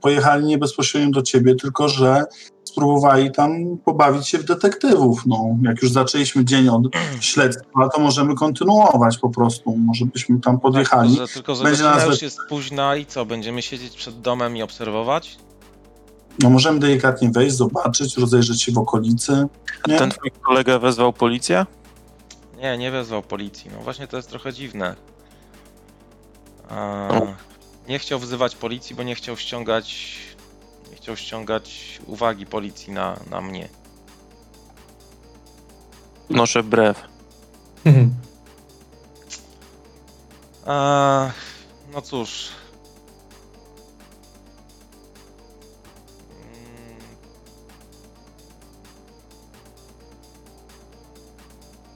pojechali nie bezpośrednio do ciebie, tylko że spróbowali tam pobawić się w detektywów. No, jak już zaczęliśmy dzień od śledztwa, to możemy kontynuować po prostu. Może byśmy tam podjechali.
Tak, tylko, że,
Będzie nas
już jest późna i co, będziemy siedzieć przed domem i obserwować?
No, możemy delikatnie wejść, zobaczyć, rozejrzeć się w okolicy. Nie?
Ten twój kolega wezwał policję?
Nie, nie wezwał policji. No właśnie to jest trochę dziwne. A,
No.
Nie chciał wzywać policji, bo nie chciał ściągać nie chciał ściągać uwagi policji na, na mnie.
Noszę brew.
Mhm.
Eee, no cóż.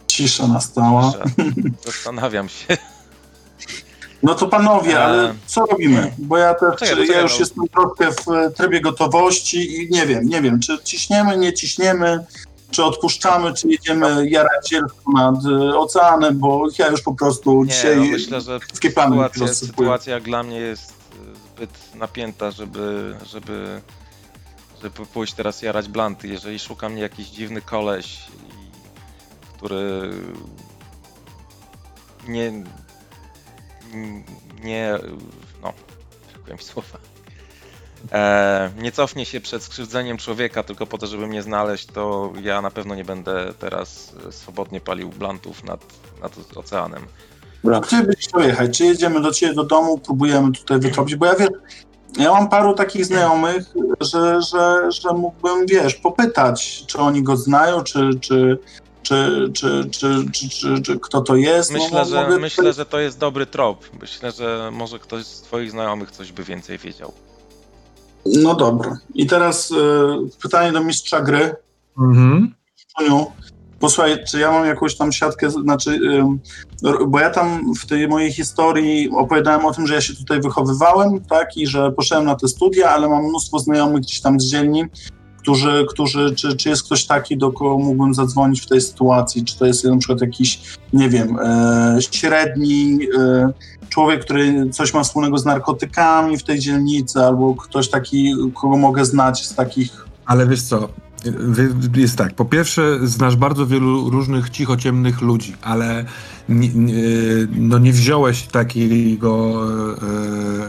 Cisza nastała.
Zastanawiam się.
No to panowie, ale
Eee.
co robimy? Bo ja też,
Poczekaj,
ja
poczekaj,
już
no.
jestem troszkę w e, trybie gotowości i nie wiem, nie wiem, czy ciśniemy, nie ciśniemy, czy odpuszczamy, czy jedziemy jarać zielsko nad e, oceanem, bo ja już po prostu
Nie,
dzisiaj
no myślę, że
wszystkie plany mi
sytuacja,
rozsypuję.
sytuacja jak dla mnie jest y, zbyt napięta, żeby, żeby, żeby pójść teraz jarać blanty. Jeżeli szuka mnie jakiś dziwny koleś, i- który nie, nie, no, mi słowa. E, nie cofnie się przed skrzywdzeniem człowieka tylko po to, żeby mnie znaleźć, to ja na pewno nie będę teraz e, swobodnie palił blantów nad, nad oceanem.
Dobra, gdzie byś chciał jechać? Czy jedziemy do ciebie do domu, próbujemy tutaj wytropić? Bo ja wiem, ja mam paru takich znajomych, że, że, że mógłbym, wiesz, popytać, czy oni go znają, czy, czy, czy, czy, czy, czy, czy, czy kto to jest. No,
Myślę,
no,
że,
mogę-
myślę, że to jest dobry trop. Myślę, że może ktoś z Twoich znajomych coś by więcej wiedział.
No dobra. I teraz e, pytanie do mistrza gry.
Mhm.
Posłuchaj, czy ja mam jakąś tam siatkę, znaczy, bo ja tam w tej mojej historii opowiadałem o tym, że ja się tutaj wychowywałem, tak, i że poszedłem na te studia, ale mam mnóstwo znajomych gdzieś tam z dzielni, którzy, którzy czy, czy jest ktoś taki, do kogo mógłbym zadzwonić w tej sytuacji, czy to jest na przykład jakiś, nie wiem, e, średni e, człowiek, który coś ma wspólnego z narkotykami w tej dzielnicy, albo ktoś taki, kogo mogę znać z takich
Ale wiesz co, jest tak, po pierwsze znasz bardzo wielu różnych cichociemnych ludzi, ale nie, nie, no nie wziąłeś takiego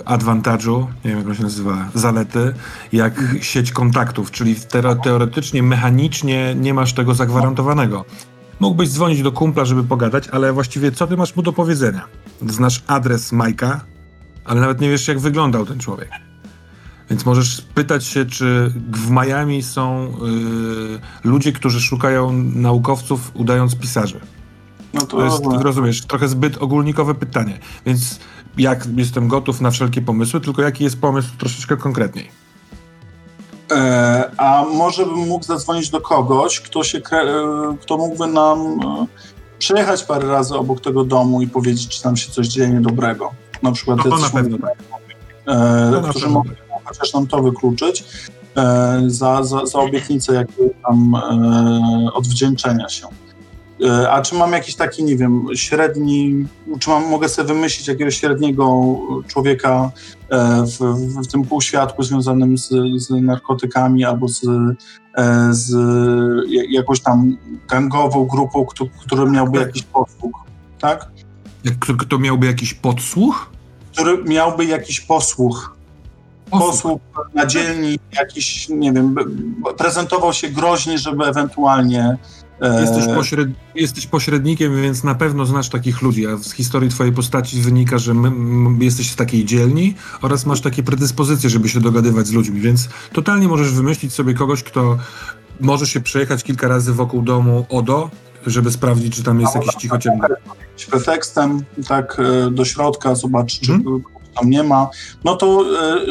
e, nie wiem jak on się nazywa, zalety, jak sieć kontaktów, czyli teoretycznie, mechanicznie nie masz tego zagwarantowanego. Mógłbyś dzwonić do kumpla, żeby pogadać, ale właściwie co ty masz mu do powiedzenia? Znasz adres Majka, ale nawet nie wiesz jak wyglądał ten człowiek. Więc możesz pytać się, czy w Miami są y, ludzie, którzy szukają naukowców, udając pisarzy.
no to,
To jest, rozumiesz, trochę zbyt ogólnikowe pytanie. Więc jak jestem gotów na wszelkie pomysły, tylko jaki jest pomysł troszeczkę konkretniej.
E, a może bym mógł zadzwonić do kogoś, kto, się, e, kto mógłby nam e, przyjechać parę razy obok tego domu i powiedzieć, czy tam się coś dzieje niedobrego. Na przykład
No to na pewno tak.
e,
na
którzy mogą chociaż nam to wykluczyć e, za, za, za obietnicę jakiegoś tam e, odwdzięczenia się. E, a czy mam jakiś taki, nie wiem, średni, czy mam, mogę sobie wymyślić jakiegoś średniego człowieka w, w, w tym półświadku związanym z, z narkotykami albo z, z ja- jakąś tam gangową grupą, kto, który miałby jakiś posług, tak?
Kto miałby jakiś podsłuch?
Który miałby jakiś posłuch, posług na dzielni, jakiś, nie wiem, prezentował się groźnie, żeby ewentualnie. e,
Jesteś, pośred... Jesteś pośrednikiem, więc na pewno znasz takich ludzi, a z historii twojej postaci wynika, że my, m, jesteś z takiej dzielni oraz masz takie predyspozycje, żeby się dogadywać z ludźmi, więc totalnie możesz wymyślić sobie kogoś, kto może się przejechać kilka razy wokół domu ODO, żeby sprawdzić, czy tam jest jakiś cichociemny.
pretekstem, tak, e, do środka, zobaczyć, czy
Mhm.
Tam nie ma. No to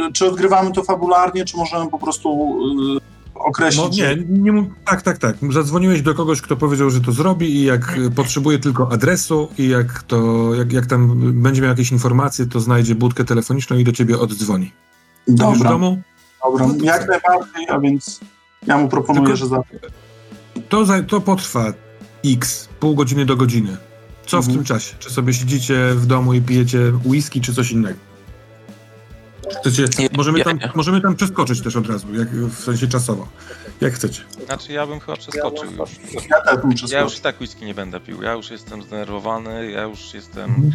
e, czy odgrywamy to fabularnie, czy możemy po prostu e, określić, że
nie, nie, tak, tak, tak. Zadzwoniłeś do kogoś, kto powiedział, że to zrobi i jak potrzebuje tylko adresu i jak to, jak, jak tam będzie miał jakieś informacje, to znajdzie budkę telefoniczną i do ciebie oddzwoni.
Dobra,
domu?
dobra,
No
jak najbardziej, a więc ja mu proponuję,
Tylko-
że za...
To, za, to potrwa x, pół godziny do godziny. Co w
Mhm.
tym czasie? Czy sobie siedzicie w domu i pijecie whisky, czy coś innego? Chcecie,
Nie,
możemy, tam,
nie.
możemy tam przeskoczyć też od razu, jak, w sensie czasowo. Jak chcecie.
Znaczy ja bym chyba przeskoczył już.
Ja też bym
Ja już
przeskoczył.
i tak whisky nie będę pił. Ja już jestem zdenerwowany, ja już jestem
Mhm.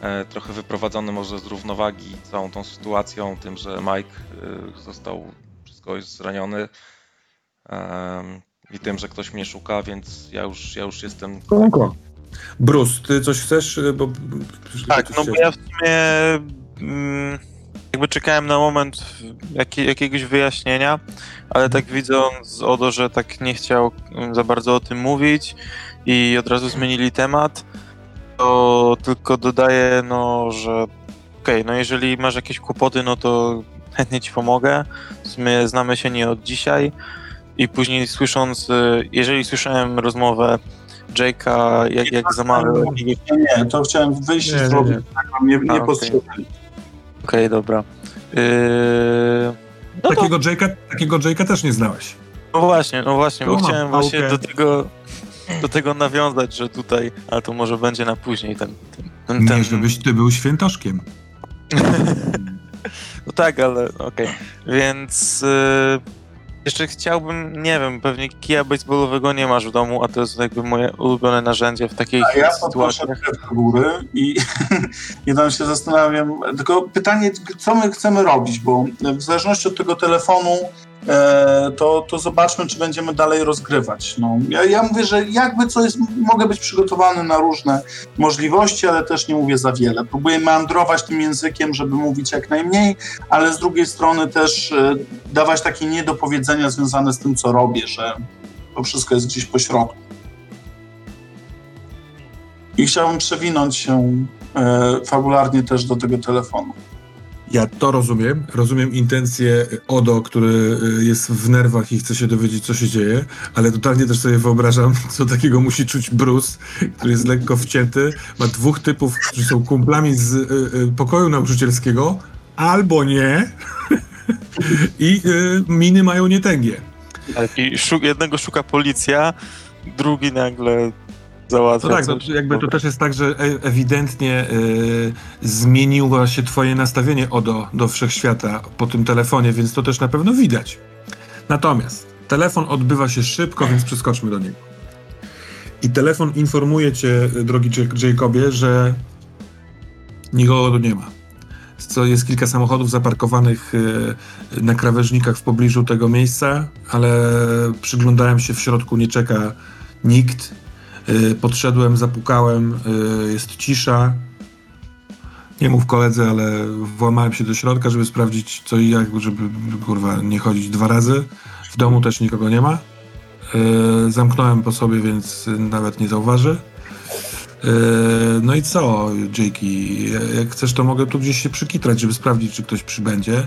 e, trochę wyprowadzony może z równowagi całą tą sytuacją, tym, że Mike e, został przez kogoś zraniony em, i tym, że ktoś mnie szuka, więc ja już, ja już jestem...
Kołąko. Bruce, ty coś chcesz? Bo,
Tak, no bo ja w sumie mm, jakby czekałem na moment jakie, jakiegoś wyjaśnienia, ale tak widząc Odo, że tak nie chciał mm, za bardzo o tym mówić i od razu zmienili temat, to tylko dodaję, no, że okej, no jeżeli masz jakieś kłopoty, no to chętnie ci pomogę. Sumie znamy się nie od dzisiaj. I później słysząc, y, jeżeli słyszałem rozmowę Jake'a, jak, jak zamawiał.
Nie, nie, to chciałem wyjść
Nie,
z
nie,
drogi,
nie.
tak, nie, nie
A, okej. Okej, dobra. Yy... No, to,
Takiego Jake'a, takiego Jake'a też nie znałeś.
no właśnie, no właśnie, bo
No,
chciałem właśnie
okej.
do tego do tego nawiązać, że tutaj, ale to może będzie na później ten... ten, ten,
Nie, żebyś ty był świętoszkiem.
No tak, ale okej. Więc y, jeszcze chciałbym, nie wiem, pewnie kija baseballowego nie masz w domu, a to jest jakby moje ulubione narzędzie w takich
A ja
sytuacjach.
krew do góry i, i tam się zastanawiam. Tylko pytanie, co my chcemy robić, bo w zależności od tego telefonu, to, to zobaczmy, czy będziemy dalej rozgrywać. No, ja, ja mówię, że jakby co jest, mogę być przygotowany na różne możliwości, ale też nie mówię za wiele. Próbuję meandrować tym językiem, żeby mówić jak najmniej, ale z drugiej strony też e, dawać takie niedopowiedzenia związane z tym, co robię, że to wszystko jest gdzieś po środku. I chciałbym przewinąć się e, fabularnie też do tego telefonu.
Ja to rozumiem. Rozumiem intencje Odo, który y, jest w nerwach i chce się dowiedzieć, co się dzieje, ale totalnie też sobie wyobrażam, co takiego musi czuć Bruce, który jest lekko wcięty. Ma dwóch typów, którzy są kumplami z y, y, pokoju nauczycielskiego, albo nie. I y, miny mają nietęgie.
I szu- jednego szuka policja, drugi nagle załatwia
No tak, no,
coś.
jakby to też jest tak, że e- ewidentnie y, zmieniło się twoje nastawienie Odo do wszechświata po tym telefonie, więc to też na pewno widać. Natomiast telefon odbywa się szybko, więc przeskoczmy do niego. I telefon informuje cię, drogi J- Jacobie, że nikogo tu nie ma. Co jest kilka samochodów zaparkowanych na krawężnikach w pobliżu tego miejsca, ale przyglądałem się w środku, nie czeka nikt. Y, Podszedłem, zapukałem, y, jest cisza. Nie mów koledze, ale włamałem się do środka, żeby sprawdzić co i jak, żeby kurwa nie chodzić dwa razy. W domu też nikogo nie ma. Y, Zamknąłem po sobie, więc nawet nie zauważy. No i co, Jakey? Jak chcesz, to mogę tu gdzieś się przykitrać, żeby sprawdzić, czy ktoś przybędzie.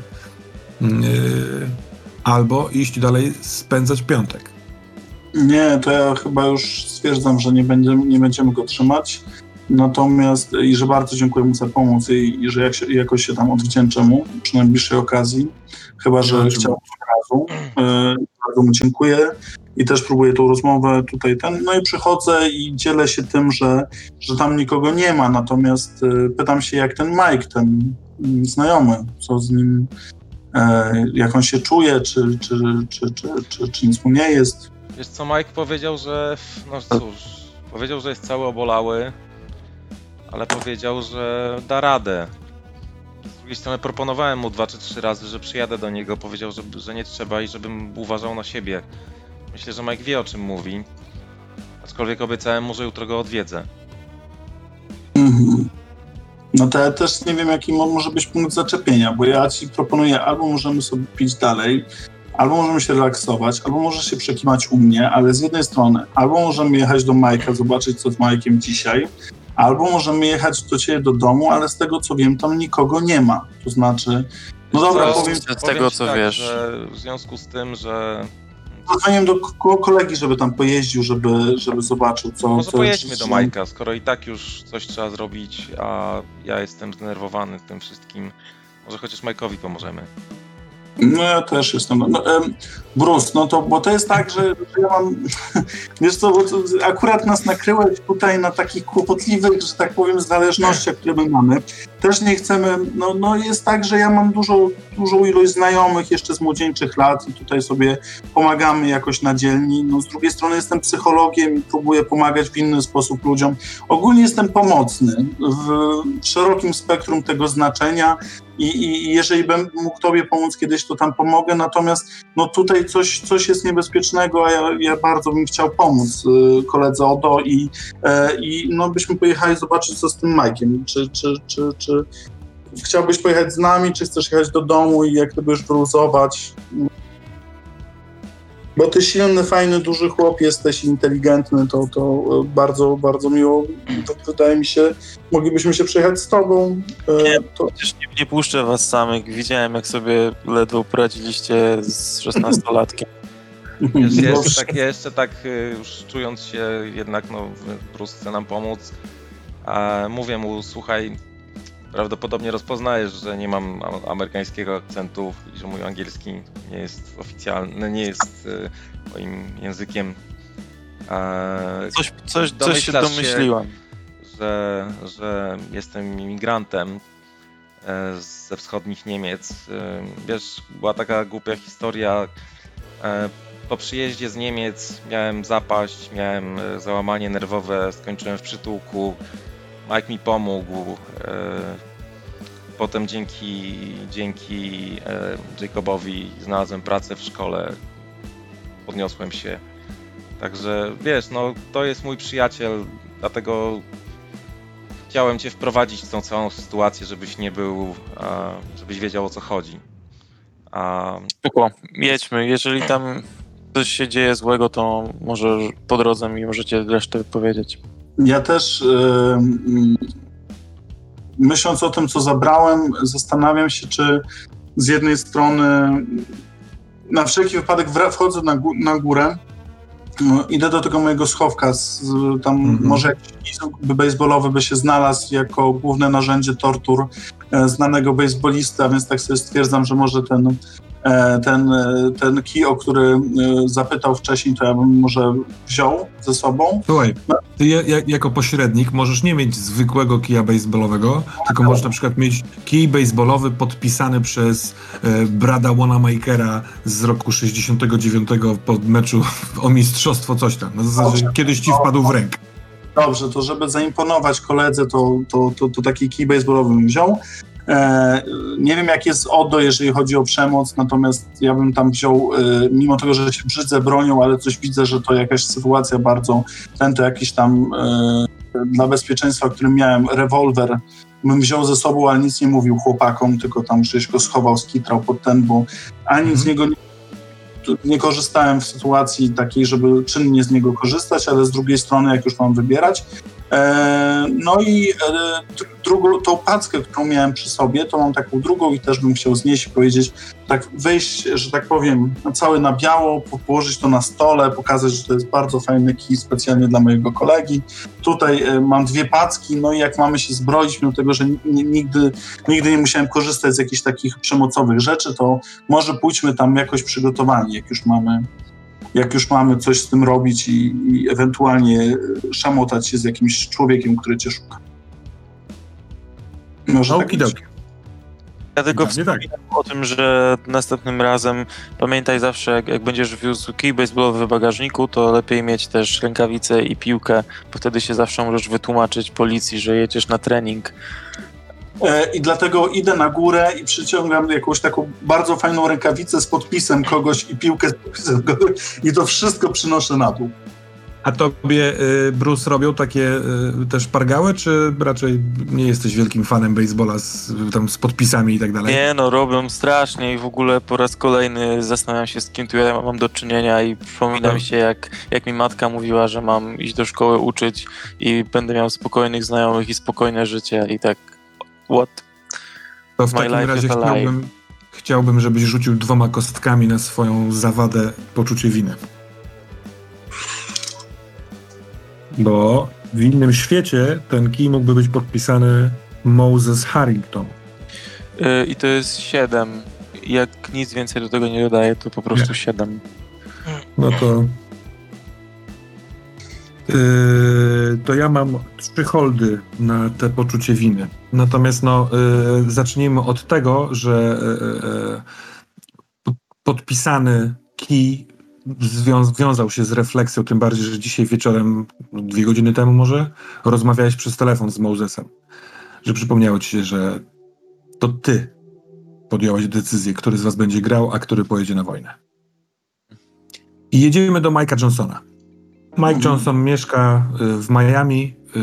Albo iść dalej, spędzać piątek.
Nie, to ja chyba już stwierdzam, że nie będziemy, nie będziemy go trzymać. Natomiast i że bardzo dziękuję mu za pomoc i, i że jak się, jakoś się tam odwdzięczę mu przy najbliższej okazji. Chyba, że
No,
od razu. E, bardzo mu dziękuję i też próbuję tą rozmowę tutaj ten. No i przychodzę i dzielę się tym, że, że tam nikogo nie ma. Natomiast e, pytam się, jak ten Mike, ten znajomy, co z nim, e, jak on się czuje, czy, czy, czy, czy, czy, czy nic mu nie jest.
Wiesz co, Mike powiedział, że. No cóż, powiedział, że jest cały obolały, ale powiedział, że da radę. Z drugiej strony proponowałem mu dwa czy trzy razy, że przyjadę do niego. Powiedział, że, że nie trzeba i żebym uważał na siebie. Myślę, że Mike wie o czym mówi. Aczkolwiek obiecałem mu, że jutro go odwiedzę.
Mhm. No to ja też nie wiem, jaki mo- może być punkt zaczepienia, bo ja ci proponuję, albo możemy sobie pić dalej, albo możemy się relaksować, albo możesz się przekimać u mnie, ale z jednej strony, albo możemy jechać do Majka, zobaczyć co z Majkiem dzisiaj, albo możemy jechać do ciebie do domu, ale z tego co wiem, tam nikogo nie ma. To znaczy, no dobra,
Co?
powiem,
Z
Powiem
tego,
ci
co
tak,
wiesz.
Że w związku z tym, że
zadzwoniłem do ko- kolegi, żeby tam pojeździł, żeby, żeby zobaczył, co...
Może
co
pojedźmy do Majka, skoro i tak już coś trzeba zrobić, a ja jestem zdenerwowany tym wszystkim. Może chociaż Majkowi pomożemy.
No ja też jestem. No, em, Bruce, no to, bo to jest tak, że, że ja mam, wiesz co, akurat nas nakryłeś tutaj na takich kłopotliwych, że tak powiem, zależnościach, które my mamy. Też nie chcemy, no, no jest tak, że ja mam dużo, dużą ilość znajomych jeszcze z młodzieńczych lat i tutaj sobie pomagamy jakoś na dzielni. No z drugiej strony jestem psychologiem i próbuję pomagać w inny sposób ludziom. Ogólnie jestem pomocny w, szerokim spektrum tego znaczenia i, i, i jeżeli bym mógł Tobie pomóc kiedyś, to tam pomogę. Natomiast no tutaj coś, coś jest niebezpiecznego, a ja, ja bardzo bym chciał pomóc y, koledze Odo i, e, i no byśmy pojechali zobaczyć, co z tym Majkiem. Czy, czy, czy, czy chciałbyś pojechać z nami, czy chcesz jechać do domu i jak gdyby już wyluzować? Bo ty silny, fajny, duży chłop jesteś, inteligentny, to, to e, bardzo, bardzo miło. To wydaje mi się, moglibyśmy się przejechać z tobą. E,
Nie.
To,
Przecież nie, nie puszczę was samych. Widziałem, jak sobie ledwo poradziliście z 16-latkiem.
Wiesz, ja
Dobrze.
jeszcze tak, jeszcze tak y, już czując się jednak, no, Bruce chce nam pomóc, a mówię mu, słuchaj, prawdopodobnie rozpoznajesz, że nie mam amerykańskiego akcentu i że mój angielski nie jest oficjalny, nie jest y, moim językiem. E,
Coś, coś, coś się
Domyślasz się- że, że jestem imigrantem e, ze wschodnich Niemiec. E, Wiesz, była taka głupia historia. e, Po przyjeździe z Niemiec miałem zapaść, miałem e, załamanie nerwowe, skończyłem w przytułku. Mike mi pomógł. e, Potem dzięki, dzięki e, Jacobowi znalazłem pracę w szkole. Podniosłem się. Także wiesz, no to jest mój przyjaciel, dlatego chciałem cię wprowadzić w tą całą sytuację, żebyś nie był, żebyś wiedział o co chodzi. A,
Spoko, jedźmy. Jeżeli tam coś się dzieje złego, to może po drodze mi możecie resztę powiedzieć.
Ja też, mm, myśląc o tym, co zabrałem, zastanawiam się, czy z jednej strony na wszelki wypadek wchodzę na, gó- na górę, no, idę do tego mojego schowka, z, tam
Mhm.
może jakiś by baseballowy by się znalazł jako główne narzędzie tortur e, znanego baseballisty, a więc tak sobie stwierdzam, że może ten, ten, e, ten kij, o który e, zapytał wcześniej, to ja bym może wziął ze sobą.
Słuchaj, ty je, jako pośrednik możesz nie mieć zwykłego kija baseballowego, tylko możesz na przykład mieć kij baseballowy podpisany przez e, Brada Wanamakera z roku 69 po meczu o mistrzostwo coś tam. Na zasadzie
Dobrze.
kiedyś ci wpadł w rękę.
Dobrze, to żeby zaimponować koledze, to, to, to, to taki kij baseballowy bym wziął. E, nie wiem, jak jest ODO, jeżeli chodzi o przemoc, natomiast ja bym tam wziął, e, mimo tego, że się brzydzę bronią, ale coś widzę, że to jakaś sytuacja bardzo, ten to jakiś tam e, dla bezpieczeństwa, którym miałem rewolwer, bym wziął ze sobą, ale nic nie mówił chłopakom, tylko tam gdzieś go schował, skitrał pod ten, bo ani
Mhm.
z niego nie, nie korzystałem w sytuacji takiej, żeby czynnie z niego korzystać, ale z drugiej strony, jak już mam wybierać. E, no i e, dr- drugą, tą packę, którą miałem przy sobie, to mam taką drugą i też bym chciał znieść i powiedzieć, tak wyjść, że tak powiem, na całe na biało, po- położyć to na stole, pokazać, że to jest bardzo fajny kij specjalnie dla mojego kolegi. Tutaj e, mam dwie packi, no i jak mamy się zbroić, mimo tego, że ni- nigdy, nigdy nie musiałem korzystać z jakichś takich przemocowych rzeczy, to może pójdźmy tam jakoś przygotowani, jak już mamy jak już mamy coś z tym robić i, i ewentualnie e, szamotać się z jakimś człowiekiem, który cię szuka. Może tak być.
Okidoki.
Ja tylko
tak.
wspominam o tym, że następnym razem pamiętaj zawsze, jak, jak będziesz wiózł kij baseballowy w bagażniku, to lepiej mieć też rękawice i piłkę, bo wtedy się zawsze możesz wytłumaczyć policji, że jedziesz na trening.
E, I dlatego idę na górę i przyciągam jakąś taką bardzo fajną rękawicę z podpisem kogoś i piłkę z podpisem kogoś i to wszystko przynoszę na dół.
A tobie, y, Bruce, robią takie y, też pargały, czy raczej nie jesteś wielkim fanem baseballa z, tam z podpisami i tak dalej?
Nie no, robią strasznie i w ogóle po raz kolejny zastanawiam się, z kim tu ja mam do czynienia i przypomina
Aha.
mi się, jak, jak mi matka mówiła, że mam iść do szkoły uczyć i będę miał spokojnych znajomych i spokojne życie i tak, what?
To w
My
takim razie chciałbym, chciałbym, żebyś rzucił dwoma kostkami na swoją zawadę poczucie winy. Bo w innym świecie ten kij mógłby być podpisany Moses Harrington.
Yy, I to jest 7. Jak nic więcej do tego nie dodaję, to po prostu 7.
No to. Yy, to ja mam trzy holdy na te poczucie winy. Natomiast no, yy, zacznijmy od tego, że yy, podpisany kij zwią- wiązał się z refleksją, tym bardziej, że dzisiaj wieczorem, dwie godziny temu może, rozmawiałeś przez telefon z Mosesem. Że przypomniało ci się, że to ty podjąłeś decyzję, który z was będzie grał, a który pojedzie na wojnę. I jedziemy do Mike'a Johnsona. Mike. Johnson mieszka y, w Miami y,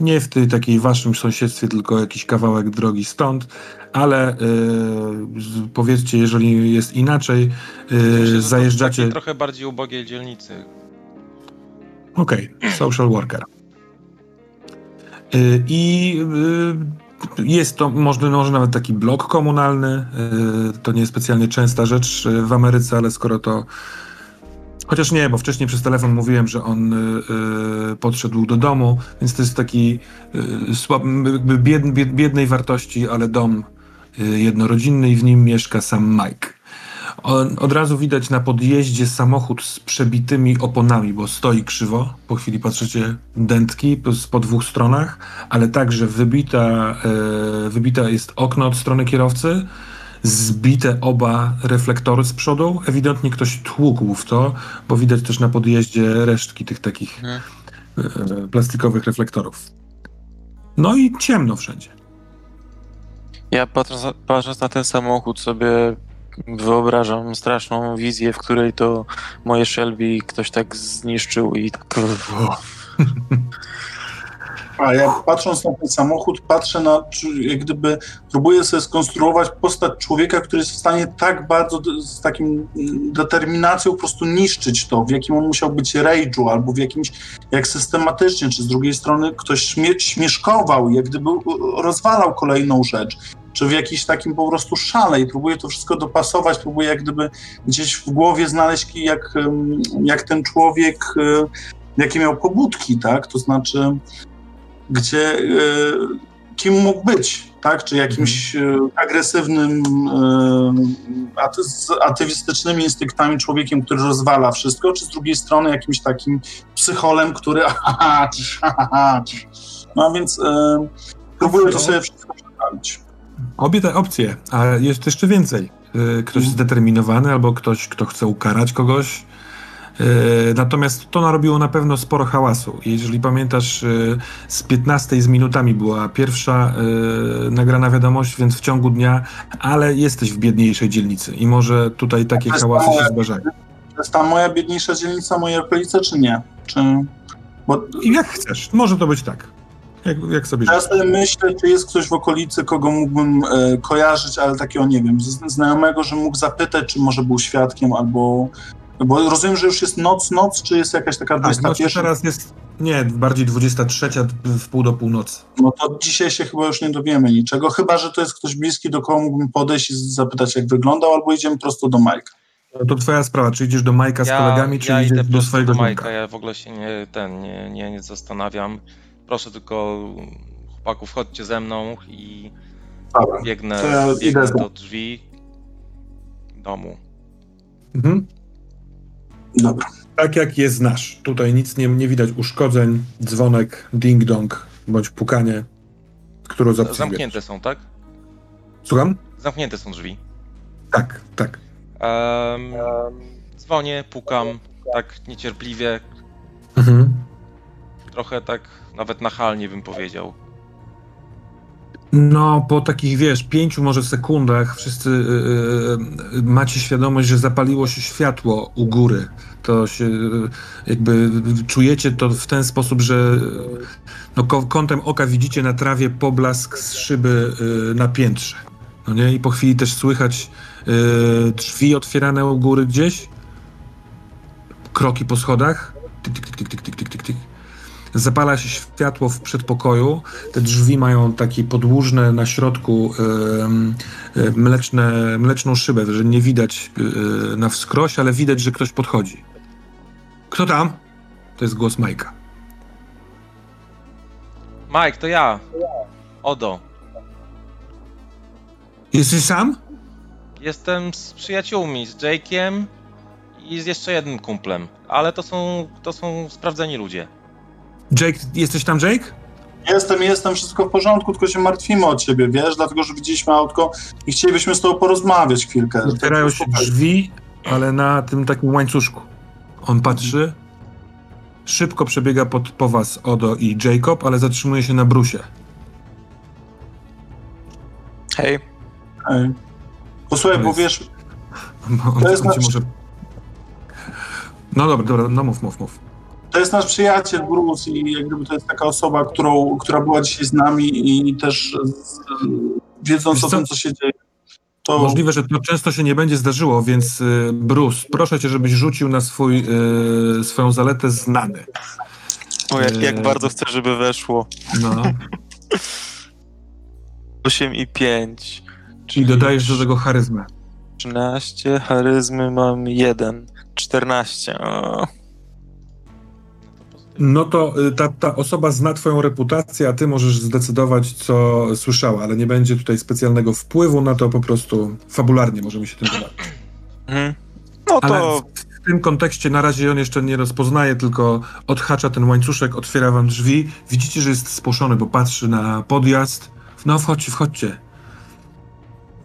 nie w tej takiej waszym sąsiedztwie, tylko jakiś kawałek drogi stąd, ale y, powiedzcie, jeżeli jest inaczej, zajeżdżacie.
trochę bardziej ubogiej dzielnicy.
Okej, social worker. I jest to może, może nawet taki blok komunalny. To nie jest specjalnie częsta rzecz w Ameryce, ale skoro to. Chociaż nie, bo wcześniej przez telefon mówiłem, że on y, y, podszedł do domu, więc to jest taki y, słab, jakby bied, bied, biednej wartości, ale dom y, jednorodzinny i w nim mieszka sam Mike. On, od razu widać na podjeździe samochód z przebitymi oponami, bo stoi krzywo. Po chwili patrzycie dętki po, po dwóch stronach, ale także wybita, e, wybita jest okno od strony kierowcy, zbite oba reflektory z przodu. Ewidentnie ktoś tłukł w to, bo widać też na podjeździe resztki tych takich
Mhm.
e, plastikowych reflektorów. No i ciemno wszędzie.
Ja patrząc, patrząc na ten samochód sobie wyobrażam straszną wizję, w której to moje Shelby ktoś tak zniszczył i tak...
A ja patrząc na ten samochód, patrzę na, jak gdyby próbuję sobie skonstruować postać człowieka, który jest w stanie tak bardzo, z takim mm, determinacją po prostu niszczyć to, w jakim on musiał być rage'u, albo w jakimś, jak systematycznie, czy z drugiej strony ktoś śmie śmieszkował, jak gdyby rozwalał kolejną rzecz, czy w jakimś takim po prostu szale i próbuję to wszystko dopasować, próbuję jak gdyby gdzieś w głowie znaleźć, jak, jak ten człowiek, e, jakie miał pobudki, tak, to znaczy gdzie e, kim mógł być, tak? Czy jakimś e, agresywnym, e, atywistycznymi instynktami człowiekiem, który rozwala wszystko, czy z drugiej strony jakimś takim psycholem, który. No więc próbuję to sobie wszystko przedstawić.
Obie te opcje, a jest jeszcze więcej. Ktoś
Mhm.
zdeterminowany albo ktoś, kto chce ukarać kogoś. Y, Natomiast to narobiło na pewno sporo hałasu. Jeżeli pamiętasz, y, z 15 z minutami była pierwsza y, nagrana wiadomość, więc w ciągu dnia, ale jesteś w biedniejszej dzielnicy i może tutaj takie hałasy się zdarzają.
To jest ta moja biedniejsza dzielnica, moje okolice, czy nie? Czy... Bo
jak chcesz, może to być tak. Jak, jak sobie
Ja sobie myślę, czy jest ktoś w okolicy, kogo mógłbym e, kojarzyć, ale takiego, nie wiem, znajomego, że mógł zapytać, czy może był świadkiem, albo... Bo rozumiem, że już jest noc, noc, czy jest jakaś taka
Tak, no to
21?
teraz jest, nie, bardziej 23 w pół do północy.
No to dzisiaj się chyba już nie dowiemy niczego, chyba, że to jest ktoś bliski, do kogo mógłbym podejść i zapytać, jak wyglądał, albo idziemy prosto do Majka.
To twoja sprawa, czy idziesz do Majka z kolegami, czy
ja
idziesz
idę
do
prosto
swojego
do? Majka, ja w ogóle się nie, ten, nie, nie, nie zastanawiam. Proszę tylko chłopaków, chodźcie ze mną i
Dobra.
biegnę,
To ja
biegnę
idę z-
do drzwi domu.
Mhm.
Dobra.
Tak jak je znasz. Tutaj nic nie, nie widać uszkodzeń, dzwonek, ding-dong, bądź pukanie, którą z opcji
Zamknięte są, tak?
Słucham?
Zamknięte są drzwi.
Tak, tak.
Em, dzwonię, pukam, tak niecierpliwie,
Mhm.
trochę tak nawet nachalnie bym powiedział.
No, po takich, wiesz, pięciu może sekundach wszyscy yy, macie świadomość, że zapaliło się światło u góry. To się yy, jakby czujecie to w ten sposób, że no, kątem oka widzicie na trawie poblask z szyby yy, na piętrze. No nie? I po chwili też słychać y, drzwi otwierane u góry gdzieś, kroki po schodach. Tik, tik, tik, tik, tik, tik, tik, tik. Zapala się światło w przedpokoju. Te drzwi mają takie podłużne na środku e, mleczne, mleczną szybę, że nie widać e, na wskroś, ale widać, że ktoś podchodzi. Kto tam? To jest głos Majka.
Mike, to ja. Odo.
Jesteś sam?
Jestem z przyjaciółmi, z Jake'iem i z jeszcze jednym kumplem. Ale to są, to są sprawdzeni ludzie.
Jake, jesteś tam, Jake?
Jestem, jestem, wszystko w porządku, tylko się martwimy o ciebie, wiesz, dlatego, że widzieliśmy autko i chcielibyśmy z tobą porozmawiać chwilkę.
Otwierają się drzwi, ale na tym takim łańcuszku. On patrzy. Szybko przebiega pod, po was Odo i Jacob, ale zatrzymuje się na brusie.
Hej,
Ej. Posłuchaj, bo wiesz,
On,
To jest
on może... No dobra, dobra, no mów, mów, mów.
To jest nasz przyjaciel Bruce i jak gdyby to jest taka osoba, którą, która była dzisiaj z nami i też z, wiedząc
Wiesz
o
co?
tym, co się dzieje, to
Możliwe, że to często się nie będzie zdarzyło, więc y, Bruce, proszę cię, żebyś rzucił na swój, y, swoją zaletę znany.
O, jak, jak
Eee.
bardzo chcę, żeby weszło.
No.
8 i 5.
Czyli dodajesz do tego charyzmę.
13, charyzmy mam 1. 14. O.
No to y, ta, ta osoba zna twoją reputację, a ty możesz zdecydować, co słyszała, ale nie będzie tutaj specjalnego wpływu na to, po prostu fabularnie możemy się tym bawić.
Mhm. No
Ale
to
w, w tym kontekście na razie on jeszcze nie rozpoznaje, tylko odhacza ten łańcuszek, otwiera wam drzwi. Widzicie, że jest spłoszony, bo patrzy na podjazd. No wchodźcie, wchodźcie.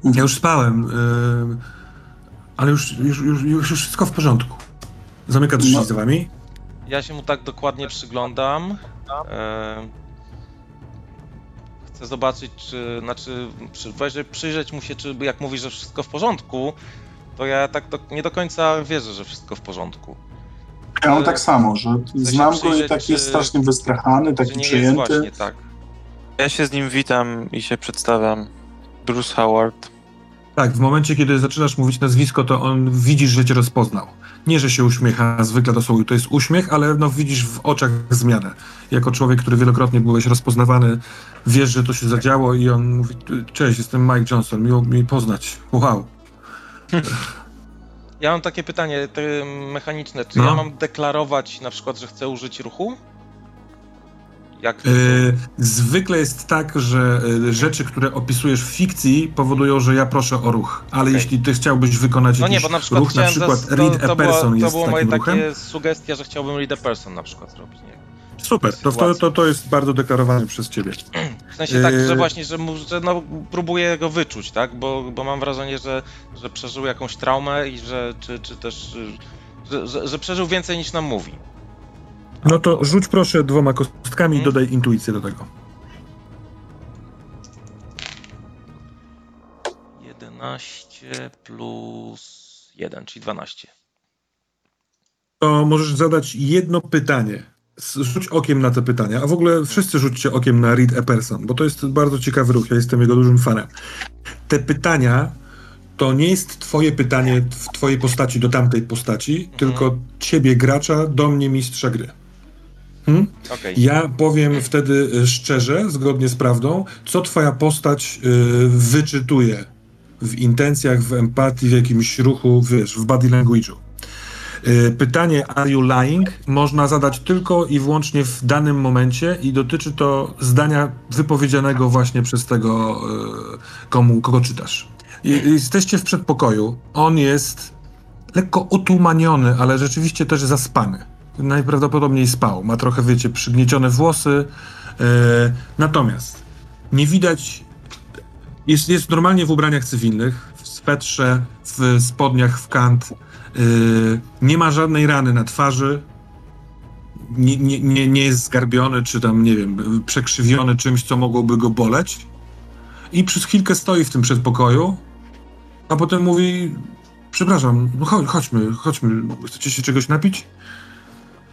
Ja już spałem, y, ale już, już, już, już, już wszystko w porządku. Zamyka drzwi
No.
za wami.
Ja się mu tak dokładnie przyglądam. E, chcę zobaczyć, czy, znaczy, przy, przyjrzeć mu się, czy jak mówi, że wszystko w porządku, to ja tak do, nie do końca wierzę, że wszystko w porządku.
ja mam tak samo, że znam go i taki jest strasznie wystrachany, taki
nie jest
przejęty.
właśnie tak.
ja się z nim witam i się przedstawiam. Bruce Howard.
Tak, w momencie, kiedy zaczynasz mówić nazwisko, to on widzisz, że cię rozpoznał. Nie, że się uśmiecha, zwykle to, są, to jest uśmiech, ale no widzisz w oczach zmianę. Jako człowiek, który wielokrotnie byłeś rozpoznawany, wiesz, że to się zadziało i on mówi, cześć, jestem Mike Johnson, miło mi poznać. Wow.
Ja mam takie pytanie mechaniczne. Czy
No.
ja mam deklarować na przykład, że chcę użyć ruchu? Jak
Yy, zwykle jest tak, że y, rzeczy, które opisujesz w fikcji powodują, że ja proszę o ruch. Ale
Okej.
jeśli ty chciałbyś wykonać
No nie,
jakiś
bo na przykład
ruch, na przykład
zas-
read
to,
a person
była, to
jest
było moje
ruchem.
takie sugestia, że chciałbym read a person na przykład zrobić, nie?
Super, to, to, to, to jest bardzo deklarowane przez ciebie.
W sensie tak, że
Yy.
właśnie, że, że no, próbuję go wyczuć, tak? Bo, bo mam wrażenie, że, że przeżył jakąś traumę i że czy, czy też że, że, że przeżył więcej niż nam mówi.
No to rzuć proszę dwoma kostkami i
Mhm.
dodaj intuicję do tego.
11 plus 1, czyli 12.
To możesz zadać jedno pytanie. Rzuć okiem na te pytania, a w ogóle wszyscy rzućcie okiem na Read a Person, bo to jest bardzo ciekawy ruch, ja jestem jego dużym fanem. Te pytania to nie jest twoje pytanie w twojej postaci do tamtej postaci, tylko ciebie gracza do mnie mistrza gry. Hmm?
Okej.
Ja powiem wtedy y, szczerze, zgodnie z prawdą, co twoja postać y, wyczytuje w intencjach, w empatii, w jakimś ruchu, wiesz, w body language'u. Y, Pytanie Are you lying można zadać tylko i wyłącznie w danym momencie i dotyczy to zdania wypowiedzianego właśnie przez tego, y, komu, kogo czytasz. Jesteście w przedpokoju, on jest lekko otumaniony, ale rzeczywiście też zaspany. Najprawdopodobniej spał. Ma trochę, wiecie, przygniecione włosy. E, natomiast nie widać. Jest, jest normalnie w ubraniach cywilnych, w swetrze, w spodniach w kant. E, nie ma żadnej rany na twarzy. Nie, nie, nie, nie jest zgarbiony, czy tam, nie wiem, przekrzywiony czymś, co mogłoby go boleć. I przez chwilkę stoi w tym przedpokoju, a potem mówi: Przepraszam, no chodź, chodźmy, chodźmy. Chcecie się czegoś napić?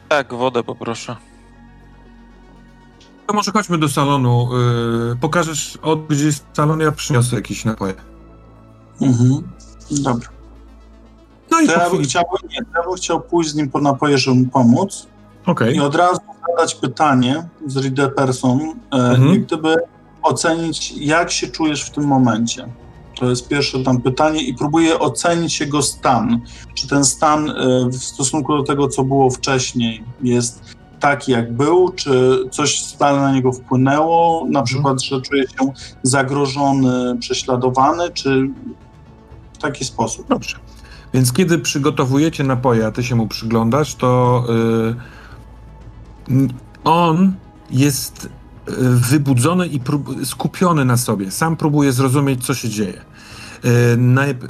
Tak, wodę poproszę.
To może chodźmy do salonu. Yy, pokażesz od gdzie jest salon, ja przyniosę jakieś napoje.
Mhm. Dobra.
No i
To
po
ja bym,
chwili...
chciał, nie, to ja bym chciał pójść z nim po napoje, żeby mu pomóc
Okej.
i od razu zadać pytanie z Read a Person, e,
Mhm.
jak gdyby ocenić, jak się czujesz w tym momencie. To jest pierwsze tam pytanie i próbuję ocenić jego stan. Czy ten stan e, w stosunku do tego, co było wcześniej, jest taki, jak był, czy coś stale na niego wpłynęło, na przykład, że czuje się zagrożony, prześladowany, czy w taki sposób.
Dobrze. Więc kiedy przygotowujecie napoje, a ty się mu przyglądasz, to yy, on jest yy, wybudzony i skupiony na sobie. Sam próbuje zrozumieć, co się dzieje.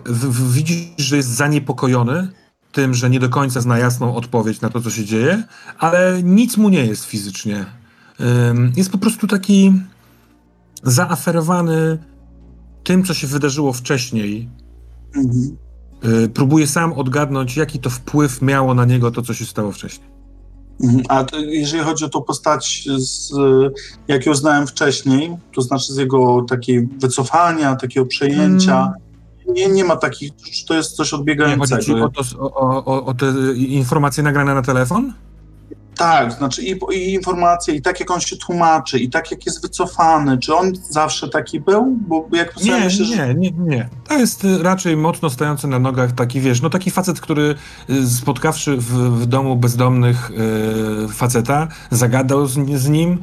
W- widzisz, że jest zaniepokojony tym, że nie do końca zna jasną odpowiedź na to, co się dzieje, ale nic mu nie jest fizycznie. Jest po prostu taki zaaferowany tym, co się wydarzyło wcześniej,
Mhm.
Y, próbuje sam odgadnąć, jaki to wpływ miało na niego to, co się stało wcześniej.
Mhm. A jeżeli chodzi o tą postać, z, jak ją znałem wcześniej, to znaczy z jego takiej wycofania, takiego przejęcia, nie, nie ma takich, to jest coś
Nie,
odbiegającego.
chodzi ci o, to, o, o, o te informacje nagrane na telefon?
Tak, znaczy i, i informacje, i tak jak on się tłumaczy, i tak jak jest wycofany, czy on zawsze taki był? Bo jak
Nie,
myślę, że...
nie, nie, nie. To jest y, raczej mocno stojący na nogach taki, wiesz, no taki facet, który y, spotkawszy w, w domu bezdomnych y, faceta, zagadał z, z nim,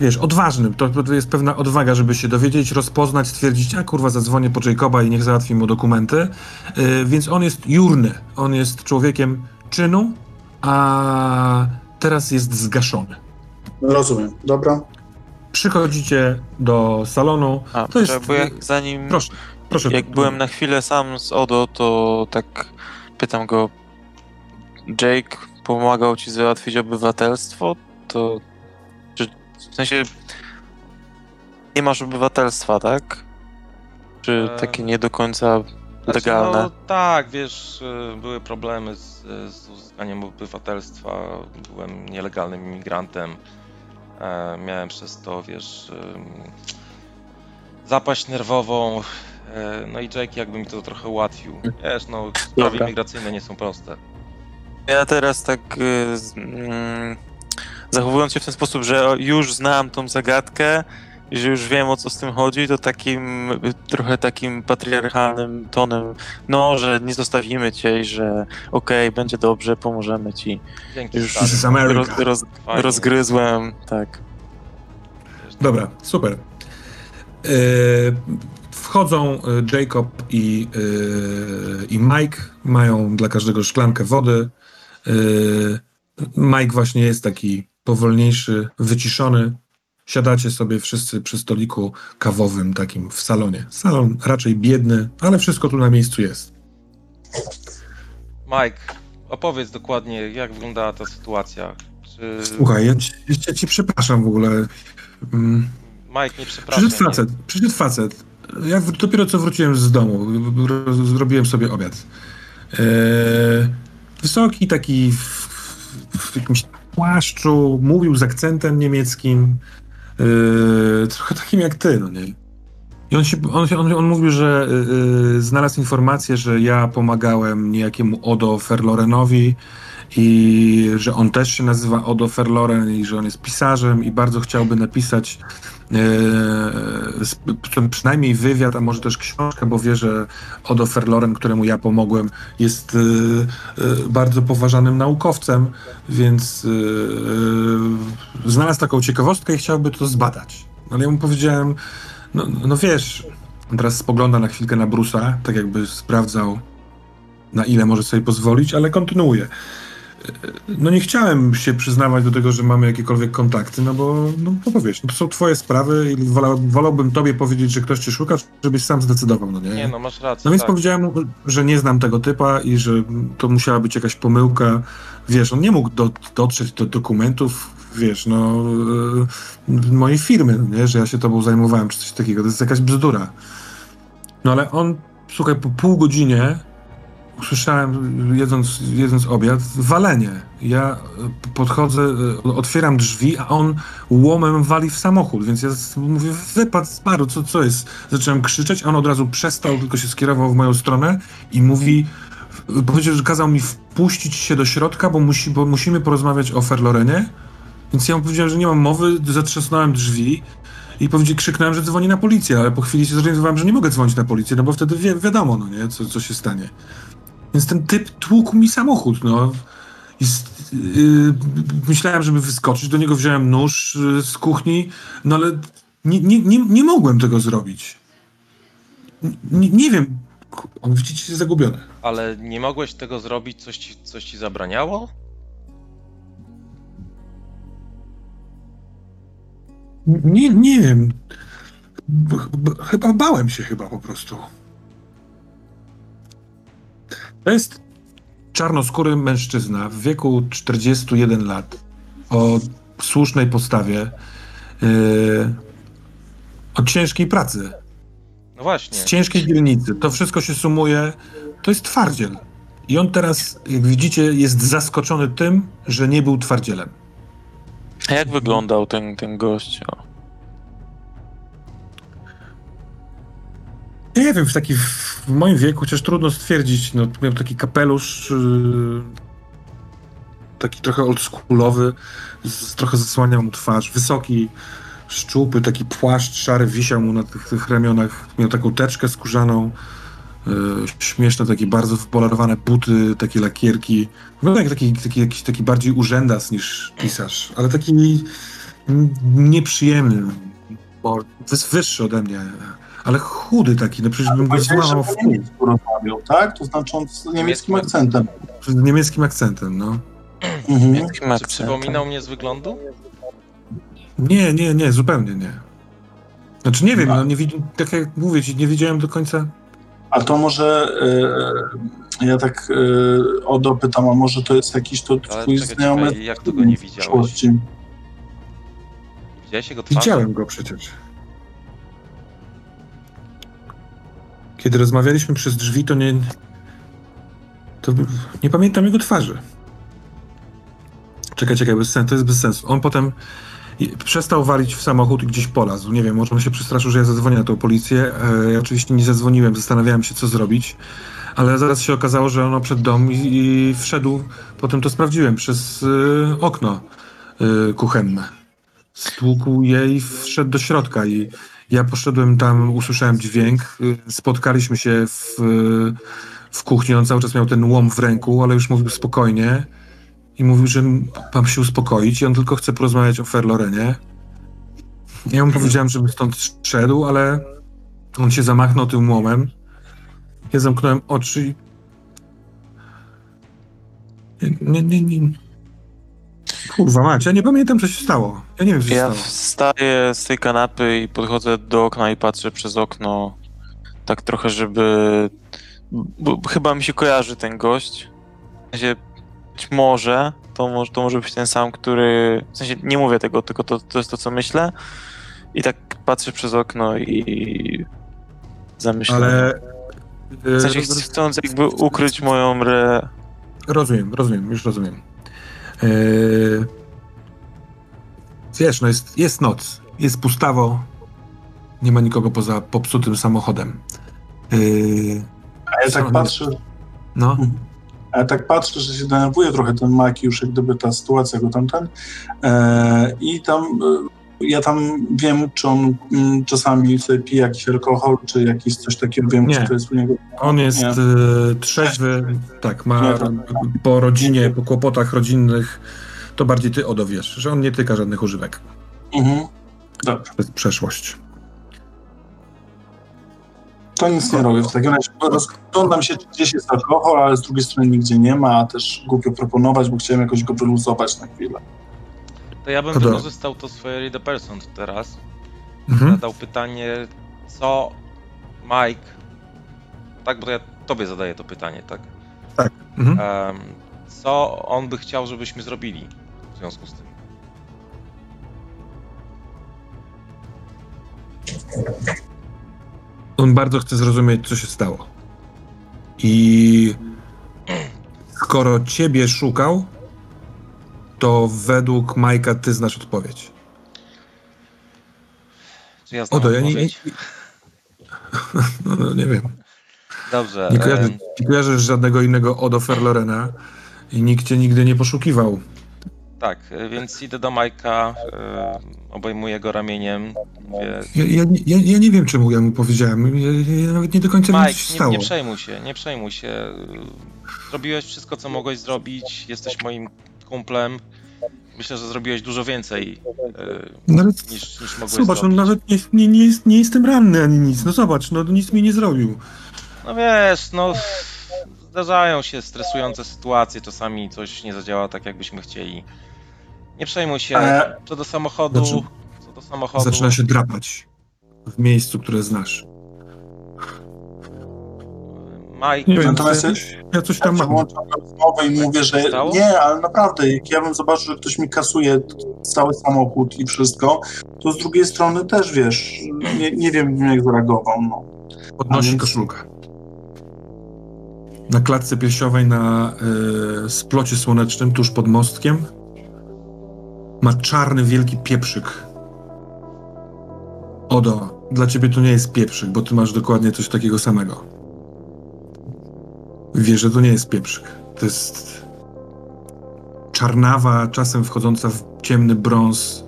wiesz, odważnym. To, to jest pewna odwaga, żeby się dowiedzieć, rozpoznać, stwierdzić, a kurwa, zadzwonię po Jacoba i niech załatwi mu dokumenty. Y, więc on jest jurny. On jest człowiekiem czynu, a teraz jest zgaszony.
Rozumiem, dobra.
Przychodzicie do salonu.
A,
To jest-
bo jak zanim...
Proszę, proszę.
Jak byłem na chwilę sam z Odo, to tak pytam go, Jake pomagał ci załatwić obywatelstwo? To czy w sensie nie masz obywatelstwa, tak? Czy
Eee,
takie nie do końca
Znaczy,
legalne?
No, tak, wiesz, y, były problemy z, z uzyskaniem obywatelstwa. Byłem nielegalnym imigrantem. E, miałem przez to, wiesz, ym, zapaść nerwową. E, no i Jake jakby mi to trochę ułatwił. Wiesz, no, sprawy imigracyjne nie są proste.
Ja teraz tak y, z- mm, zachowując się w ten sposób, że już znam tą zagadkę, i że już wiem o co z tym chodzi, to takim trochę takim patriarchalnym tonem, no, że nie zostawimy cię i że okej, będzie dobrze, pomożemy ci.
Dzięki
Już roz, roz, rozgryzłem, tak.
Dobra, super. E, wchodzą e, Jacob i, e, i Mike, mają dla każdego szklankę wody. E, Mike właśnie jest taki powolniejszy, wyciszony. Siadacie sobie wszyscy przy stoliku kawowym takim w salonie. Salon raczej biedny, ale wszystko tu na miejscu jest.
Mike, opowiedz dokładnie, jak wyglądała ta sytuacja. Czy...
Słuchaj, ja ci, ja ci przepraszam w ogóle. Mm,
Mike, nie przepraszam.
Przyszedł facet, przyszedł facet. Ja dopiero co wróciłem z domu, zrobiłem sobie obiad. E, wysoki, taki w, w jakimś płaszczu, mówił z akcentem niemieckim, e, trochę takim jak ty, no nie? I on, się, on, on, on mówił, że e, znalazł informację, że ja pomagałem niejakiemu Odo Ferlorenowi i że on też się nazywa Odo Ferloren i że on jest pisarzem i bardzo chciałby napisać przynajmniej wywiad, a może też książkę, bo wie, że Odo Ferloren, któremu ja pomogłem, jest e, e, bardzo poważanym naukowcem, więc e, znalazł taką ciekawostkę i chciałby to zbadać. Ale ja mu powiedziałem, no, no wiesz, teraz spogląda na chwilkę na Brusa, tak jakby sprawdzał, na ile może sobie pozwolić, ale kontynuuje. No nie chciałem się przyznawać do tego, że mamy jakiekolwiek kontakty, no bo, no, no bo wiesz, no to są twoje sprawy i wola, wolałbym tobie powiedzieć, że ktoś cię szuka, żebyś sam zdecydował, no nie?
Nie, no masz rację.
No więc
tak.
powiedziałem mu, że nie znam tego typa i że to musiała być jakaś pomyłka. Wiesz, on nie mógł do, dotrzeć do dokumentów, wiesz, no, e, mojej firmy, no nie? że ja się tobą zajmowałem, czy coś takiego. To jest jakaś bzdura. No ale on, słuchaj, po pół godzinie usłyszałem, jedząc, jedząc obiad, walenie. Ja e, podchodzę, e, otwieram drzwi, a on łomem wali w samochód, więc ja mówię, wypadł z co, co jest? Zacząłem krzyczeć, a on od razu przestał, tylko się skierował w moją stronę i mówi, powiedział, że kazał mi wpuścić się do środka, bo, musi, bo musimy porozmawiać o Ferlorenie. Więc ja mu powiedziałem, że nie mam mowy, zatrzasnąłem drzwi i powiedział, krzyknąłem, że dzwoni na policję, ale po chwili się zorientowałem, że nie mogę dzwonić na policję, no bo wtedy wi wiadomo, no nie, co, co się stanie. Więc ten typ tłukł mi samochód, no. Yy, myślałem, żeby wyskoczyć, do niego wziąłem nóż yy, z kuchni, no ale nie, nie, nie, nie mogłem tego zrobić. Nie, nie wiem, on widzicie zagubiony.
Ale nie mogłeś tego zrobić, coś ci, coś ci zabraniało?
Nie, nie wiem. Chyba bałem się chyba po prostu. To jest czarnoskóry mężczyzna w wieku 41 lat, o słusznej postawie, yy, o ciężkiej pracy,
No właśnie.
z ciężkiej dzielnicy. To wszystko się sumuje, to jest twardziel. I on teraz, jak widzicie, jest zaskoczony tym, że nie był twardzielem.
A jak wyglądał ten, ten gość? O.
Nie wiem, w taki w moim wieku, chociaż trudno stwierdzić, no, miał taki kapelusz yy, taki trochę oldschoolowy, z, trochę zasłaniał mu twarz, wysoki, szczupły, taki płaszcz szary wisiał mu na tych, tych ramionach, miał taką teczkę skórzaną, yy, śmieszne takie bardzo wypolerowane buty, takie lakierki, wygląda jak taki, taki, jakiś taki bardziej urzędas niż pisarz, ale taki nieprzyjemny, bo wyższy ode mnie, ale chudy taki, no przecież bym go złamał w pół.
niemiecku rozmawiał, tak? To znaczy on z niemieckim akcentem.
Z niemieckim akcentem, no.
Mhm.
Jakim
Czy przypominał mnie z wyglądu?
Nie, nie, nie, zupełnie nie. Znaczy nie wiem, no nie widzi, tak jak mówię ci, nie widziałem do końca.
A to może e, ja tak e, o dopytam, a może to jest jakiś to
Ale
twój
czekaj,
znajomy
czekaj, jak nie widziałeś? Widziałeś jego twarz?
Widziałem go przecież. Kiedy rozmawialiśmy przez drzwi, to nie. To nie pamiętam jego twarzy. Czekaj, czekaj, bez sensu, to jest bez sensu. On potem przestał walić w samochód i gdzieś polazł. Nie wiem, może on się przestraszył, że ja zadzwonię na tą policję. E, ja oczywiście nie zadzwoniłem, zastanawiałem się, co zrobić. Ale zaraz się okazało, że ono przed dom i, i wszedł, potem to sprawdziłem, przez y, okno y, kuchenne. Stłukł je i wszedł do środka i ja poszedłem tam, usłyszałem dźwięk, spotkaliśmy się w, w kuchni, on cały czas miał ten łom w ręku, ale już mówił spokojnie i mówił, że mam się uspokoić i on tylko chce porozmawiać o Ferlorenie. Ja mu powiedziałem, żeby stąd szedł, ale on się zamachnął tym łomem. Ja zamknąłem oczy i... Nie, nie, nie. Kurwa mać, ja nie pamiętam, co się stało. Ja nie wiem, co się
Ja
stało.
wstaję z tej kanapy i podchodzę do okna i patrzę przez okno. Tak trochę, żeby. Bo chyba mi się kojarzy ten gość. W sensie, być może to, może to może być ten sam, który. W sensie nie mówię tego, tylko to, to jest to, co myślę. I tak patrzę przez okno i. Zamyślam.
Ale...
W sensie
e,
ch- chcąc jakby ukryć moją re.
Rozumiem, rozumiem, już rozumiem. Eee, wiesz, no jest, jest noc, jest pustawo, nie ma nikogo poza popsutym samochodem. Eee,
A ja tak patrzę,
no,
a ja tak patrzę, że się denerwuje trochę ten Mike już, jak gdyby ta sytuacja go tamten. E, I tam e, ja tam wiem, czy on mm, czasami sobie pije jakiś alkohol, czy jakiś coś takiego, wiem,
Nie.
czy to jest u niego.
on jest
Nie.
e, trzeźwy, tak, ma
Nie, to-
po rodzinie, po kłopotach rodzinnych, to bardziej ty odowiesz, że on nie tyka żadnych używek.
Mhm. Dobrze.
To jest przeszłość.
To nic nie robię. W takim razie rozglądam się, gdzieś jest alkohol, ale z drugiej strony nigdzie nie ma, a też głupio proponować, bo chciałem jakoś go wyluzować na chwilę.
To ja bym wykorzystał to swoje read person teraz.
Mhm.
Zadał pytanie, co Mike... Tak, bo ja tobie zadaję to pytanie, tak?
Mhm.
Em, co on by chciał, żebyśmy zrobili w związku z tym?
On bardzo chce zrozumieć, co się stało. I skoro ciebie szukał, to według Majka ty znasz odpowiedź.
Czy ja znam
Odo, ja nie, nie,
odpowiedź?
no, no, nie wiem.
Dobrze.
Nie, kojarzy,
em,
nie kojarzysz żadnego innego Odo Ferlorena i nikt cię nigdy nie poszukiwał.
tak, e, więc idę do Majka, e, obejmuję go ramieniem, mówię...
Ja, ja, nie- ja, ja nie wiem, czemu ja mu powiedziałem. Ja, ja nawet nie do końca wiem, co się
Mike, nie,
stało.
nie przejmuj się, nie przejmuj się. Zrobiłeś wszystko, co mogłeś zrobić, jesteś moim kumplem. Myślę, że zrobiłeś dużo więcej e,
No,
niż, niż mogłeś
zobacz, on
zrobić.
nawet nie, nie, nie, jest, nie jestem ranny ani nic. No zobacz, no nic mi nie zrobił.
No wiesz, no zdarzają się stresujące sytuacje, czasami coś nie zadziała tak, jakbyśmy chcieli. Nie przejmuj się. Co do samochodu,
Znaczy-
co do samochodu,
Zaczyna się drapać w miejscu, które znasz. Nie wiem,
Natomiast
ja, coś, ja coś tam
Ja
mam.
włączam rozmowę i mówię, że
Stało?
nie, ale naprawdę, jak ja bym zobaczył, że ktoś mi kasuje cały samochód i wszystko, to z drugiej strony też, wiesz, nie, nie wiem, jak zareagował, no.
Podnosi
więc-
koszulkę. na klatce piersiowej na e, splocie słonecznym tuż pod mostkiem ma czarny wielki pieprzyk. Odo, dla ciebie to nie jest pieprzyk, bo ty masz dokładnie coś takiego samego. Wiesz, że to nie jest pieprzyk. To jest czarnawa, czasem wchodząca w ciemny brąz,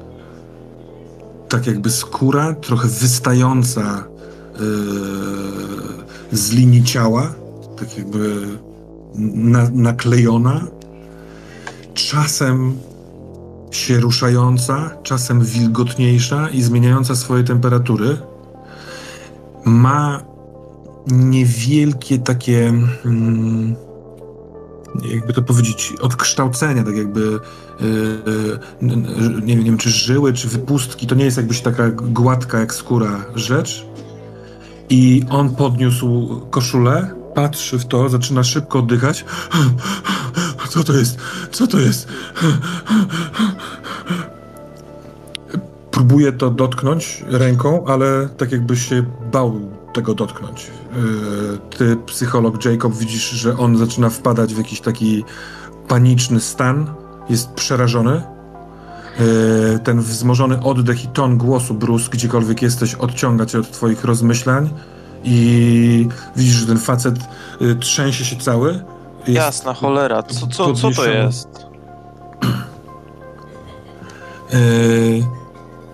tak jakby skóra, trochę wystająca yy, z linii ciała, tak jakby na, naklejona, czasem się ruszająca, czasem wilgotniejsza i zmieniająca swoje temperatury. Ma niewielkie takie, mm, jakby to powiedzieć, odkształcenia, tak jakby, nie, wiem, nie wiem, czy żyły, czy wypustki, to nie jest jakbyś taka gładka jak skóra rzecz. I on podniósł koszulę, patrzy w to, zaczyna szybko oddychać. Co to jest? Co to jest? Próbuje to dotknąć ręką, ale tak jakby się bał tego dotknąć. Yy, Ty, psycholog Jacob, widzisz, że on zaczyna wpadać w jakiś taki paniczny stan, jest przerażony. Yy, Ten wzmożony oddech i ton głosu Bruce, gdziekolwiek jesteś, odciąga cię od twoich rozmyślań i widzisz, że ten facet y, trzęsie się cały. Jest
Jasna cholera, co, co, co to jest?
y,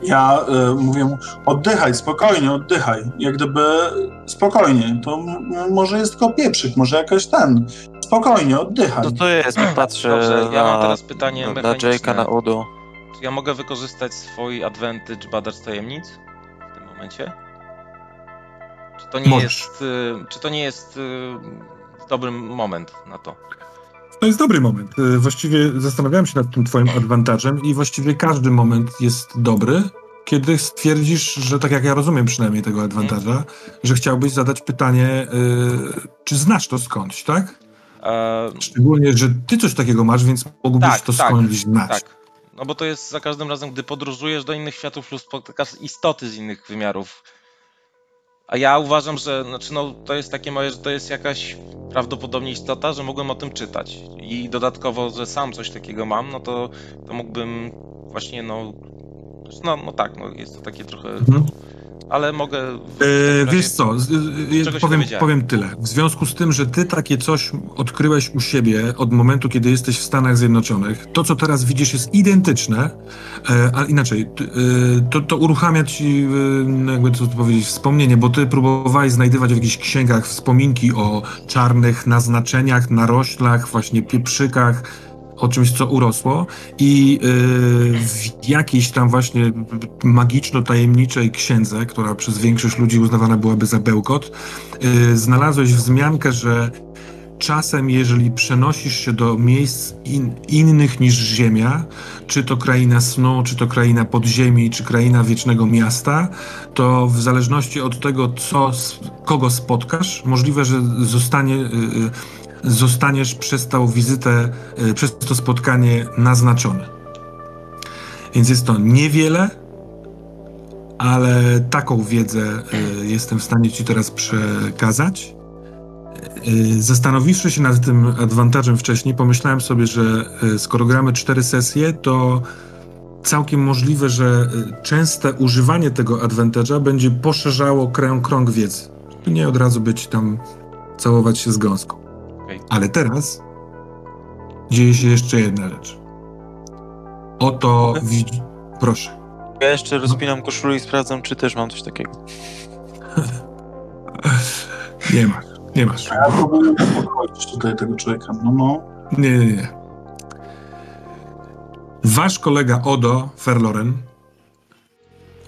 Ja y, mówię mu, oddychaj, spokojnie, oddychaj. Jak gdyby spokojnie, to m- może jest tylko pieprzyk, może jakaś ten. Spokojnie, oddychaj.
Co to jest? Patrzę
Dobrze, ja mam
na,
teraz pytanie
na, na. Jake'a, na Odo.
Czy ja mogę wykorzystać swój advantage badacz tajemnic w tym momencie? Czy to nie
Możesz.
jest, y, czy to nie jest y, dobry moment na to?
To jest dobry moment. Y, Właściwie zastanawiałem się nad tym twoim advantażem i właściwie każdy moment jest dobry, kiedy stwierdzisz, że tak jak ja rozumiem przynajmniej tego adwantaża, że chciałbyś zadać pytanie, y, czy znasz to skądś, tak?
E,
Szczególnie, że ty coś takiego masz, więc mógłbyś
Tak,
to
tak,
skądś znać.
tak. No bo to jest za każdym razem, gdy podróżujesz do innych światów lub spotykasz istoty z innych wymiarów. A ja uważam, że znaczy no, to jest takie moje, że to jest jakaś prawdopodobnie istota, że mogłem o tym czytać. I dodatkowo, że sam coś takiego mam, no to, to mógłbym właśnie no. No, no tak, no jest to takie trochę.
Mhm.
Ale mogę. razie-
wiesz co, powiem, powiem tyle. W związku z tym, że ty takie coś odkryłeś u siebie od momentu, kiedy jesteś w Stanach Zjednoczonych, to co teraz widzisz jest identyczne, e, ale inaczej, e, to, to uruchamia ci, jakby to powiedzieć, wspomnienie, bo ty próbowałeś znajdywać w jakichś księgach wspominki o czarnych naznaczeniach, naroślach, właśnie pieprzykach, o czymś, co urosło i y, w jakiejś tam właśnie magiczno-tajemniczej księdze, która przez większość ludzi uznawana byłaby za bełkot, y, znalazłeś wzmiankę, że czasem, jeżeli przenosisz się do miejsc in, innych niż Ziemia, czy to kraina snu, czy to kraina podziemi, czy kraina wiecznego miasta, to w zależności od tego, co, kogo spotkasz, możliwe, że zostanie, y, y, zostaniesz przez tą wizytę, y, przez to spotkanie naznaczony. Więc jest to niewiele, ale taką wiedzę y, jestem w stanie Ci teraz przekazać. Y, Zastanowiwszy się nad tym adwantażem wcześniej, pomyślałem sobie, że skoro gramy cztery sesje, to całkiem możliwe, że częste używanie tego advantage'a będzie poszerzało krę, krąg wiedzy. Nie od razu być tam, całować się z gąską.
Okej.
Ale teraz dzieje się jeszcze jedna rzecz. Oto widzi... Proszę.
Ja jeszcze rozpinam koszulę i sprawdzam, czy też mam coś takiego.
Nie masz, nie masz.
Ja próbuję uspokoić tutaj tego człowieka. No, no.
Nie, nie, nie. Wasz kolega Odo Ferloren,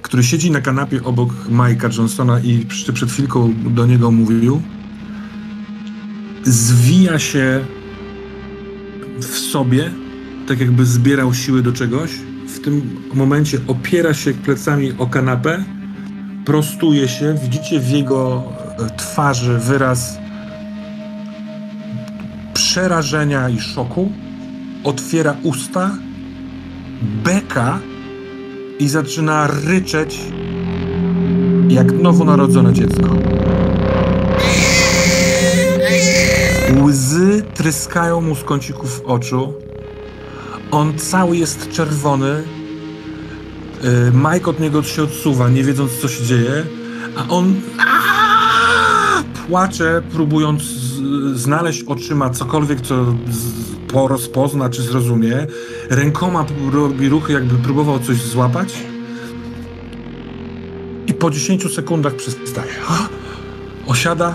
który siedzi na kanapie obok Mike'a Johnsona i przed chwilką do niego mówił, zwija się w sobie, tak jakby zbierał siły do czegoś. W tym momencie opiera się plecami o kanapę, prostuje się, widzicie w jego e, twarzy wyraz przerażenia i szoku, otwiera usta, beka i zaczyna ryczeć jak nowonarodzone dziecko. Łzy tryskają mu z kącików oczu. On cały jest czerwony. Y, Mike od niego się odsuwa, nie wiedząc co się dzieje, a on płacze, próbując znaleźć oczyma cokolwiek, co rozpozna czy zrozumie. Rękoma robi ruchy, jakby próbował coś złapać. I po 10 sekundach przestaje. Osiada.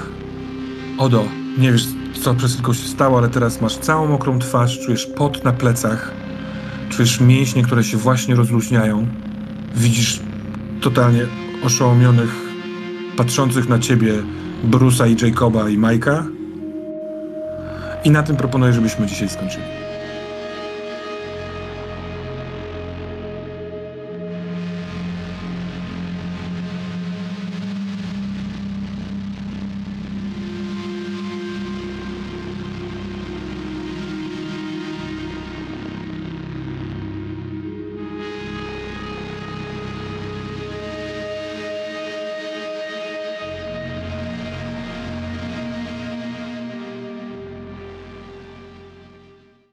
Odo, nie wiesz, co przez chwilkę się stało, ale teraz masz całą mokrą twarz, czujesz pot na plecach, czujesz mięśnie, które się właśnie rozluźniają. Widzisz totalnie oszołomionych, patrzących na ciebie Bruce'a i Jacoba i Majka. I na tym proponuję, żebyśmy dzisiaj skończyli.